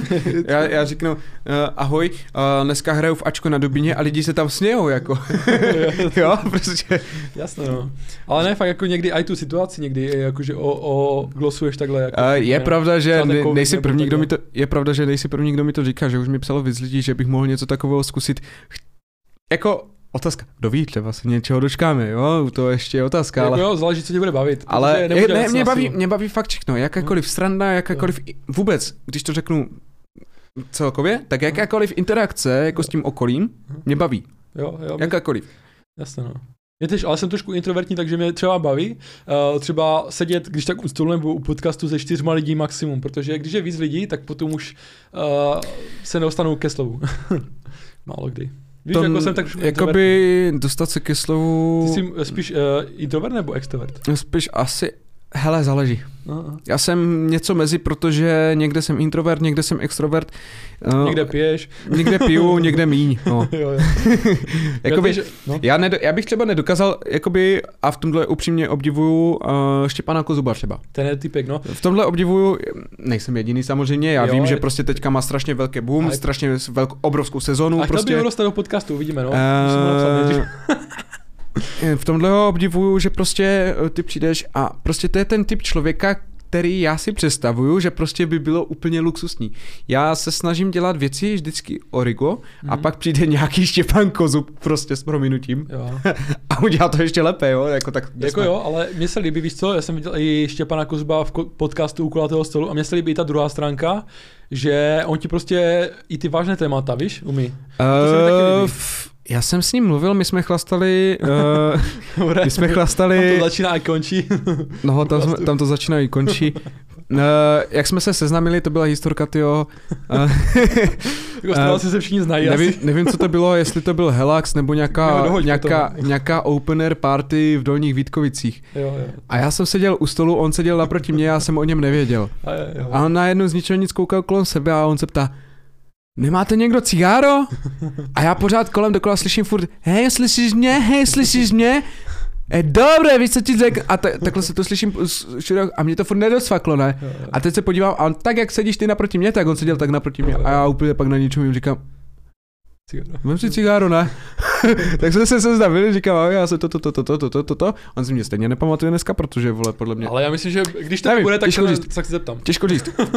já, já řeknu, uh, ahoj, uh, dneska hraju v Ačko na Dubině a lidi se tam smějou, jako, jo, prostě. Jasno, no. Ale ne, fakt jako někdy i tu situaci někdy, jakože o, o glosuješ takhle. Jako, uh, je pravda, že ne, nejsi první, kdo mi to, je pravda, že nejsi první, kdo mi to říká, že už mi psalo víc lidí, že bych mohl něco takového zkusit. Jako, otázka. Kdo ví, třeba se něčeho dočkáme, jo, to ještě je otázka, Jako ale... jo, záleží, co tě bude bavit. Ale je, ne, mě, baví, mě baví fakt všechno, jakákoliv sranda, jakákoliv, vůbec, když to řeknu celkově, tak jakákoliv interakce jako s tím okolím mě baví, Jo, jo, jakákoliv. Jasně, no. Mě tež, ale jsem trošku introvertní, takže mě třeba baví uh, třeba sedět, když tak u stolu nebo u podcastu se čtyřma lidí maximum, protože když je víc lidí, tak potom už uh, se nedostanou ke slovu. Málo kdy. Víš, To jako jsem tak jakoby dostat se ke slovu, Ty jsi spíš uh, introvert nebo extrovert? spíš asi, hele, záleží. No, no. Já jsem něco mezi, protože někde jsem introvert, někde jsem extrovert. Uh, Někde piješ. někde piju, někde míň. No. jo, jo. jakoby, Já, že, no. já, nedo, já bych třeba nedokázal, jakoby, a v tomhle upřímně obdivuju uh, Štěpána Kozuba třeba. Ten je typek, no. V tomhle obdivuju, nejsem jediný samozřejmě, já Jo, vím, že prostě teďka má strašně velký boom, Ale- strašně velk, obrovskou sezonu. A chtěl prostě, by ho dostat do podcastu, uvidíme, no. Musím v tomhle ho obdivuju, že prostě eh, ty přijdeš a prostě to je ten typ člověka, který já si představuju, že prostě by bylo úplně luxusní. Já se snažím dělat věci vždycky origo a Mhm. pak přijde nějaký Štěpán Kozub prostě s prominutím Jo. a udělá to ještě lépe, jo, jako tak. Jako jo, ale mně se líbí, víš co, já jsem viděl i Štěpana Kozba v podcastu u kulatého stolu a mně se líbí i ta druhá stránka, že on ti prostě i ty vážné témata, víš, umí. To se mi taky líbí. Uh, já jsem s ním mluvil, my jsme chlastali, uh, my jsme Tam chlastali, to začíná a končí. no tam, jsme, tam to začíná i končí. Uh, jak jsme se seznámili, to byla historka, tyjo. Uh, jako si se všichni znají nevím, asi. nevím, co to bylo, jestli to byl Helax nebo Jo, nějaká, dohoď nějaká, potom. nějaká opener party v Dolních Vítkovicích. Jo, jo. A já jsem seděl u stolu, on seděl naproti mě, já jsem o něm nevěděl. A, jo, jo. A on najednou z ničeho nic koukal kolem sebe a on se ptá, nemáte někdo cigáro? A já pořád kolem dokola slyším furt, hej, slyšíš mě, hej, slyšíš mě? E, dobré, víš, co ti řekl? A ta, takhle se to slyším širok- a mě to furt nedosvaklo, ne? A teď se podívám a on, tak jak sedíš ty naproti mě, tak on seděl tak naproti mě. A já úplně pak na něčem jim říkám, Cigáro. Vem si cigáro, ne? tak jsme se seznamili, říkám, "Ahoj, já se to, to, to, to, to, to, to, to. On si mě stejně nepamatuje dneska, protože, vole, podle mě. Ale já myslím, že když to bude, tak těžko se, říct. tak se zeptám. Těžko říct. uh,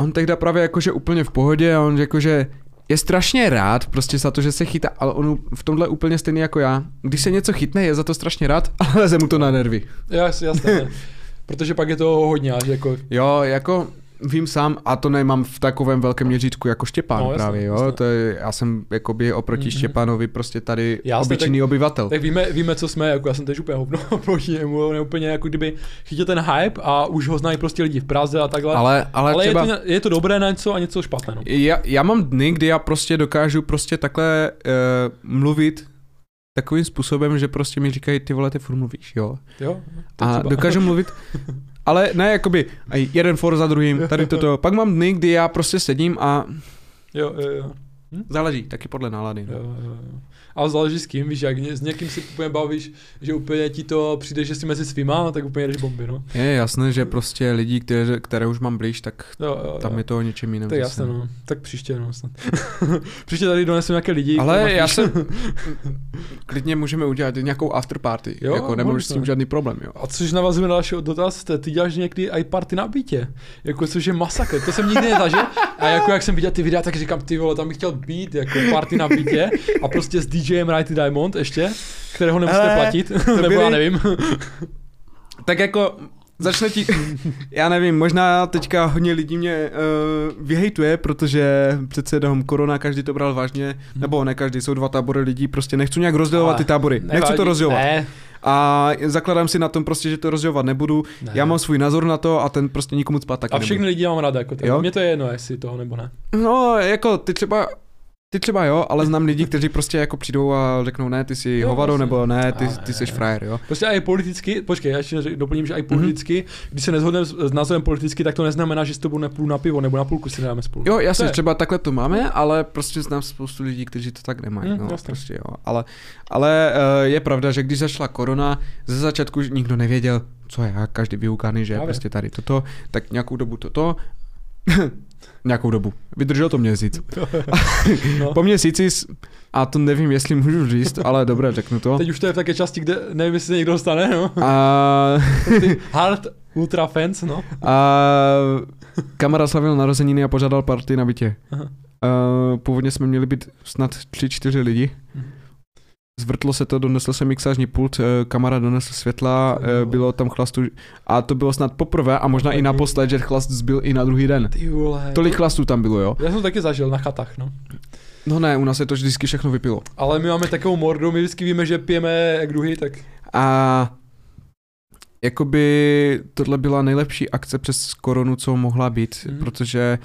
on tehda právě jakože úplně v pohodě a on jakože je strašně rád prostě za to, že se chytá, ale on v tomhle úplně stejný jako já. Když se něco chytne, je za to strašně rád, ale leze mu to na nervy. Jas, jasně. ne. Protože pak je to hodně, že jako, Jo, jako vím sám, a to nemám v takovém velkém měřítku jako Štěpán No, jasně, právě, jo, jasně. to je, já jsem jakoby oproti Mhm. mm-hmm. Štěpánovi prostě tady Jasně, obyčejný obyvatel. tak víme, víme, co jsme, jako já jsem tež úplně hovno proti němu, on je úplně jako kdyby chytil ten hype a už ho znají prostě lidi v Praze a takhle. Ale, ale, ale třeba... je, to, je to dobré na něco a něco špatné. No. Já, já mám dny, kdy já prostě dokážu prostě takhle uh, mluvit takovým způsobem, že prostě mi říkají, ty vole, ty furt mluvíš, jo. Jo? A třeba. dokážu mluvit, ale ne jakoby jeden for za druhým, tady toto. Pak mám dny, kdy já prostě sedím a Jo, jo, jo. záleží, taky podle nálady. Jo, No. jo, jo. A záleží s kým, víš, jak s někým si úplně bavíš, že úplně ti to přijde, že jsi mezi svýma, no, tak úplně jdeš bomby, no. Je jasné, že prostě lidi, které, které už mám blíž, tak Jo, jo, tam jo. je to o něčem jiném. To je jasné, no. Tak příště, no, snad. příště tady donesu nějaké lidi. Ale já jsem, klidně můžeme udělat nějakou afterparty, Jo, jako nemáš s tím žádný problém, jo. A což navazuje na další dotaz, ty, děláš někdy i party na bytě, jako což je masakr, to jsem nikdy nezažil a jako jak jsem viděl ty videa, tak říkám, ty vole, tam bych chtěl být, jako party na bytě a prostě s DJem Righty Diamond ještě, kterého nemusíte Hele, platit, to nebo já nevím. Tak jako začne ti, já nevím, možná teďka hodně lidí mě uh, vyhejtuje, protože přece jenom korona, každý to bral vážně, nebo ne každý, jsou dva tábory lidí, prostě nechci nějak rozdělovat Ale ty tábory, nechci to rozdělovat. Ne, A zakladám si na tom prostě, že to rozdělovat nebudu, ne. já mám svůj názor na to a ten prostě nikomu spát taky A všechny nebudu. lidi mám ráda, jako Jo? to. Mně to je jedno, jestli toho nebo ne. No, jako ty třeba, ty třeba jo, ale znám lidi, kteří prostě jako přijdou a řeknou ne, ty jsi Jo, hovado, vlastně. nebo ne, ty, A, ty jsi frajer, jo. Prostě i politicky, počkej, já ještě doplním, že i Mhm. politicky, když se nezhodneme s, s názorem politicky, tak to neznamená, že s tobou nepůjdu na pivo nebo na půlku si nedáme spolu. Jo, jasně, je- třeba takhle to máme, ale prostě znám spoustu lidí, kteří to tak nemají. Hm, no, jasně. prostě jo. Ale, ale uh, je pravda, že když začala korona, ze začátku nikdo nevěděl, co je, každý vyukaný, že Právě. prostě tady toto, tak nějakou dobu toto, nějakou dobu. Vydržel to měsíc. no. Po měsíci, a to nevím, jestli můžu říct, ale dobré, řeknu to. Teď už to je v také části, kde nevím, jestli se někdo dostane, no. A, hard ultra fans, no. a kamarád slavil narozeniny a požádal party na bytě. Aha. Uh, původně jsme měli být snad 3-4 lidi. Mhm. Zvrtlo se to, donesl jsem mixážní pult, eh, kamarád donesl světla, eh, bylo tam chlastu a to bylo snad poprvé a možná i naposled, že chlast zbyl i na druhý den. Ty vole. Tolik chlastů tam bylo, jo? Já jsem to taky zažil na chatách, no. No ne, u nás se to vždycky všechno vypilo. Ale my máme takovou mordu, my vždycky víme, že pijeme jak druhý, tak A jakoby tohle byla nejlepší akce přes koronu, co mohla být, Mhm. mm. protože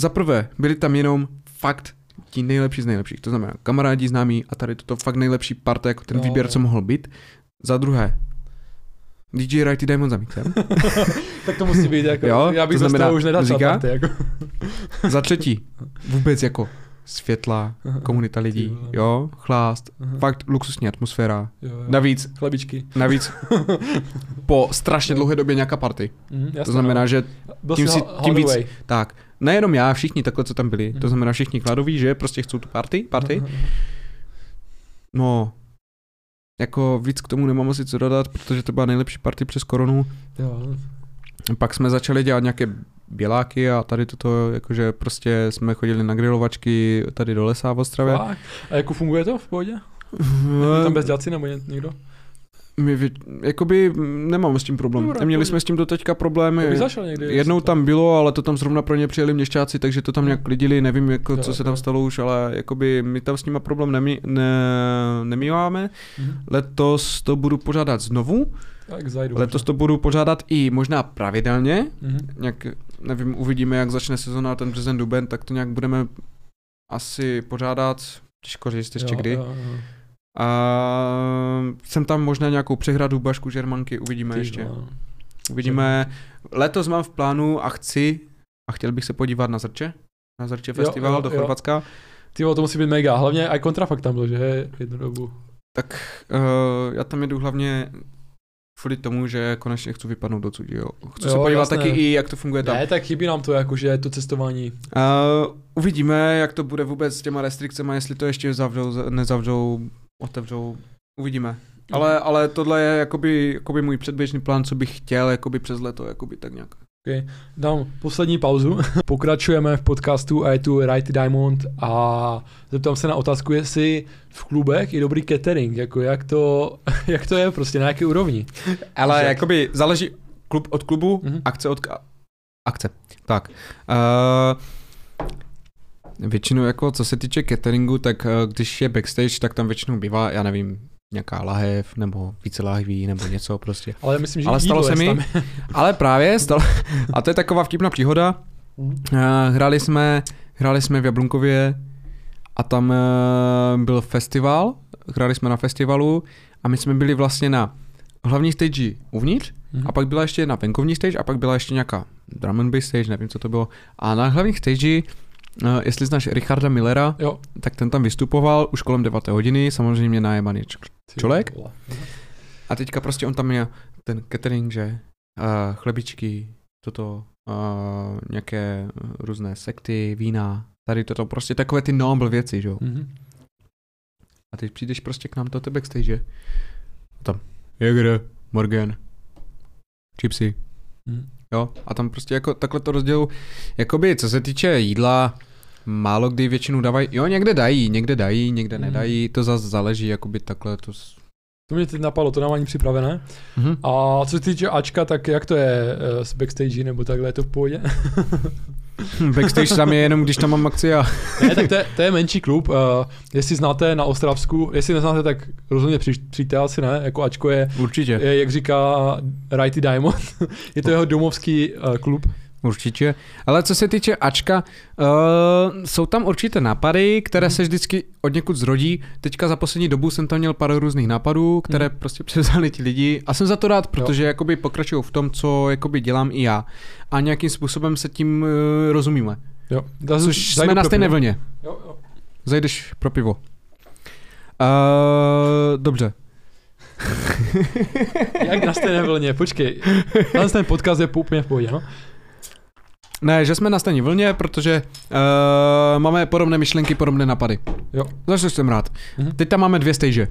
za prvé byli tam jenom fakt ti nejlepší z nejlepších, to znamená kamarádi známí a tady toto fakt nejlepší parta, jako ten Jo, výběr, jo. co mohl být. Za druhé, DJ Righty Diamond za mixem. tak to musí být jako, Jo, já bych to znamená už nedal muzika? party, jako. za třetí, vůbec jako světla, komunita lidí, jo, chlást, Aha. fakt luxusní atmosféra. Jo, jo. Navíc, Chlebičky. navíc po strašně dlouhé době nějaká party. Mhm, jasně, To znamená, no. že tím si- tím víc-. Tak, nejenom já, všichni takhle, co tam byli. Mhm. To znamená všichni kladoví, že prostě chcou tu party, party. No, jako víc k tomu nemám asi co dodat, protože to byla nejlepší party přes koronu. Jo. Pak jsme začali dělat nějaké běláky a tady toto, jakože prostě jsme chodili na grilovačky tady do lesa v Ostravě. A jako funguje to v pohodě? Je tam bezdělaci nebo ně- někdo? My, vě- jakoby nemáme s tím problém. Dobrá, pohodě. jsme s tím doteďka problémy. Někdy. Jednou tam bylo, ale to tam zrovna pro ně přijeli měšťáci, takže to tam nějak klidili, nevím, jako, co se tam stalo už, ale jakoby my tam s nima problém nemí, ne, nemíváme. Mhm. Letos to budu pořádat znovu, Tak zajdu. letos to budu pořádat i možná pravidelně, Mhm. nějak, nevím, uvidíme, jak začne sezona ten březen, duben, tak to nějak budeme asi pořádat, těžko říct ještě Jo, kdy. jo, jo. A jsem tam možná nějakou přehradu, bašku, žermanky, uvidíme Ty ještě. vole. Uvidíme. Letos mám v plánu a chci, a chtěl bych se podívat na Zrče, na Zrče festival jo, do jo. Chorvatska. Ty to musí být mega. Hlavně i kontrafakt tam byl, že jednu dobu. Tak uh, já tam jedu hlavně kvůli tomu, že konečně chci vypadnout docud, jo. Chci Jo, se podívat jasné. taky i, jak to funguje tam. Ne, tak chybí nám to, jakože to cestování. Uh, uvidíme, jak to bude vůbec s těma restrikcemi, jestli to ještě zavřou, nezavřou, otevřou, uvidíme. Ale, ale tohle je jakoby, jakoby můj předběžný plán, co bych chtěl jakoby přes leto, jakoby tak nějak. Dám poslední pauzu. Pokračujeme v podcastu a je tu Right Diamond a zeptám se na otázku, jestli v klubech je dobrý catering, jako jak to, jak to je prostě, na jaké úrovni. Ale Že- jakoby záleží klub od klubu, Mhm. mm-hmm. akce od akce. Tak. Uh, většinou jako co se týče cateringu, tak uh, když je backstage, tak tam většinou bývá, já nevím, nějaká lahev, nebo více lahví, nebo něco prostě. Ale myslím, že Ale stalo se mi, tam. ale právě stalo, a to je taková vtipná příhoda, Mhm. uh, hráli jsme, hráli jsme v Jablunkově a tam uh, byl festival, hráli jsme na festivalu a my jsme byli vlastně na hlavní stage uvnitř Mhm. a pak byla ještě jedna venkovní stage a pak byla ještě nějaká drum and bass stage, nevím, co to bylo. A na hlavních stage, jestli znáš Richarda Millera, Jo. tak ten tam vystupoval už kolem 9 hodiny, samozřejmě najebaný. č- Ty Čolek? vole. A teďka prostě on tam měl ten catering, že uh, chlebičky, toto, uh, nějaké různé sekty, vína, tady toto, prostě takové ty noble věci, že jo. Mhm. A teď přijdeš prostě k nám do té backstage a tam Jäger, Morgan, chipsy, Mhm. Jo. A tam prostě jako takhle to rozdělu, jakoby co se týče jídla, málo kdy většinu dávají, jo někde dají, někde dají, někde Mhm. nedají, to zase záleží, jakoby takhle to... To mě teď napadlo, to nám ani připravené. Mhm. A co se týče Ačka, tak jak to je eh, s backstage nebo takhle, je to v pohodě? Backstage tam je jenom, když tam mám akci a... ne, tak to je, to je menší klub. Uh, jestli znáte na Ostravsku, jestli neznáte, tak rozhodně při, přijďte asi ne, jako Ačko je, Určitě. je jak říká Righty Diamond, je to jeho domovský uh, klub. Určitě. Ale co se týče Ačka, uh, jsou tam určité nápady, které Mhm. se vždycky od někud zrodí. Teďka za poslední dobu jsem tam měl pár různých nápadů, které Mhm. prostě převzali ti lidi a jsem za to rád, protože jakoby pokračují v tom, co jakoby dělám i já. A nějakým způsobem se tím uh, rozumíme. Jo. Da, Což jsme na stejné vlně. Jo, jo. Zajdeš pro pivo. Uh, dobře. Jak na stejné vlně, počkej. Ten podcast je úplně v pohodě, no? Ne, že jsme na stejné vlně, protože uh, máme podobné myšlenky, podobné napady. Jo. Za co jsem rád. Mhm. Teď tam máme dvě stage.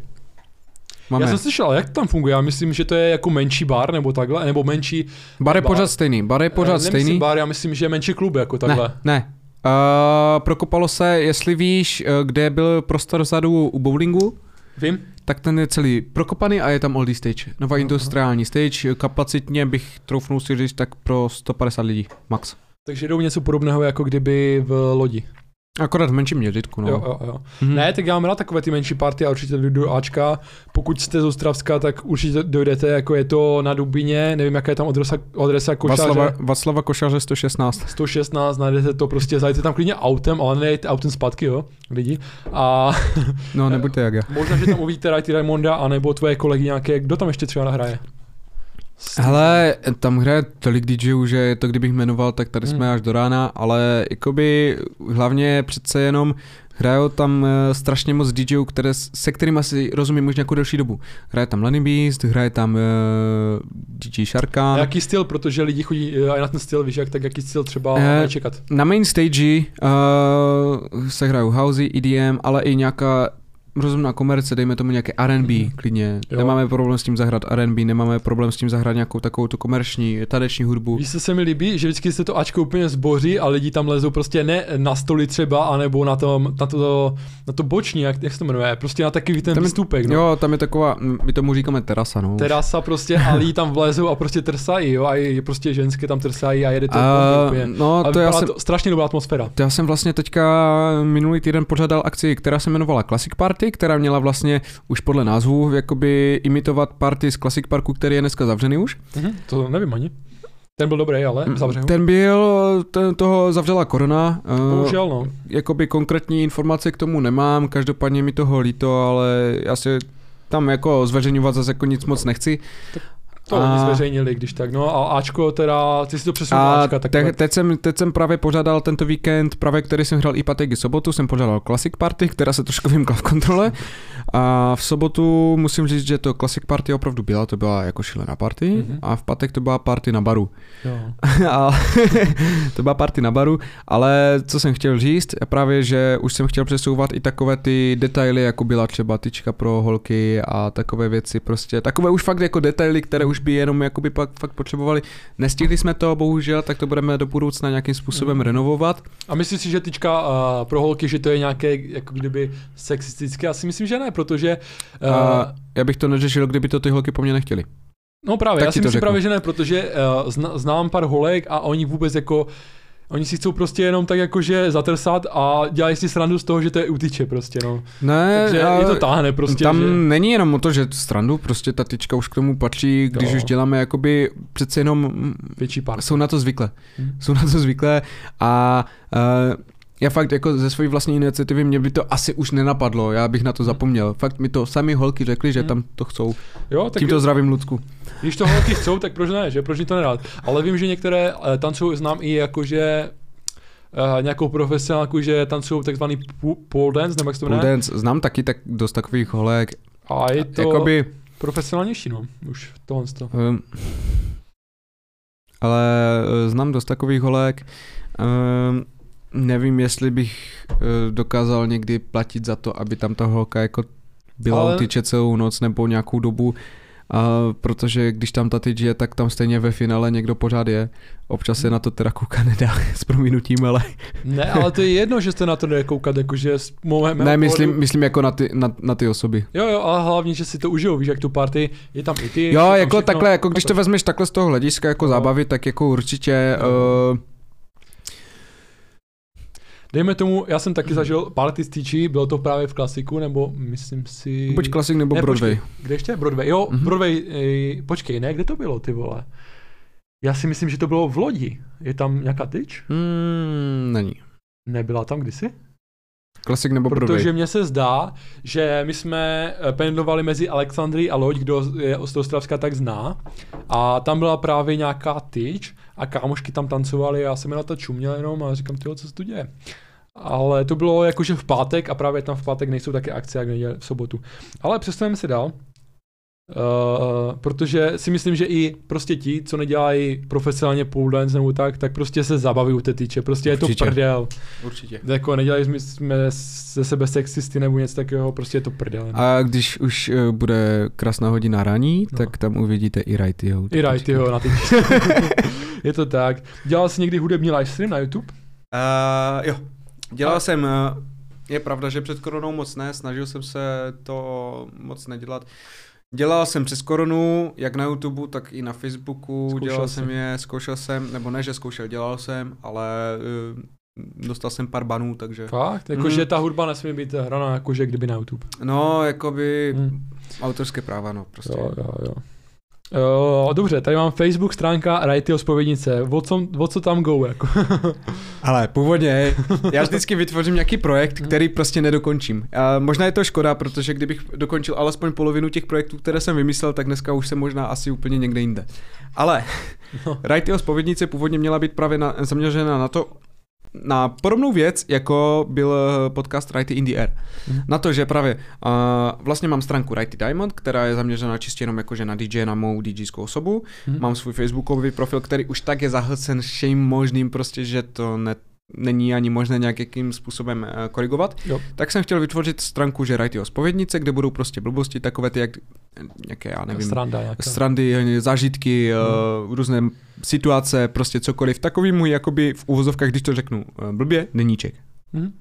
Máme. Já jsem slyšel, jak to tam funguje? Já myslím, že to je jako menší bar nebo takhle, nebo menší, Bar je Bar. pořád stejný, bar je pořád eh, nemyslím stejný. bar, já myslím, že je menší klub jako ne, takhle. ne, Uh, prokopalo se, jestli víš, kde byl prostor vzadu u bowlingu, Vím? tak ten je celý prokopaný a je tam oldie stage. Nová industriální stage, kapacitně bych troufnul si říct tak pro 150 lidí, max. Takže jdou něco podobného, jako kdyby v lodi. Akorát v menším měřitku, no. Jo, jo, jo. Mhm. Ne, tak já mám rád takové ty menší party a určitě jdu do Ačka. Pokud jste z Ostravska, tak určitě dojdete, jako je to na Dubině, nevím, jaká je tam adresa, adresa košaře. Václava, Václava Košaře 116. 116, najdete to prostě, zajďte tam klidně autem, ale nejďte autem zpátky, jo, lidi. A No, nebuďte jak já. možná, že tam uvidíte Righty Raimonda, anebo tvoje kolegy nějaké, kdo tam ještě třeba nahraje? Hele, tam hraje tolik DJů, že je to kdybych jmenoval, tak tady jsme Hmm. až do rána, ale jakoby hlavně přece jenom hrajou tam eh, strašně moc DJů, které, se kterými si rozumím už nějakou delší dobu. Hraje tam Lenny Beast, hraje tam uh, DJ A Sharkan. jaký styl, protože lidi chodí eh, i na ten styl, víš jak, tak jaký styl třeba Eh, uh, čekat. Na main stage uh, se hrajou housey, EDM, ale i nějaká rozumná komerce, dejme tomu nějaké R&B Mhm. klidně. Jo. Nemáme problém s tím zahrát R&B, nemáme problém s tím zahrát nějakou takovou tu komerční, taneční hudbu. Víš, co se mi líbí, že vždycky se to Ačko úplně zboří a lidi tam lezou prostě ne na stoli třeba, anebo na, tom, na, to, na to boční, jak, jak se to jmenuje, prostě na takový ten Tam je- výstupek, no. Jo, tam je taková, my tomu říkáme terasa, no. Terasa prostě a lidi tam vlezou a prostě trsají, jo, a je prostě ženské tam trsají a jede to a, úplně. no, A to já, jsem, to strašně dobrá atmosféra. to já jsem vlastně teďka minulý týden pořádal akci, která se jmenovala Classic Party, která měla vlastně už podle názvu jakoby imitovat party z Classic Parku, který je dneska zavřený už. Mhm, to nevím ani. Ten byl dobrý, ale zavřel. Ten byl, ten, toho zavřela korona. eh, Bohužel, no. jakoby konkrétní informace k tomu nemám, každopádně mi toho líto, ale já si tam jako zveřejňovat zase jako nic moc nechci. To A- a... zveřejnili, když tak, no a Ačko teda, ty si to přesunul A Ačka, tak te, teď, jsem, teď jsem právě pořádal tento víkend, právě který jsem hrál i pátek i sobotu, jsem pořádal Classic Party, která se trošku vymkla v kontrole. A v sobotu musím říct, že to Classic Party opravdu byla, to byla jako šílená party. Mhm. A v pátek to byla party na baru. jo. a to byla party na baru, ale co jsem chtěl říct, je právě, že už jsem chtěl přesouvat i takové ty detaily, jako byla třeba tyčka pro holky a takové věci, prostě takové už fakt jako detaily, které už by jenom jakoby pak fakt potřebovali. Nestihli jsme to, bohužel, tak to budeme do budoucna nějakým způsobem Mhm. renovovat. A myslíš si, že tyčka uh, pro holky, že to je nějaké jako kdyby sexistické? Já si myslím, že ne, protože uh, A já bych to neřešil, kdyby to ty holky po mně nechtěli. No právě, Tak já si myslím řeknu. právě, že ne, protože uh, zna, znám pár holek a oni vůbec jako Oni si chcou prostě jenom tak jakože zatrsat a dělají si srandu z toho, že to je utyče prostě, no. Ne, Takže je to táhne prostě, tam že... není jenom o to, že strandu, prostě ta tyčka už k tomu patří, když Jo. už děláme jakoby přece jenom Větší pár. jsou na to zvyklé. Hm. Jsou na to zvyklé a uh, já fakt jako ze své vlastní iniciativy mě by to asi už nenapadlo, já bych na to zapomněl. Fakt mi to sami holky řekli, že Hm. tam to chcou. Jo, tak Tímto zdravím Lucku. když to holky chcou, tak proč ne, že? Proč mi to nedat? Ale vím, že některé uh, tancují, znám i jakože uh, nějakou profesionálku, že tancují takzvaný pole dance, nebo jak se to Pole jmenuje? dance, znám taky tak dost takových holek. A je to Jakoby, profesionálnější, no, už tohle to. um, ale uh, znám dost takových holek. Um, nevím, jestli bych uh, dokázal někdy platit za to, aby tam ta holka jako byla Ale- ale... tyče celou noc nebo nějakou dobu. A protože když tam ta tyč je, tak tam stejně ve finále někdo pořád je. Občas se na to teda kouká nedá s prominutím, ale Ne, ale to je jedno, že jste na to nekoukat, jakože z mého ne, myslím, myslím jako na ty, na, na ty osoby. Jo, jo, ale hlavně, že si to užijou, víš, jak tu party, je tam i ty. Jo, jako všechno. takhle, jako když to vezmeš takhle z toho hlediska jako No. zábavy, tak jako určitě uh, Dejme tomu, já jsem taky zažil party z Týči, bylo to právě v klasiku, nebo myslím si... buď klasik nebo Ne, Broadway. Počkej, kde ještě? Broadway. Jo, Mhm. mm-hmm. Broadway, ej, počkej, ne, kde to bylo, ty vole? Já si myslím, že to bylo v lodi. Je tam nějaká tyč? Hmm, není. Nebyla tam kdysi? Klasik nebo Protože Broadway. mně se zdá, že my jsme eh, pendlovali mezi Alexandrií a Loď, kdo je z Ostrovska tak zná. A tam byla právě nějaká tyč a kámošky tam tancovaly a já jsem na to čuměl jenom a říkám, tyjo, co se tu děje. Ale to bylo jakože v pátek a právě tam v pátek nejsou také akce, jak neděle v sobotu. Ale přestaneme se dál. Uh, protože si myslím, že i prostě ti, co nedělají profesionálně pole dance nebo tak, tak prostě se zabaví u té tyče. Prostě je Určitě. to prdel. Určitě. Jako nedělali jsme, jsme ze sebe sexisty nebo něco takového, prostě je to prdel. A A když už uh, bude krásná hodina raní, No. tak tam uvidíte i Rightyho. I right, jo, na ty. je to tak. Dělal jsi někdy hudební livestream na YouTube? Uh, jo, dělal a... jsem, uh, je pravda, že před koronou moc ne, snažil jsem se to moc nedělat. Dělal jsem přes koronu, jak na YouTube, tak i na Facebooku, zkoušel dělal jsem je, zkoušel jsem, nebo ne, že zkoušel, dělal jsem, ale uh, dostal jsem pár banů, takže... Fakt? Jakože mm. ta hudba nesmí být hraná jakože kdyby na YouTube. No, jakoby mm. autorské práva, no, prostě. Jo, jo, jo. Uh, dobře, tady mám Facebook stránka Rightyho spovědnice. O co, o co tam go? Jako? Ale původně, já vždycky vytvořím nějaký projekt, který prostě nedokončím. A možná je to škoda, protože kdybych dokončil alespoň polovinu těch projektů, které jsem vymyslel, tak dneska už jsem možná asi úplně někde jinde. Ale no. Rightyho spovědnice původně měla být právě na, zaměřena na to, na podobnou věc, jako byl podcast Righty in the Air. Mm. Na to, že právě uh, vlastně mám stránku Righty Diamond, která je zaměřena čistě jenom jakože na DJ, na mou DJskou osobu. Mm. Mám svůj facebookový profil, který už tak je zahlcen všem možným prostě, že to ne, není ani možné nějakým způsobem eh, korigovat, jo. tak jsem chtěl vytvořit stránku, že Righty spovědnice, kde budou prostě blbosti takové ty, jak nějaké, já nevím, Stranda, strandy, eh, zážitky, hmm. uh, různé situace, prostě cokoliv. Takový můj, jakoby v uvozovkách, když to řeknu blbě, deníček. Hmm.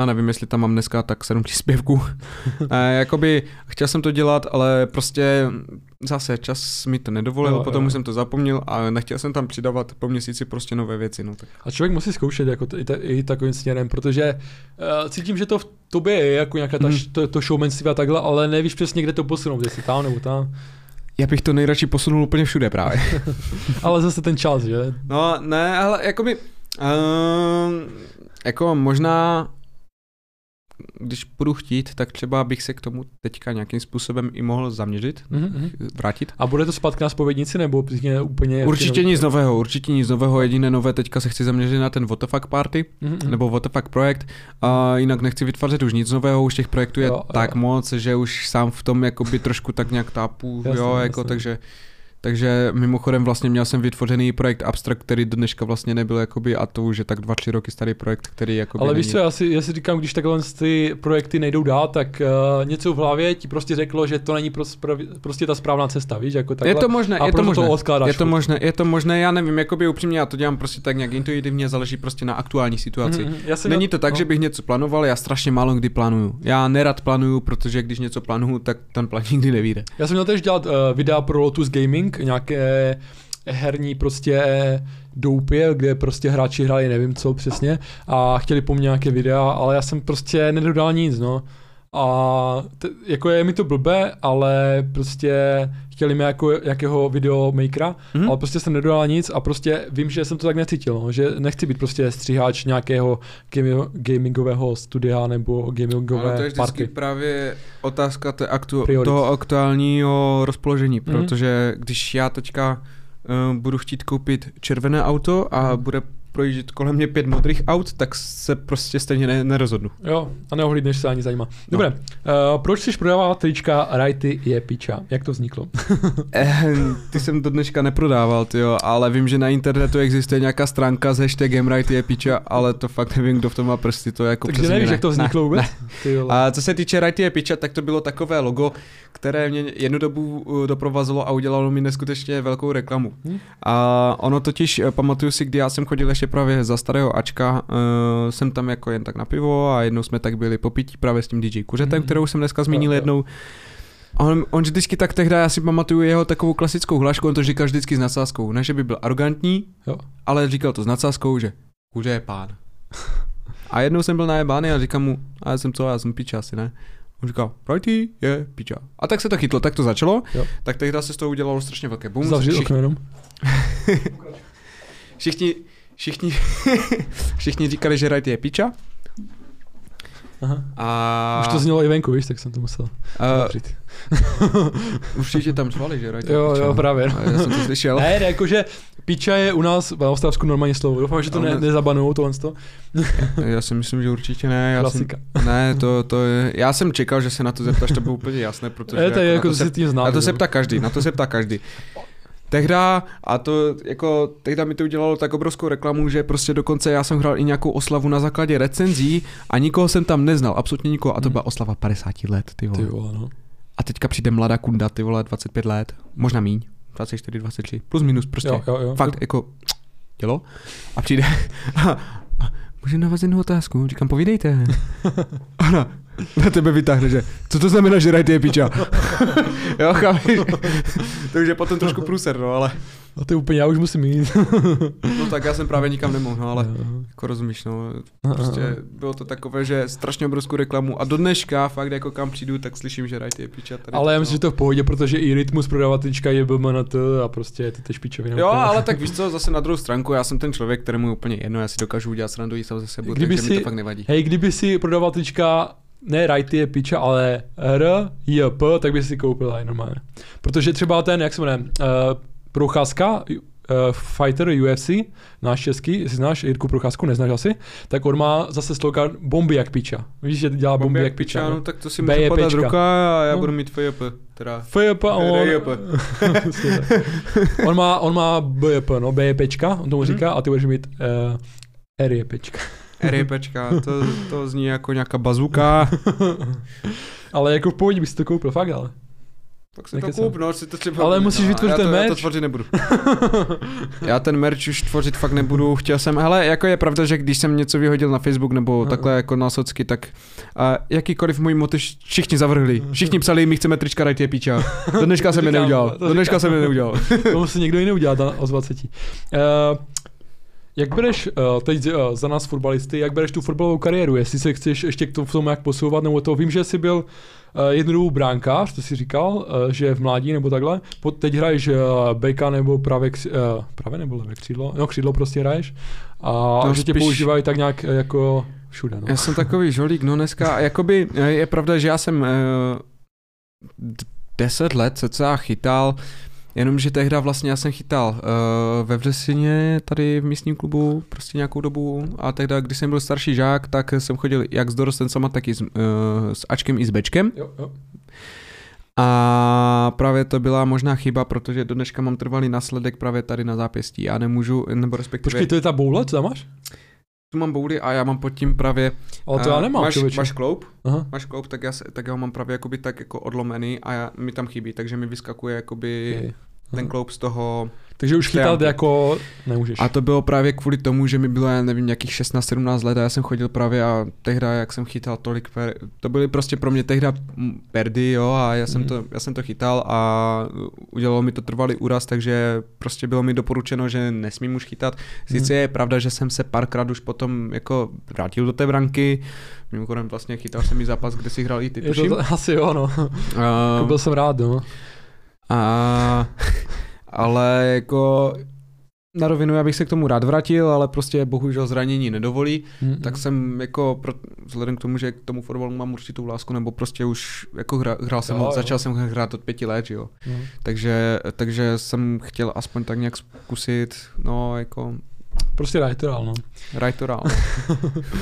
A nevím, jestli tam mám dneska tak sedm příspěvků. e, jakoby chtěl jsem to dělat, ale prostě zase čas mi to nedovolil, jo, potom jo. jsem to zapomněl a nechtěl jsem tam přidávat po měsíci prostě nové věci. No, tak. A člověk musí zkoušet jako t- i, takovým směrem, protože uh, cítím, že to v tobě je jako nějaká ta, hmm. to, to showmanství a takhle, ale nevíš přesně, kde to posunout, jestli tam nebo tam. Já bych to nejradši posunul úplně všude právě. ale zase ten čas, že? No, ne, ale jakoby... Uh, jako možná když budu chtít, tak třeba bych se k tomu teďka nějakým způsobem i mohl zaměřit, mm-hmm. vrátit. A bude to zpátky na spovědnici, nebo úplně... Určitě nic nového, určitě nic nového, jediné nové, teďka se chci zaměřit na ten WTF party, mm-hmm. nebo WTF projekt, a jinak nechci vytvářet už nic nového, už těch projektů je jo, tak jo. moc, že už sám v tom jakoby trošku tak nějak tápu, jasně, jo, jako, jasně. takže takže mimochodem vlastně měl jsem vytvořený projekt Abstract, který do dneška vlastně nebyl jakoby, a to už je tak dva, tři roky starý projekt, který jako. Ale víš co, já si, já si říkám, když takhle ty projekty nejdou dál, tak uh, něco v hlavě ti prostě řeklo, že to není prostě, prostě ta správná cesta, víš, jako takhle. Je to možné, a je to možné, to je to možné, je to možné, já nevím, jakoby upřímně, já to dělám prostě tak nějak intuitivně, záleží prostě na aktuální situaci. Mm-hmm, není to tak, no. že bych něco plánoval, já strašně málo kdy plánuju. Já nerad plánuju, protože když něco plánuju, tak ten plán nikdy nevíde. Já jsem měl tež dělat uh, videa pro Lotus Gaming, nějaké herní prostě doupě, kde prostě hráči hráli nevím co přesně a chtěli po mně nějaké videa, ale já jsem prostě nedodal nic, no. A t- jako je mi to blbé, ale prostě chtěli mi jako jakého videomakera, mm-hmm. ale prostě jsem nedodal nic a prostě vím, že jsem to tak necítil, no, že nechci být prostě stříháč nějakého gamingového studia nebo gamingové ale to je party. právě otázka té aktu- toho aktuálního rozpoložení, mm-hmm. protože když já teďka uh, budu chtít koupit červené auto a mm. bude projíždět kolem mě pět modrých aut, tak se prostě stejně ne, nerozhodnu. Jo, a neohlídneš se ani zajímá. Dobré, no. uh, proč jsi prodával trička Righty je piča? Jak to vzniklo? eh, ty jsem to dneška neprodával, tyjo, ale vím, že na internetu existuje nějaká stránka s hashtagem Righty je piča, ale to fakt nevím, kdo v tom má prsty, to je jako Takže nevíš, ne. jak to vzniklo ne, vůbec? Ne. A co se týče Righty je piča, tak to bylo takové logo, které mě jednu dobu uh, doprovazilo a udělalo mi neskutečně velkou reklamu. Hmm. A ono totiž, eh, pamatuju si, kdy já jsem chodil ještě právě za starého Ačka, uh, jsem tam jako jen tak na pivo a jednou jsme tak byli popítí právě s tím DJ Kuřetem, hmm. kterou jsem dneska zmínil jednou. On, on vždycky tak tehdy, já si pamatuju jeho takovou klasickou hlašku, on to říkal vždycky s nadsázkou. Ne, že by byl arrogantní, jo. ale říkal to s nadsázkou, že kuře je pán. a jednou jsem byl na jebány a říkám mu, a já jsem co, já jsem piča asi, ne? On říká, righty je piča. A tak se to chytlo, tak to začalo. Jo. Tak tehdy se z toho udělalo strašně velké boom. Zavři Všich... jenom. všichni, všichni, všichni říkali, že righty je piča. Aha. A... Už to znělo i venku, víš, tak jsem to musel uh, Určitě tam zvali, že righty Jo, jo, právě. No. Já jsem to slyšel. Ne, ne, jakože piča je u nás v Ostravsku normální slovo. Doufám, že to ne, nezabanují tohle. já si myslím, že určitě ne. Já Klasika. Jsem, ne, to, to je, já jsem čekal, že se na to zeptáš, to bylo úplně jasné, protože je, to jako, jako, na, to se, tím znám, na to se ptá každý, na to se ptá každý. Tehda, a to jako, tehda mi to udělalo tak obrovskou reklamu, že prostě dokonce já jsem hrál i nějakou oslavu na základě recenzí a nikoho jsem tam neznal, absolutně nikoho, a to hmm. byla oslava 50 let, ty vole. Ty vole no. A teďka přijde mladá kunda, ty vole, 25 let, možná míň, 24, 23, plus minus prostě. Jo, jo, jo. Fakt, jako, dělo a přijde a, a vás jednu otázku? Říkám, povídejte. Ona na tebe vytáhne, že co to znamená, že rajty je piča? jo, chápeš? to už je potom trošku průser, no, ale... A to je úplně, já už musím jít. no tak já jsem právě nikam nemohl, no, ale jako rozumíš, no. Prostě bylo to takové, že strašně obrovskou reklamu a do dneška fakt jako kam přijdu, tak slyším, že rajty je piča. Tady ale já myslím, že to v pohodě, protože i rytmus prodavatelčka je BMNT a prostě je to tež pičovina. Jo, ale tak víš co, zase na druhou stránku, já jsem ten člověk, kterému je úplně jedno, já si dokážu udělat srandu i ze sebou, kdyby takže si, mi to fakt nevadí. Hej, kdyby si prodavatelčka ne Righty je piča, ale R, J, P, tak by si koupil aj normálně. Protože třeba ten, jak se jmenuje, uh, Procházka, uh, fighter UFC, náš český, jestli znáš Jirku Procházku, neznáš asi, tak on má zase slogan bomby jak piča. Víš, že dělá bomby, bomby jak piča. No, no tak to si může podat ruka a já no. budu mít FJP. Teda FJP a on... on má, on má BJP, no, BJPčka, on tomu mhm. říká, a ty budeš mít uh, RJPčka. RIPčka, to, to zní jako nějaká bazuka. ale jako v pohodě bys to koupil, fakt ale. Tak si to koup, no, si to třeba... Ale musíš vytvořit ten merch. Já to tvořit nebudu. já ten merch už tvořit fakt nebudu. Chtěl jsem, hele, jako je pravda, že když jsem něco vyhodil na Facebook nebo uh-huh. takhle jako na socky, tak uh, jakýkoliv můj motiv všichni zavrhli. Všichni psali, my chceme trička Right je píča. Do dneška jsem je neudělal. Do dneška jsem je neudělal. to musí někdo jiný udělat o 20. Uh, jak bereš uh, teď uh, za nás fotbalisty, jak bereš tu fotbalovou kariéru? Jestli se chceš ještě k tomu, v tom jak posouvat, nebo to vím, že jsi byl uh, jednu dobu bránkář, to si říkal, uh, že v mládí nebo takhle. Pod, teď hraješ uh, beka nebo pravé, uh, pravé nebo levé křídlo, no křídlo prostě hraješ. A to že tě používají tak nějak uh, jako všude. No. Já jsem takový žolík, no dneska, jakoby je pravda, že já jsem uh, deset let cca chytal Jenomže tehdy vlastně já jsem chytal uh, ve Vřesině tady v místním klubu prostě nějakou dobu a tehdy, když jsem byl starší žák, tak jsem chodil jak s dorostencama, tak i s, uh, s Ačkem i s Bčkem. Jo, jo. A právě to byla možná chyba, protože do dneška mám trvalý následek právě tady na zápěstí a nemůžu, nebo respektive... Počkej, to je ta boule, co tam máš? Tu mám bouly a já mám pod tím právě... Ale to já nemám, máš, máš kloup, Aha. máš kloup, tak já, tak já ho mám právě jakoby tak jako odlomený a já, mi tam chybí, takže mi vyskakuje jakoby... Okay ten kloup z toho... Takže už chytat jako nemůžeš. A to bylo právě kvůli tomu, že mi bylo, já nevím, nějakých 16-17 let a já jsem chodil právě a tehdy, jak jsem chytal tolik, per, to byly prostě pro mě tehdy perdy, jo, a já jsem, mm. to, já jsem to chytal a udělalo mi to trvalý úraz, takže prostě bylo mi doporučeno, že nesmím už chytat. Sice mm. je pravda, že jsem se párkrát už potom jako vrátil do té branky, mimochodem vlastně chytal jsem mi zápas, kde si hrál i ty, tuším. To, asi jo, no. Uh, byl jsem rád, no. A, ale jako na rovinu já bych se k tomu rád vrátil, ale prostě bohužel zranění nedovolí, mm-hmm. tak jsem jako, pro, vzhledem k tomu, že k tomu fotbalu mám určitou lásku, nebo prostě už jako hra, hrál jsem, jo, začal jo. jsem hrát od pěti let, jo. Mm. Takže, takže jsem chtěl aspoň tak nějak zkusit, no jako... Prostě rajtoral, no. Rajtoral.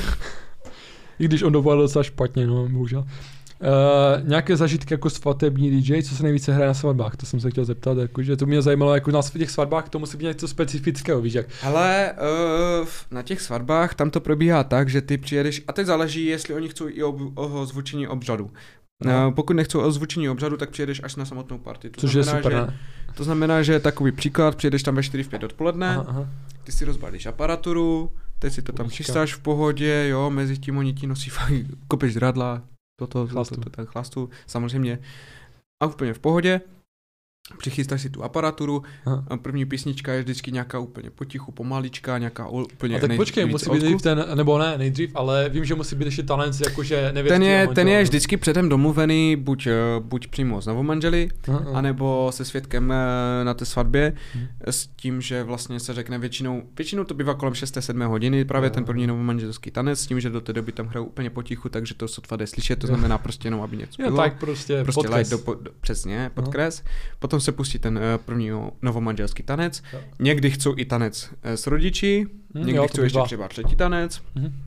I když on dopadl docela špatně, no, bohužel. Uh, nějaké zažitky jako svatební DJ, co se nejvíce hraje na svatbách, to jsem se chtěl zeptat, jakože to mě zajímalo, jako na těch svatbách to musí být něco specifického, víš jak? Ale uh, na těch svatbách tam to probíhá tak, že ty přijedeš, a teď záleží, jestli oni chcou i o, o zvučení obřadu. No. Uh, pokud nechcou o zvučení obřadu, tak přijedeš až na samotnou party. To Což znamená, je super, že, ne? To znamená, že takový příklad, přijedeš tam ve 4 v 5 odpoledne, aha, aha. ty si rozbalíš aparaturu, teď si to tam chystáš v pohodě, jo, mezi tím oni ti nosí fakt, kopeš dradla, toto, chlastu. toto, toto, chlastu, samozřejmě. A úplně v pohodě přichystáš si tu aparaturu, Aha. první písnička je vždycky nějaká úplně potichu, pomalička, nějaká úplně A tak počkej, musí být ten, nebo ne nejdřív, ale vím, že musí být ještě talent, jakože nevěstí Ten je, ten je vždycky předem domluvený, buď, eh, buď přímo s novomanželi, Aha. anebo se svědkem eh, na té svatbě, hmm. s tím, že vlastně se řekne většinou, většinou to bývá kolem 6-7 hodiny, právě Aha. ten první novomanželský tanec, s tím, že do té doby tam hrajou úplně potichu, takže to sotva jde slyšet, to znamená prostě jenom, aby něco bylo. tak prostě, prostě light do, do, přesně, podkres. Potom potom se pustí ten uh, první novomanželský tanec. Jo. Někdy chcou i tanec uh, s rodiči, hmm, někdy jo, chcou ještě třeba třetí tanec. Hmm.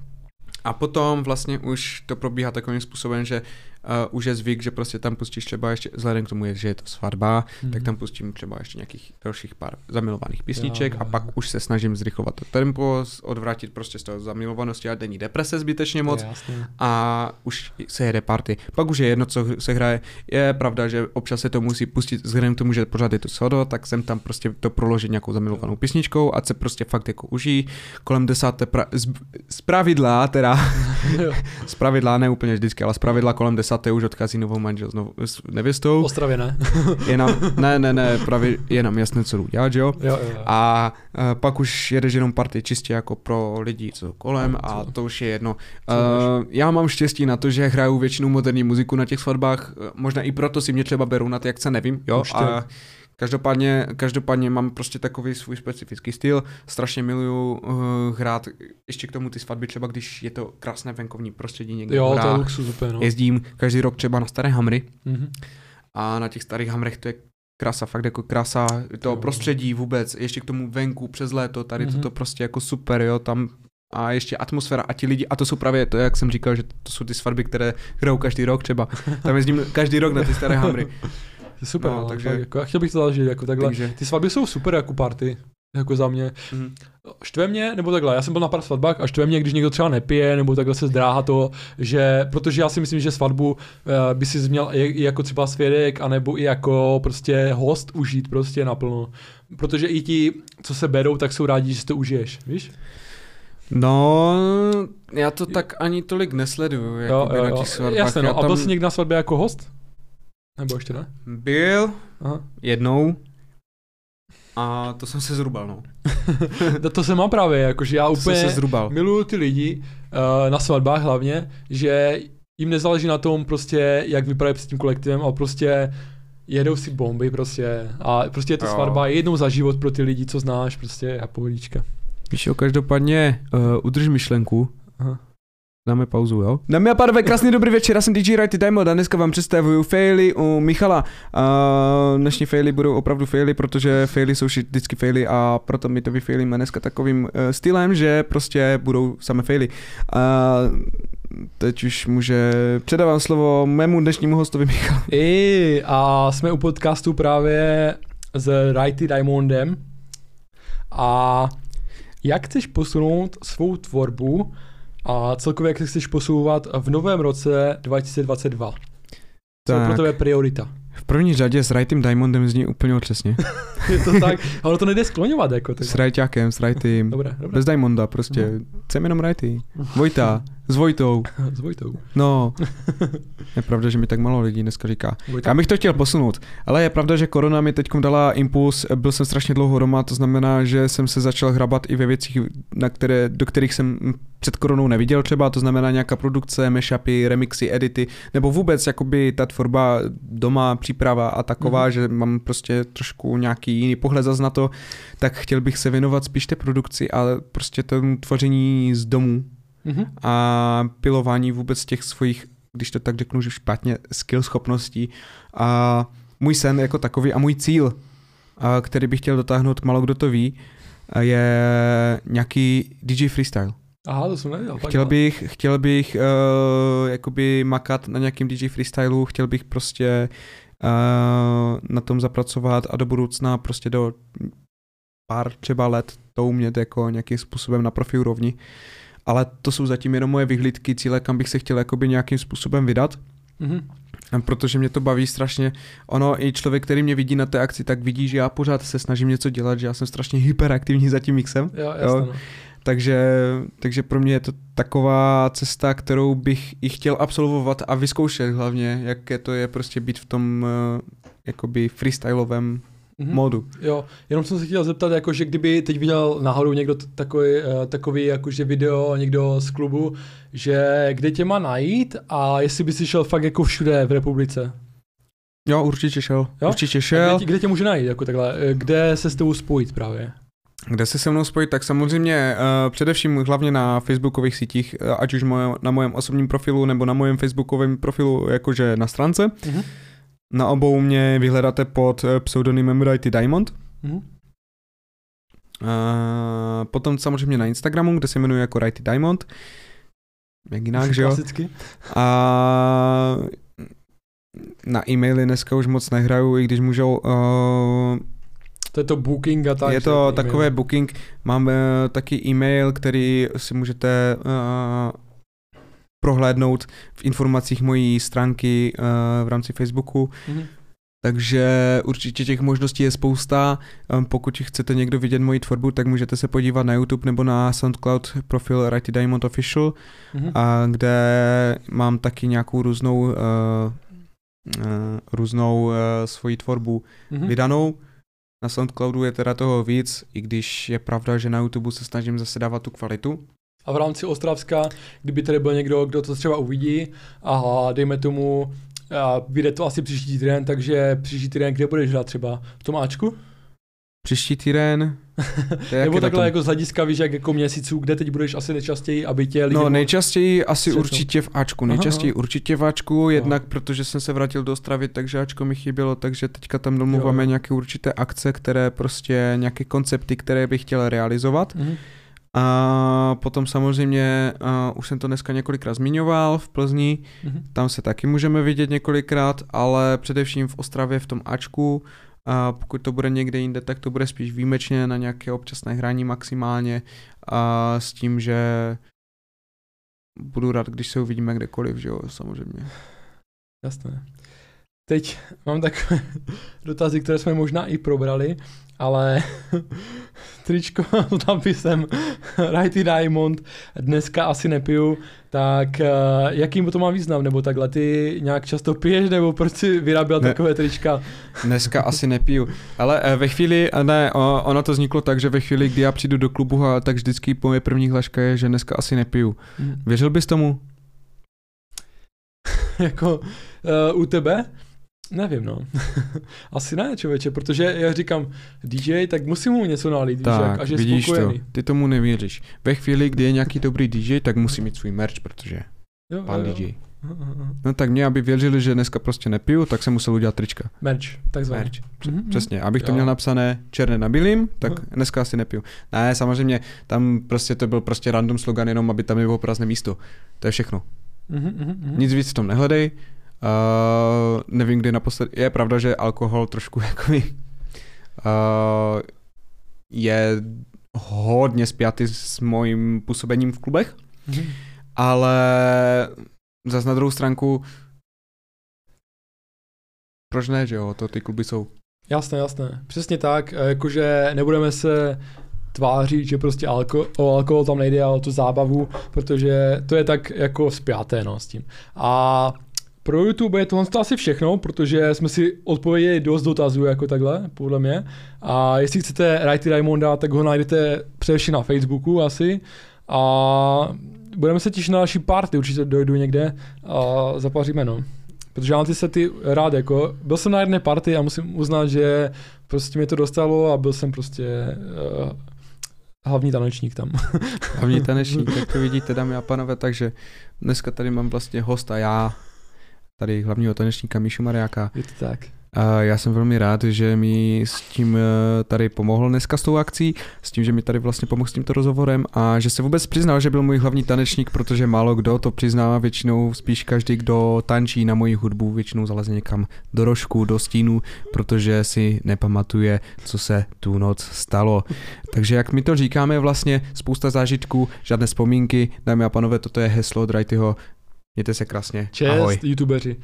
A potom vlastně už to probíhá takovým způsobem, že uh, už je zvyk, že prostě tam pustíš třeba ještě, vzhledem k tomu, že je to svatba, Mhm. tak tam pustím třeba ještě nějakých dalších pár zamilovaných písniček Jo, a jo, pak jo. už se snažím zrychlovat to tempo, odvrátit prostě z toho zamilovanosti, ať není deprese zbytečně moc je jasné. a už se jede party. Pak už je jedno, co se hraje. Je pravda, že občas se to musí pustit vzhledem k tomu, že pořád je to sodo, tak jsem tam prostě to proložit nějakou zamilovanou písničkou, ať se prostě fakt jako užijí. Kolem desáté pra- z, z pravidla, teda z pravidla, ne úplně vždycky, ale z pravidla kolem desáté už odchází novou manžel s, novou, s nevěstou. Ostravě ne. Je nám, ne, ne, ne, právě je nám jasné, co jdu dělat, že jo? Jo, jo, jo. A uh, pak už jedeš jenom party čistě jako pro lidi, co kolem a Co? to už je jedno. Uh, já mám štěstí na to, že hraju většinou moderní muziku na těch svatbách, eh, možná i proto si mě třeba berou na ty akce, nevím, jo. Už A každopádně, každopádně mám prostě takový svůj specifický styl, strašně miluju uh, hrát ještě k tomu ty svatby, třeba když je to krásné venkovní prostředí někde Jo, to je luxus úplně, no. Jezdím každý rok třeba na staré hamry Mhm. a na těch starých hamrech to je krása, fakt jako krása toho Jo. prostředí vůbec, ještě k tomu venku přes léto, tady Mhm. mm-hmm. to prostě jako super, jo, tam a ještě atmosféra a ti lidi, a to jsou právě to, jak jsem říkal, že to jsou ty svatby, které hrajou každý rok třeba, tam jezdím každý rok na ty staré hamry, Super, No, no, takže- takže... jako, já chtěl bych to zažít, jako takhle. takže Ty svatby jsou super jako party, jako za mě. mhm. Štve mě, nebo takhle, já jsem byl na pár svatbách a štve mě, když někdo třeba nepije, nebo takhle se zdráhá to, že, protože já si myslím, že svatbu uh, by si měl i, i jako třeba svědek, anebo i jako prostě host užít prostě naplno. Protože i ti, co se berou, tak jsou rádi, že si to užiješ, víš? No, já to tak ani tolik nesleduju, jako na těch svatbách. Jasně, no. Já A byl jsi někdy na svatbě jako host? Nebo ještě ne? Byl Aha. jednou a to jsem se zrubal, no. to, to se má právě, jakože já To úplně se zrubal. miluju ty lidi, uh, na svatbách hlavně, že jim nezáleží na tom prostě, jak vypadají před tím kolektivem, ale prostě jedou si bomby prostě a prostě je to Jo. svatba jednou za život pro ty lidi, co znáš, prostě a pohodička. Víš jo, každopádně uh, udrž myšlenku. Aha. Dáme pauzu, jo? Dámy a pánové, krásný dobrý večer, já jsem DJ Righty Diamond a dneska vám představuju faily u Michala. Uh, dnešní faily budou opravdu faily, protože faily jsou vždycky faily a proto my to vyfailíme dneska takovým uh, stylem, že prostě budou samé faily. Uh, teď už může předávám slovo mému dnešnímu hostovi Michalu. I a jsme u podcastu právě s Righty Diamondem a jak chceš posunout svou tvorbu a celkově jak se chceš posouvat v novém roce 2022? Co je pro tebe priorita? V první řadě s Rightem Diamondem zní úplně otřesně. Je to tak, ale to nejde skloňovat jako tak. s Rightákem, s Rightym. Dobré, dobré. Bez Diamonda prostě. Chceme jenom Righty. Vojta. S Vojtou. S Vojtou. No. Je pravda, že mi tak málo lidí dneska říká. Vojta. Já bych to chtěl posunout, ale je pravda, že korona mi teď dala impuls, byl jsem strašně dlouho doma, to znamená, že jsem se začal hrabat i ve věcích, na které, do kterých jsem před koronou neviděl třeba, to znamená nějaká produkce, mashupy, remixy, edity, nebo vůbec jakoby ta tvorba doma, příprava a taková, Mhm. mm-hmm. že mám prostě trošku nějaký jiný pohled zas na to, tak chtěl bych se věnovat spíš té produkci, ale prostě tomu tvoření z domu, Mhm. a pilování vůbec těch svých, když to tak řeknu, že špatně, skill schopností. A můj sen jako takový a můj cíl, a který bych chtěl dotáhnout, málo kdo to ví, je nějaký DJ freestyle. Aha, to jsem nevěděl. Chtěl bych, chtěl bych uh, jakoby makat na nějakým DJ freestylu, chtěl bych prostě uh, na tom zapracovat a do budoucna prostě do pár třeba let to umět jako nějakým způsobem na profi úrovni. Ale to jsou zatím jenom moje vyhlídky, cíle, kam bych se chtěl jakoby nějakým způsobem vydat. Mhm. A Protože mě to baví strašně. Ono i člověk, který mě vidí na té akci, tak vidí, že já pořád se snažím něco dělat, že já jsem strašně hyperaktivní za tím mixem. Jo, jasně, Jo. no. Takže, takže pro mě je to taková cesta, kterou bych i chtěl absolvovat a vyzkoušet hlavně, jaké to je prostě být v tom uh, jakoby freestylovém Mhm. modu. Jo, jenom jsem se chtěl zeptat, jako, že kdyby teď viděl náhodou někdo t- takový, eh, takový jakože video, někdo z klubu, že kde tě má najít a jestli by si šel fakt jako všude v republice. Jo, určitě šel. Jo? Určitě A šel. Kde, tě- kde tě může najít, jako takhle, eh, kde se s tebou spojit právě? Kde se se mnou spojit, tak samozřejmě uh, především hlavně na facebookových sítích, ať už moje, na mojem osobním profilu nebo na mojem facebookovém profilu, jakože na stránce. Mhm. Na obou mě vyhledáte pod eh, pseudonymem Righty Diamond. Mhm. Uh, potom samozřejmě na Instagramu, kde se jmenuji jako Righty Diamond. Jak jinak, že jo? Klasicky. A na e-maily dneska už moc nehraju, i když můžou... Uh, to je to booking a tak. Je to takové e booking. Máme taky e-mail, který si můžete uh, prohlédnout v informacích mojí stránky uh, v rámci Facebooku. Mm-hmm. Takže určitě těch možností je spousta. Um, pokud chcete někdo vidět moji tvorbu, tak můžete se podívat na YouTube nebo na SoundCloud profil Righty Diamond Official, mm-hmm. a kde mám taky nějakou různou uh, uh, různou uh, svoji tvorbu mm-hmm. vydanou. Na SoundCloudu je teda toho víc, i když je pravda, že na YouTube se snažím zase dávat tu kvalitu. A v rámci Ostravska, kdyby tady byl někdo, kdo to třeba uvidí a dejme tomu, a vyjde to asi příští týden, takže příští týden, kde budeš hrát třeba? V tom Ačku? Příští týden. Nebo takhle jako z hlediska, víš, jak jako měsíců, kde teď budeš asi nejčastěji, aby tě lidi... No nejčastěji asi Přesnou. určitě v Ačku, nejčastěji aha, určitě v Ačku, jednak aha. protože jsem se vrátil do Ostravy, takže Ačko mi chybělo, takže teďka tam domluváme nějaké určité akce, které prostě, nějaké koncepty, které bych chtěl realizovat. Mhm. A potom samozřejmě, uh, už jsem to dneska několikrát zmiňoval, v Plzni, mm-hmm. tam se taky můžeme vidět několikrát, ale především v Ostravě v tom Ačku, a pokud to bude někde jinde, tak to bude spíš výjimečně na nějaké občasné hraní maximálně a s tím, že budu rád, když se uvidíme kdekoliv, že jo, samozřejmě. Jasné. Teď mám takové dotazy, které jsme možná i probrali, ale tričko s nápisem Righty Diamond dneska asi nepiju, tak uh, jaký to má význam, nebo takhle, ty nějak často piješ, nebo proč si vyráběl ne, takové trička? Dneska asi nepiju, ale uh, ve chvíli, ne, uh, ono to vzniklo tak, že ve chvíli, kdy já přijdu do klubu, tak vždycky moje první hlaška je, že dneska asi nepiju. Hmm. Věřil bys tomu? jako uh, u tebe? Nevím, no. Asi ne, člověče, protože já říkám DJ, tak musím mu něco nalít, tak, víš, až je vidíš spokojený. to, ty tomu nevěříš. Ve chvíli, kdy je nějaký dobrý DJ, tak musí mít svůj merch, protože jo, pan jo, DJ. No tak mě, aby věřili, že dneska prostě nepiju, tak jsem musel udělat trička. Merch, takzvaně. Merch. Mm-hmm. Přesně, abych to jo. měl napsané černé na bílým, tak uh-huh. dneska asi nepiju. Ne, samozřejmě, tam prostě to byl prostě random slogan, jenom aby tam bylo prázdné místo. To je všechno. Mm-hmm. Nic víc v tom nehledej, Uh, nevím, kdy naposled. Je pravda, že alkohol trošku jako uh, je hodně spjatý s mojím působením v klubech, mm. ale zase na druhou stránku proč ne, že jo, to ty kluby jsou. Jasné, jasné, přesně tak, jakože nebudeme se tvářit, že prostě alko, o alkohol tam nejde, ale o tu zábavu, protože to je tak jako spjaté no, s tím. A pro YouTube je tohle asi všechno, protože jsme si odpověděli dost dotazů jako takhle, podle mě. A jestli chcete Righty Raimonda, tak ho najdete především na Facebooku asi. A budeme se těšit na další party, určitě dojdu někde a zapaříme, no. Protože já mám ty sety rád, jako, byl jsem na jedné party a musím uznat, že prostě mě to dostalo a byl jsem prostě uh, hlavní tanečník tam. hlavní tanečník, jak to vidíte, dámy a panové, takže dneska tady mám vlastně hosta já, tady hlavního tanečníka Míšu Mariáka. Je to tak. A já jsem velmi rád, že mi s tím eh, tady pomohl dneska s tou akcí, s tím, že mi tady vlastně pomohl s tímto rozhovorem a že se vůbec přiznal, že byl můj hlavní tanečník, protože málo kdo to přiznává, většinou spíš každý, kdo tančí na moji hudbu, většinou zaleze někam do rožku, do stínu, protože si nepamatuje, co se tu noc stalo. Takže jak my to říkáme, vlastně spousta zážitků, žádné vzpomínky, dámy a panové, toto je heslo Drajtyho Mějte se krásně. Čest, Ahoj. youtubeři.